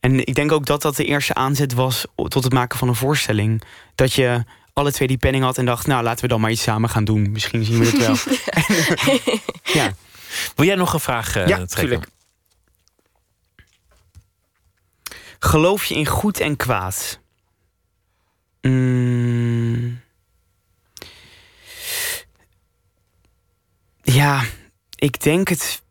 en ik denk ook dat dat de eerste aanzet was tot het maken van een voorstelling. Dat je alle twee die penning had en dacht, nou laten we dan maar iets samen gaan doen. Misschien zien we het wel. ja. Wil jij nog een vraag eh Ja, trekken? tuurlijk. Geloof je in goed en kwaad? Mm. Ja, ik denk het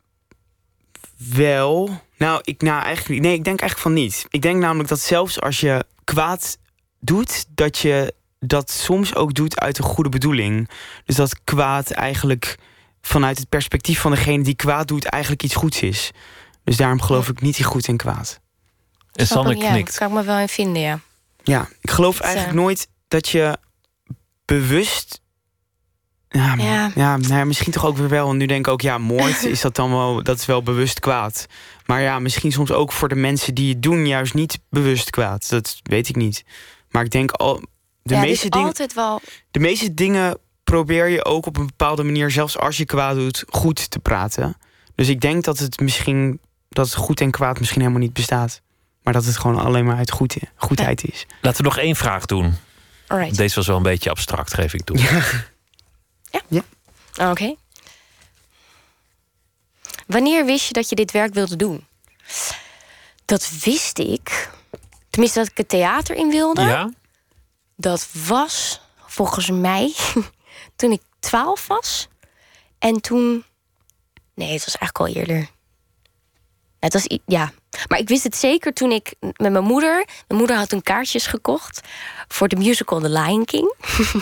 wel. Nou, ik, nou, eigenlijk, nee, ik denk eigenlijk van niet. Ik denk namelijk dat zelfs als je kwaad doet, dat je dat soms ook doet uit een goede bedoeling. Dus dat kwaad eigenlijk vanuit het perspectief van degene die kwaad doet, eigenlijk iets goeds is. Dus daarom geloof ik niet in goed en kwaad. En Sander ik, ja, knikt. kan ik me wel in vinden, ja. Ja, ik geloof eigenlijk eh, nooit dat je bewust. Ja, Ja. ja. nou ja, misschien toch ook weer wel. En nu denk ik ook, ja, moord is dat dan wel, dat is wel bewust kwaad. Maar ja, misschien soms ook voor de mensen die het doen, juist niet bewust kwaad. Dat weet ik niet. Maar ik denk al, de ja, meeste dingen. altijd wel... De meeste dingen probeer je ook op een bepaalde manier, zelfs als je kwaad doet, goed te praten. Dus ik denk dat het misschien dat het goed en kwaad misschien helemaal niet bestaat. Maar dat het gewoon alleen maar uit goed, goedheid is. Laten we nog één vraag doen. Alright. Deze was wel een beetje abstract, geef ik toe. Oké. Wanneer wist je dat je dit werk wilde doen? Dat wist ik. Tenminste, dat ik het theater in wilde. Ja? Dat was volgens mij toen ik 12 was. En toen. Nee, het was eigenlijk al eerder. Het was, ja. Maar ik wist het zeker toen ik met mijn moeder. Mijn moeder had toen kaartjes gekocht voor de musical The Lion King.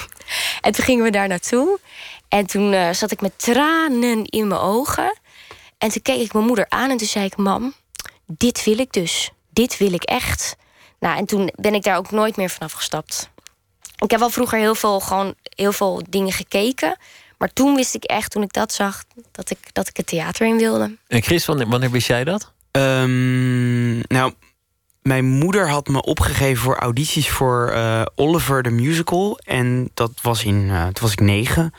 en toen gingen we daar naartoe. En toen eh, zat ik met tranen in mijn ogen. En toen keek ik mijn moeder aan en toen zei ik: Mam, dit wil ik dus. Dit wil ik echt. Nou, en toen ben ik daar ook nooit meer vanaf gestapt. Ik heb wel vroeger heel veel, gewoon heel veel dingen gekeken. Maar toen wist ik echt, toen ik dat zag, dat ik, dat ik het theater in wilde. En Chris, wanneer, wanneer wist jij dat? Ehm, nou, mijn moeder had me opgegeven voor audities voor eh, Oliver the Musical. En dat was in, eh, toen was ik negen.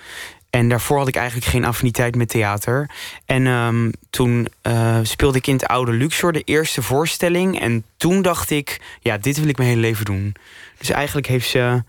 En daarvoor had ik eigenlijk geen affiniteit met theater. En ehm, toen eh, speelde ik in het oude Luxor de eerste voorstelling. En toen dacht ik, ja, dit wil ik mijn hele leven doen. Dus eigenlijk heeft ze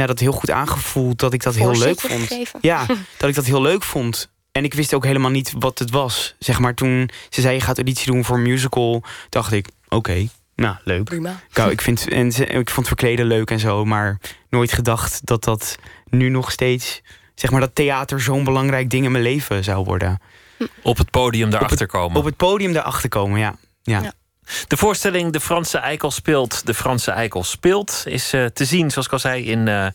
ja, dat heel goed aangevoeld dat ik dat heel leuk vond. gegeven. Ja, dat ik dat heel leuk vond. En ik wist ook helemaal niet wat het was. Zeg maar toen ze zei je gaat auditie doen voor een musical, dacht ik, oké, nou leuk. Prima. Nou, ik, vind, en ze- ik vond verkleden leuk en zo, maar nooit gedacht dat dat nu nog steeds, zeg maar, dat theater zo'n belangrijk ding in mijn leven zou worden. Op het podium daarachter komen. Op het podium daarachter komen, ja. ja. De voorstelling De Franse Eikel speelt. De Franse Eikel speelt. Is eh, te zien, zoals ik al zei, in eh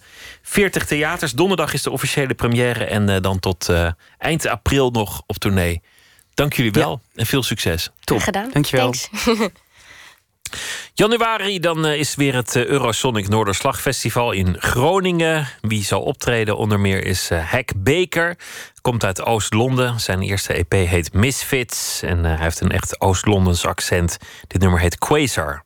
40 theaters. Donderdag is de officiële première. En eh, dan tot eh, eind april nog op tournee. Dank jullie wel en veel succes. Top. Gedaan. Dankjewel. Thanks. Januari dan eh, is weer het eh, Eurosonic Noorderslag-festival in Groningen. Wie zal optreden onder meer is eh Hack Baker. Komt uit Oost-Londen. Zijn eerste EP heet Misfits. En eh, hij heeft een echt Oost-Londens accent. Dit nummer heet Quasar.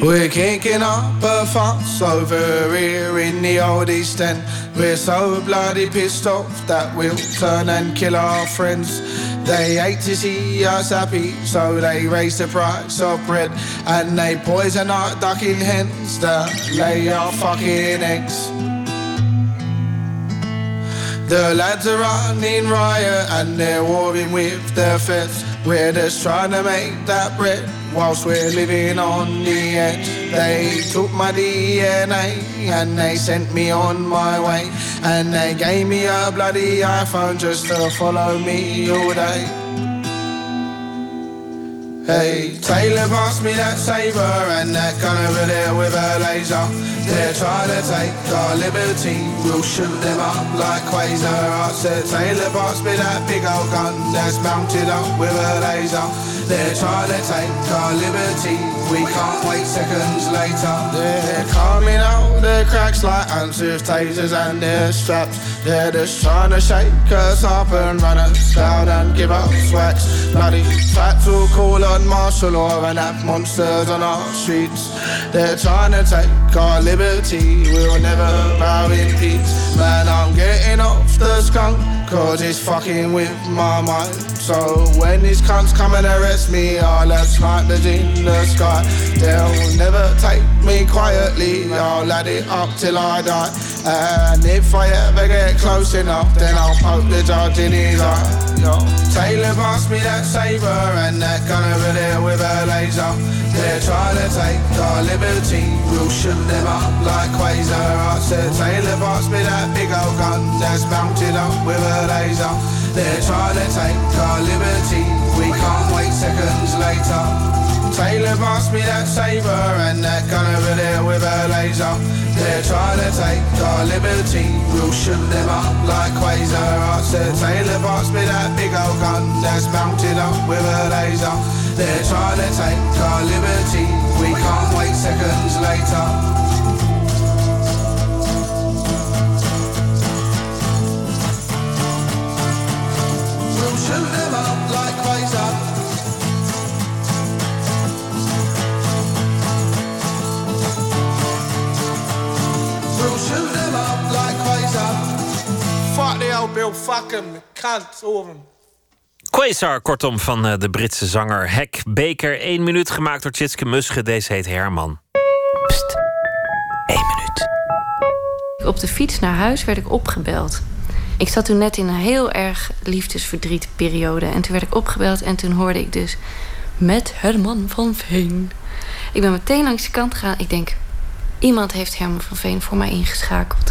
We're kicking up a fuss over here in the old East End. We're so bloody pissed off that we'll turn and kill our friends. They hate to see us happy, so they raise the price of bread. And they poison our ducking hens that lay our fucking eggs. The lads are running riot and they're warring with their feds. We're just trying to make that bread whilst we're living on the edge. They took my DNA and they sent me on my way. And they gave me a bloody iPhone just to follow me all day. Hey, Taylor passed me that saber and that gun over there with a laser. They're trying to take our liberty, we'll shoot them up like Quasar. I said, Taylor passed me that big old gun that's mounted up with a laser. They're trying to take our liberty, we can't wait seconds later. They're coming out the cracks like ants with tasers and their straps. They're just trying to shake us up and run us down and give us wax. Bloody fats will call on martial law and have monsters on our streets. They're trying to take our liberty, we'll never bow in peace. Man, I'm getting off the skunk, cause it's fucking with my mind. So when these cunts come and arrest me, I'll have snipers in the sky. They'll never take me quietly, I'll add it up till I die. And if I ever get close enough, then I'll poke the judge in his eye. Yo. Taylor passed me that saber and that gun over there with a laser. They're trying to take our liberty, we'll shoot them up like Quasar. I said, Taylor passed me that big old gun that's mounted up with a laser. They're trying to take our liberty, we can't wait seconds later. Taylor passed me that saber and that gun over there with a laser. They're trying to take our liberty, we'll shoot them up like Quasar. I said, Taylor passed me that big old gun that's mounted up with a laser. They're trying to take our liberty, we can't wait seconds later. We'll Bill, fuck him, cunt, all of them. Quasar, kortom, van eh, de Britse zanger Hek Baker. Eén minuut gemaakt door Tjitske Musche. Deze heet Herman. Op de fiets naar huis werd ik opgebeld. Ik zat toen net in een heel erg liefdesverdrietperiode. En toen werd ik opgebeld en toen hoorde ik dus... met Herman van Veen. Ik ben meteen langs de kant gegaan. Ik denk, iemand heeft Herman van Veen voor mij ingeschakeld.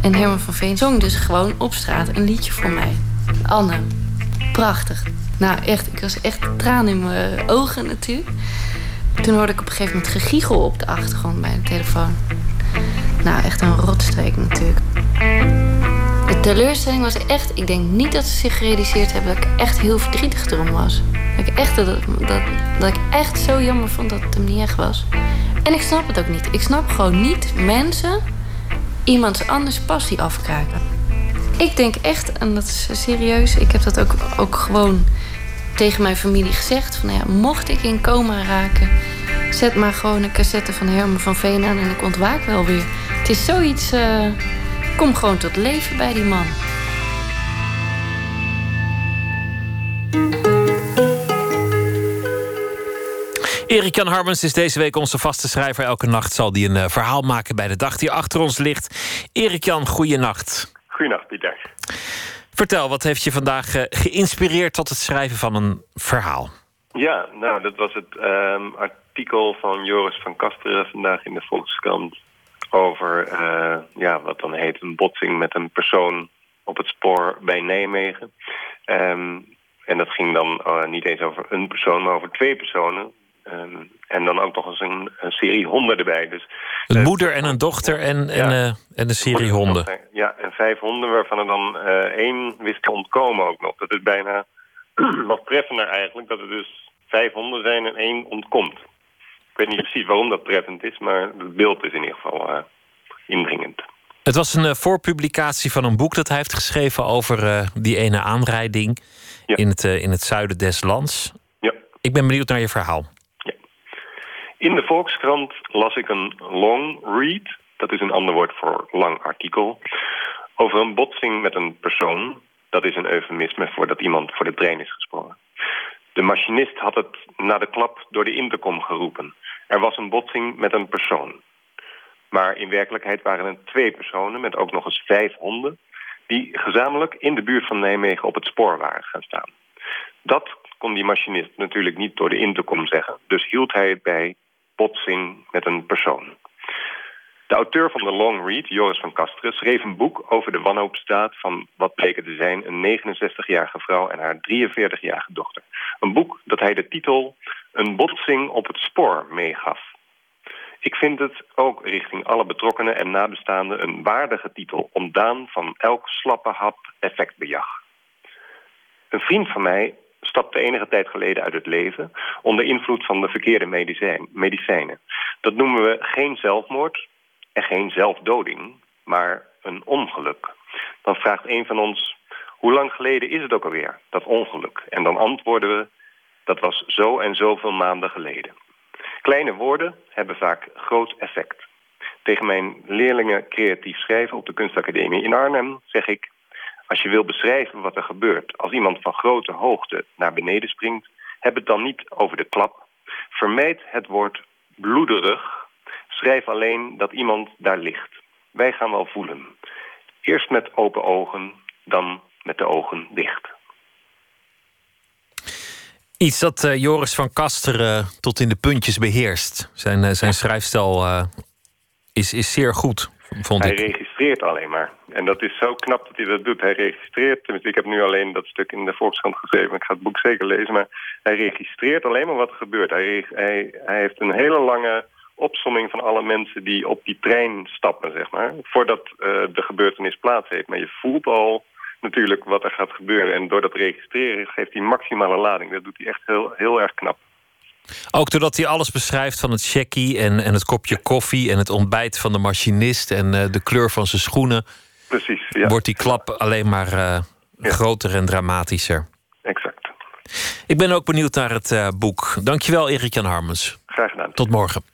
En Herman van Veen zong dus gewoon op straat een liedje voor mij. Anne, prachtig. Nou echt, ik was echt tranen in mijn ogen natuurlijk. Toen hoorde ik op een gegeven moment gegiegel op de achtergrond bij de telefoon. Nou, echt een rotstreek natuurlijk. Teleurstelling was echt... Ik denk niet dat ze zich gerealiseerd hebben dat ik echt heel verdrietig erom was. Dat ik echt, dat, dat, dat ik echt zo jammer vond dat het hem niet echt was. En ik snap het ook niet. Ik snap gewoon niet mensen iemands anders passie afkraken. Ik denk echt, en dat is serieus... Ik heb dat ook, ook gewoon tegen mijn familie gezegd. Van, nou ja, mocht ik in coma raken... Zet maar gewoon een cassette van Herman van Veen aan en ik ontwaak wel weer. Het is zoiets. eh, kom gewoon tot leven bij die man. Erik Jan Harmens is deze week onze vaste schrijver. Elke nacht zal hij een eh, verhaal maken bij de dag die achter ons ligt. Erik Jan, goeienacht. Goeienacht, Pieter. Vertel, wat heeft je vandaag eh, geïnspireerd tot het schrijven van een verhaal? Ja, nou, dat was het ehm, artikel van Joris van Kasteren vandaag in de Volkskrant... over eh, ja, wat dan heet een botsing met een persoon op het spoor bij Nijmegen. Ehm, en dat ging dan eh, niet eens over een persoon, maar over twee personen. Ehm, en dan ook nog eens een, een serie honden erbij. Dus, Een moeder en een dochter en, en, eh, en een serie honden. Ja, en vijf honden waarvan er dan eh, één wist te ontkomen ook nog. Dat is bijna wat treffender eigenlijk, dat er dus vijf honden zijn en één ontkomt. Ik weet niet precies waarom dat treffend is, maar het beeld is in ieder geval eh, indringend. Het was een eh, voorpublicatie van een boek dat hij heeft geschreven over eh, die ene aanrijding in, het, in het zuiden des lands. Ja. Ik ben benieuwd naar je verhaal. In de Volkskrant las ik een long read, dat is een ander woord voor lang artikel, over een botsing met een persoon. Dat is een eufemisme voor dat iemand voor de trein is gesprongen. De machinist had het na de klap door de intercom geroepen. Er was een botsing met een persoon. Maar in werkelijkheid waren het twee personen met ook nog eens vijf honden... die gezamenlijk in de buurt van Nijmegen op het spoor waren gaan staan. Dat kon die machinist natuurlijk niet door de intercom zeggen. Dus hield hij het bij botsing met een persoon. De auteur van de long read, Joris van Kasteren, schreef een boek over de wanhoopstaat van wat bleken te zijn een 69-jarige vrouw en haar 43-jarige dochter. Een boek dat hij de titel Een botsing op het spoor meegaf. Ik vind het ook richting alle betrokkenen en nabestaanden een waardige titel, ontdaan van elk slappe hap effectbejag. Een vriend van mij stapte enige tijd geleden uit het leven onder invloed van de verkeerde medicijn, medicijnen. Dat noemen we geen zelfmoord en geen zelfdoding, maar een ongeluk. Dan vraagt een van ons, hoe lang geleden is het ook alweer, dat ongeluk? En dan antwoorden we, dat was zo en zoveel maanden geleden. Kleine woorden hebben vaak groot effect. Tegen mijn leerlingen creatief schrijven op de kunstacademie in Arnhem zeg ik... als je wil beschrijven wat er gebeurt als iemand van grote hoogte naar beneden springt... heb het dan niet over de klap. Vermijd het woord bloederig. Schrijf alleen dat iemand daar ligt. Wij gaan wel voelen. Eerst met open ogen, dan met de ogen dicht. Iets dat eh, Joris van Kasteren tot in de puntjes beheerst. Zijn, eh, zijn schrijfstijl eh, is, is zeer goed, vond Hij ik. registreert registreert alleen maar. En dat is zo knap dat hij dat doet. Hij registreert, tenminste ik heb nu alleen dat stuk in de Volkskrant geschreven. Ik ga het boek zeker lezen, maar hij registreert alleen maar wat er gebeurt. Hij, hij, hij heeft een hele lange opsomming van alle mensen die op die trein stappen, zeg maar. Voordat uh, de gebeurtenis plaats heeft. Maar je voelt al natuurlijk wat er gaat gebeuren. En door dat registreren geeft hij maximale lading. Dat doet hij echt heel, heel erg knap. Ook doordat hij alles beschrijft van het checkie en, en het kopje koffie... en het ontbijt van de machinist en uh, de kleur van zijn schoenen... Precies, ja. wordt die klap alleen maar uh, ja. groter en dramatischer. Exact. Ik ben ook benieuwd naar het uh, boek. Dankjewel, Erik-Jan Harmens. Graag gedaan. Tot morgen. Tot morgen.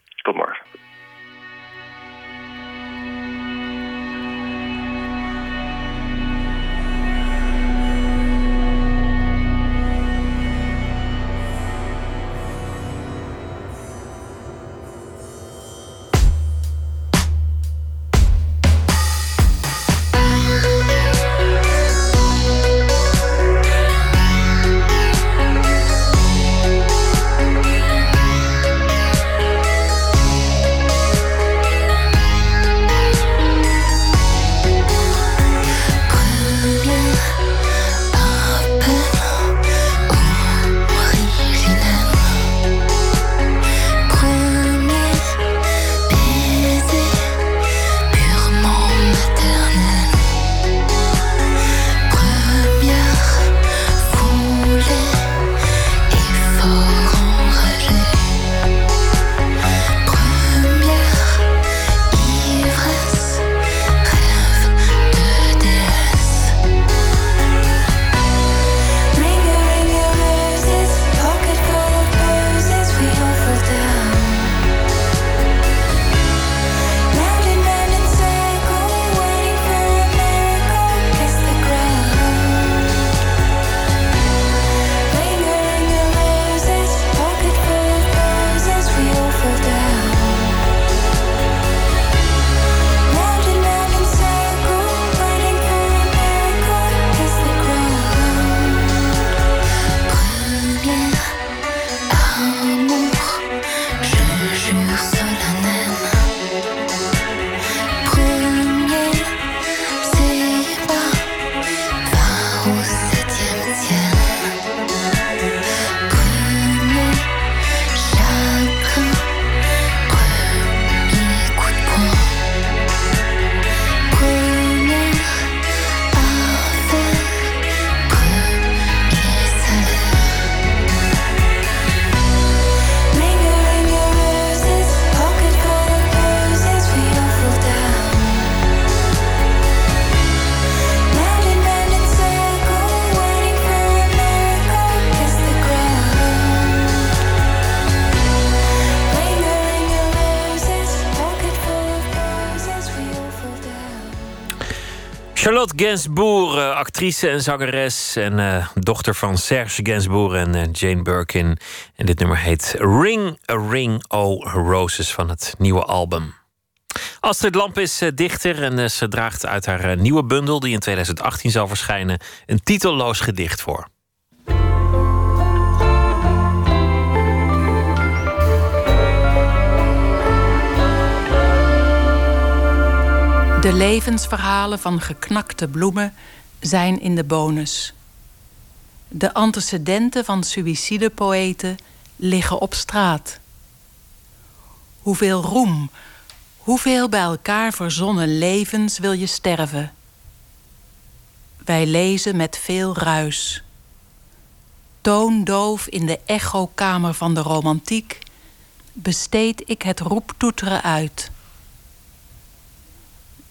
Gainsbourg, actrice en zangeres. En uh, dochter van Serge Gainsbourg en uh, Jane Birkin. En dit nummer heet Ring a Ring O Roses van het nieuwe album. Astrid Lamp is dichter en ze draagt uit haar nieuwe bundel... die in 2018 zal verschijnen, een titelloos gedicht voor. De levensverhalen van geknakte bloemen zijn in de bonus. De antecedenten van suïcidepoëten liggen op straat. Hoeveel roem, hoeveel bij elkaar verzonnen levens wil je sterven? Wij lezen met veel ruis. Toondoof in de echokamer van de romantiek besteed ik het roeptoeteren uit.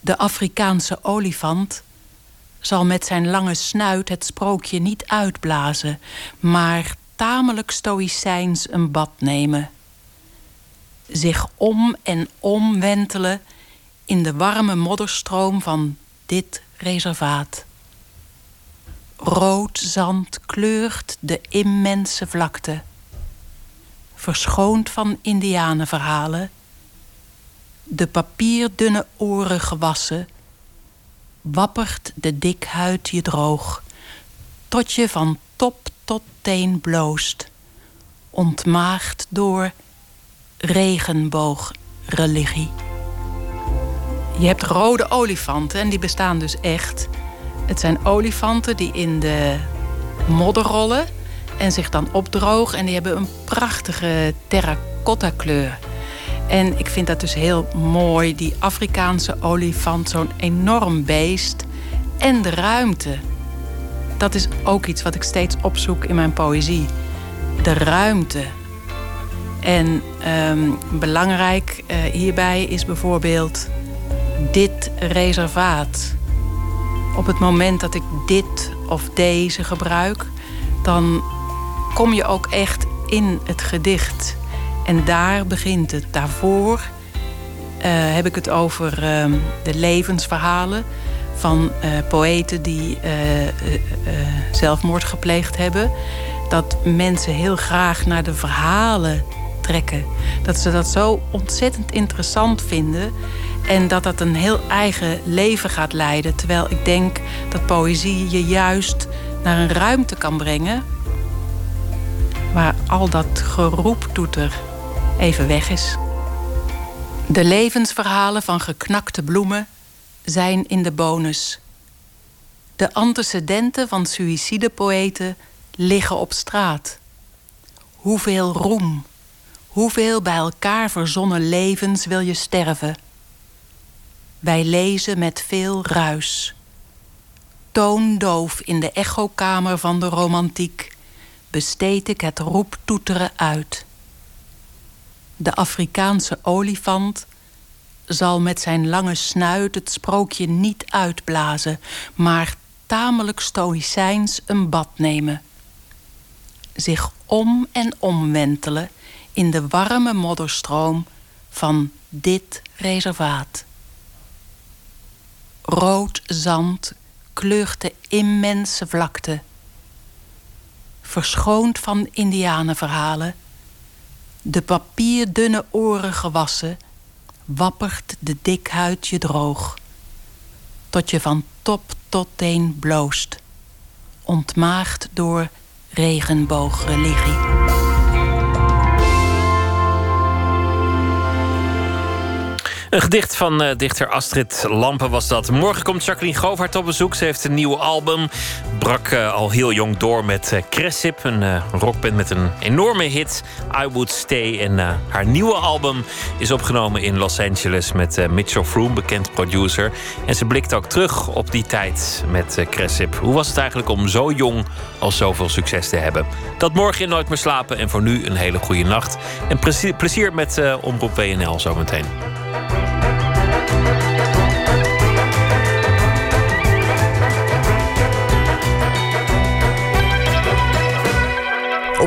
De Afrikaanse olifant zal met zijn lange snuit het sprookje niet uitblazen, maar tamelijk stoïcijns een bad nemen. Zich om en om wentelen in de warme modderstroom van dit reservaat. Rood zand kleurt de immense vlakte. Verschoond van indianenverhalen de papierdunne oren gewassen, wappert de dikhuid je droog, tot je van top tot teen bloost, ontmaagd door regenboogreligie. Je hebt rode olifanten en die bestaan dus echt. Het zijn olifanten die in de modder rollen en zich dan opdrogen. En die hebben een prachtige terracotta kleur. En ik vind dat dus heel mooi, die Afrikaanse olifant, zo'n enorm beest. En de ruimte. Dat is ook iets wat ik steeds opzoek in mijn poëzie. De ruimte. En ehm, belangrijk uh, hierbij is bijvoorbeeld dit reservaat. Op het moment dat ik dit of deze gebruik, dan kom je ook echt in het gedicht. En daar begint het. Daarvoor uh, heb ik het over uh, de levensverhalen van uh, poëten die zelfmoord gepleegd hebben. Dat mensen heel graag naar de verhalen trekken. Dat ze dat zo ontzettend interessant vinden. En dat dat een heel eigen leven gaat leiden. Terwijl ik denk dat poëzie je juist naar een ruimte kan brengen. Waar al dat geroeptoeter even weg is. De levensverhalen van geknakte bloemen zijn in de bonus. De antecedenten van suïcidepoëten liggen op straat. Hoeveel roem, hoeveel bij elkaar verzonnen levens wil je sterven? Wij lezen met veel ruis. Toondoof in de echokamer van de romantiek besteed ik het roeptoeteren uit. De Afrikaanse olifant zal met zijn lange snuit het sprookje niet uitblazen, maar tamelijk stoïcijns een bad nemen. Zich om en omwentelen in de warme modderstroom van dit reservaat. Rood zand kleurt de immense vlakte. Verschoond van indianenverhalen, de papierdunne oren gewassen, wappert de dikhuid je droog. Tot je van top tot teen bloost, ontmaagd door regenboogreligie. Een gedicht van uh, dichter Astrid Lampen was dat. Morgen komt Jacqueline Govaert op bezoek. Ze heeft een nieuw album. Brak uh, al heel jong door met uh, Cressip, een rockband met een enorme hit. I Would Stay. En haar nieuwe album is opgenomen in Los Angeles met Mitchell Froome, bekend producer. En ze blikt ook terug op die tijd met Cressip. Hoe was het eigenlijk om zo jong al zoveel succes te hebben? Dat morgen in Nooit meer slapen. En voor nu een hele goede nacht. En plezier met Omroep WNL zometeen.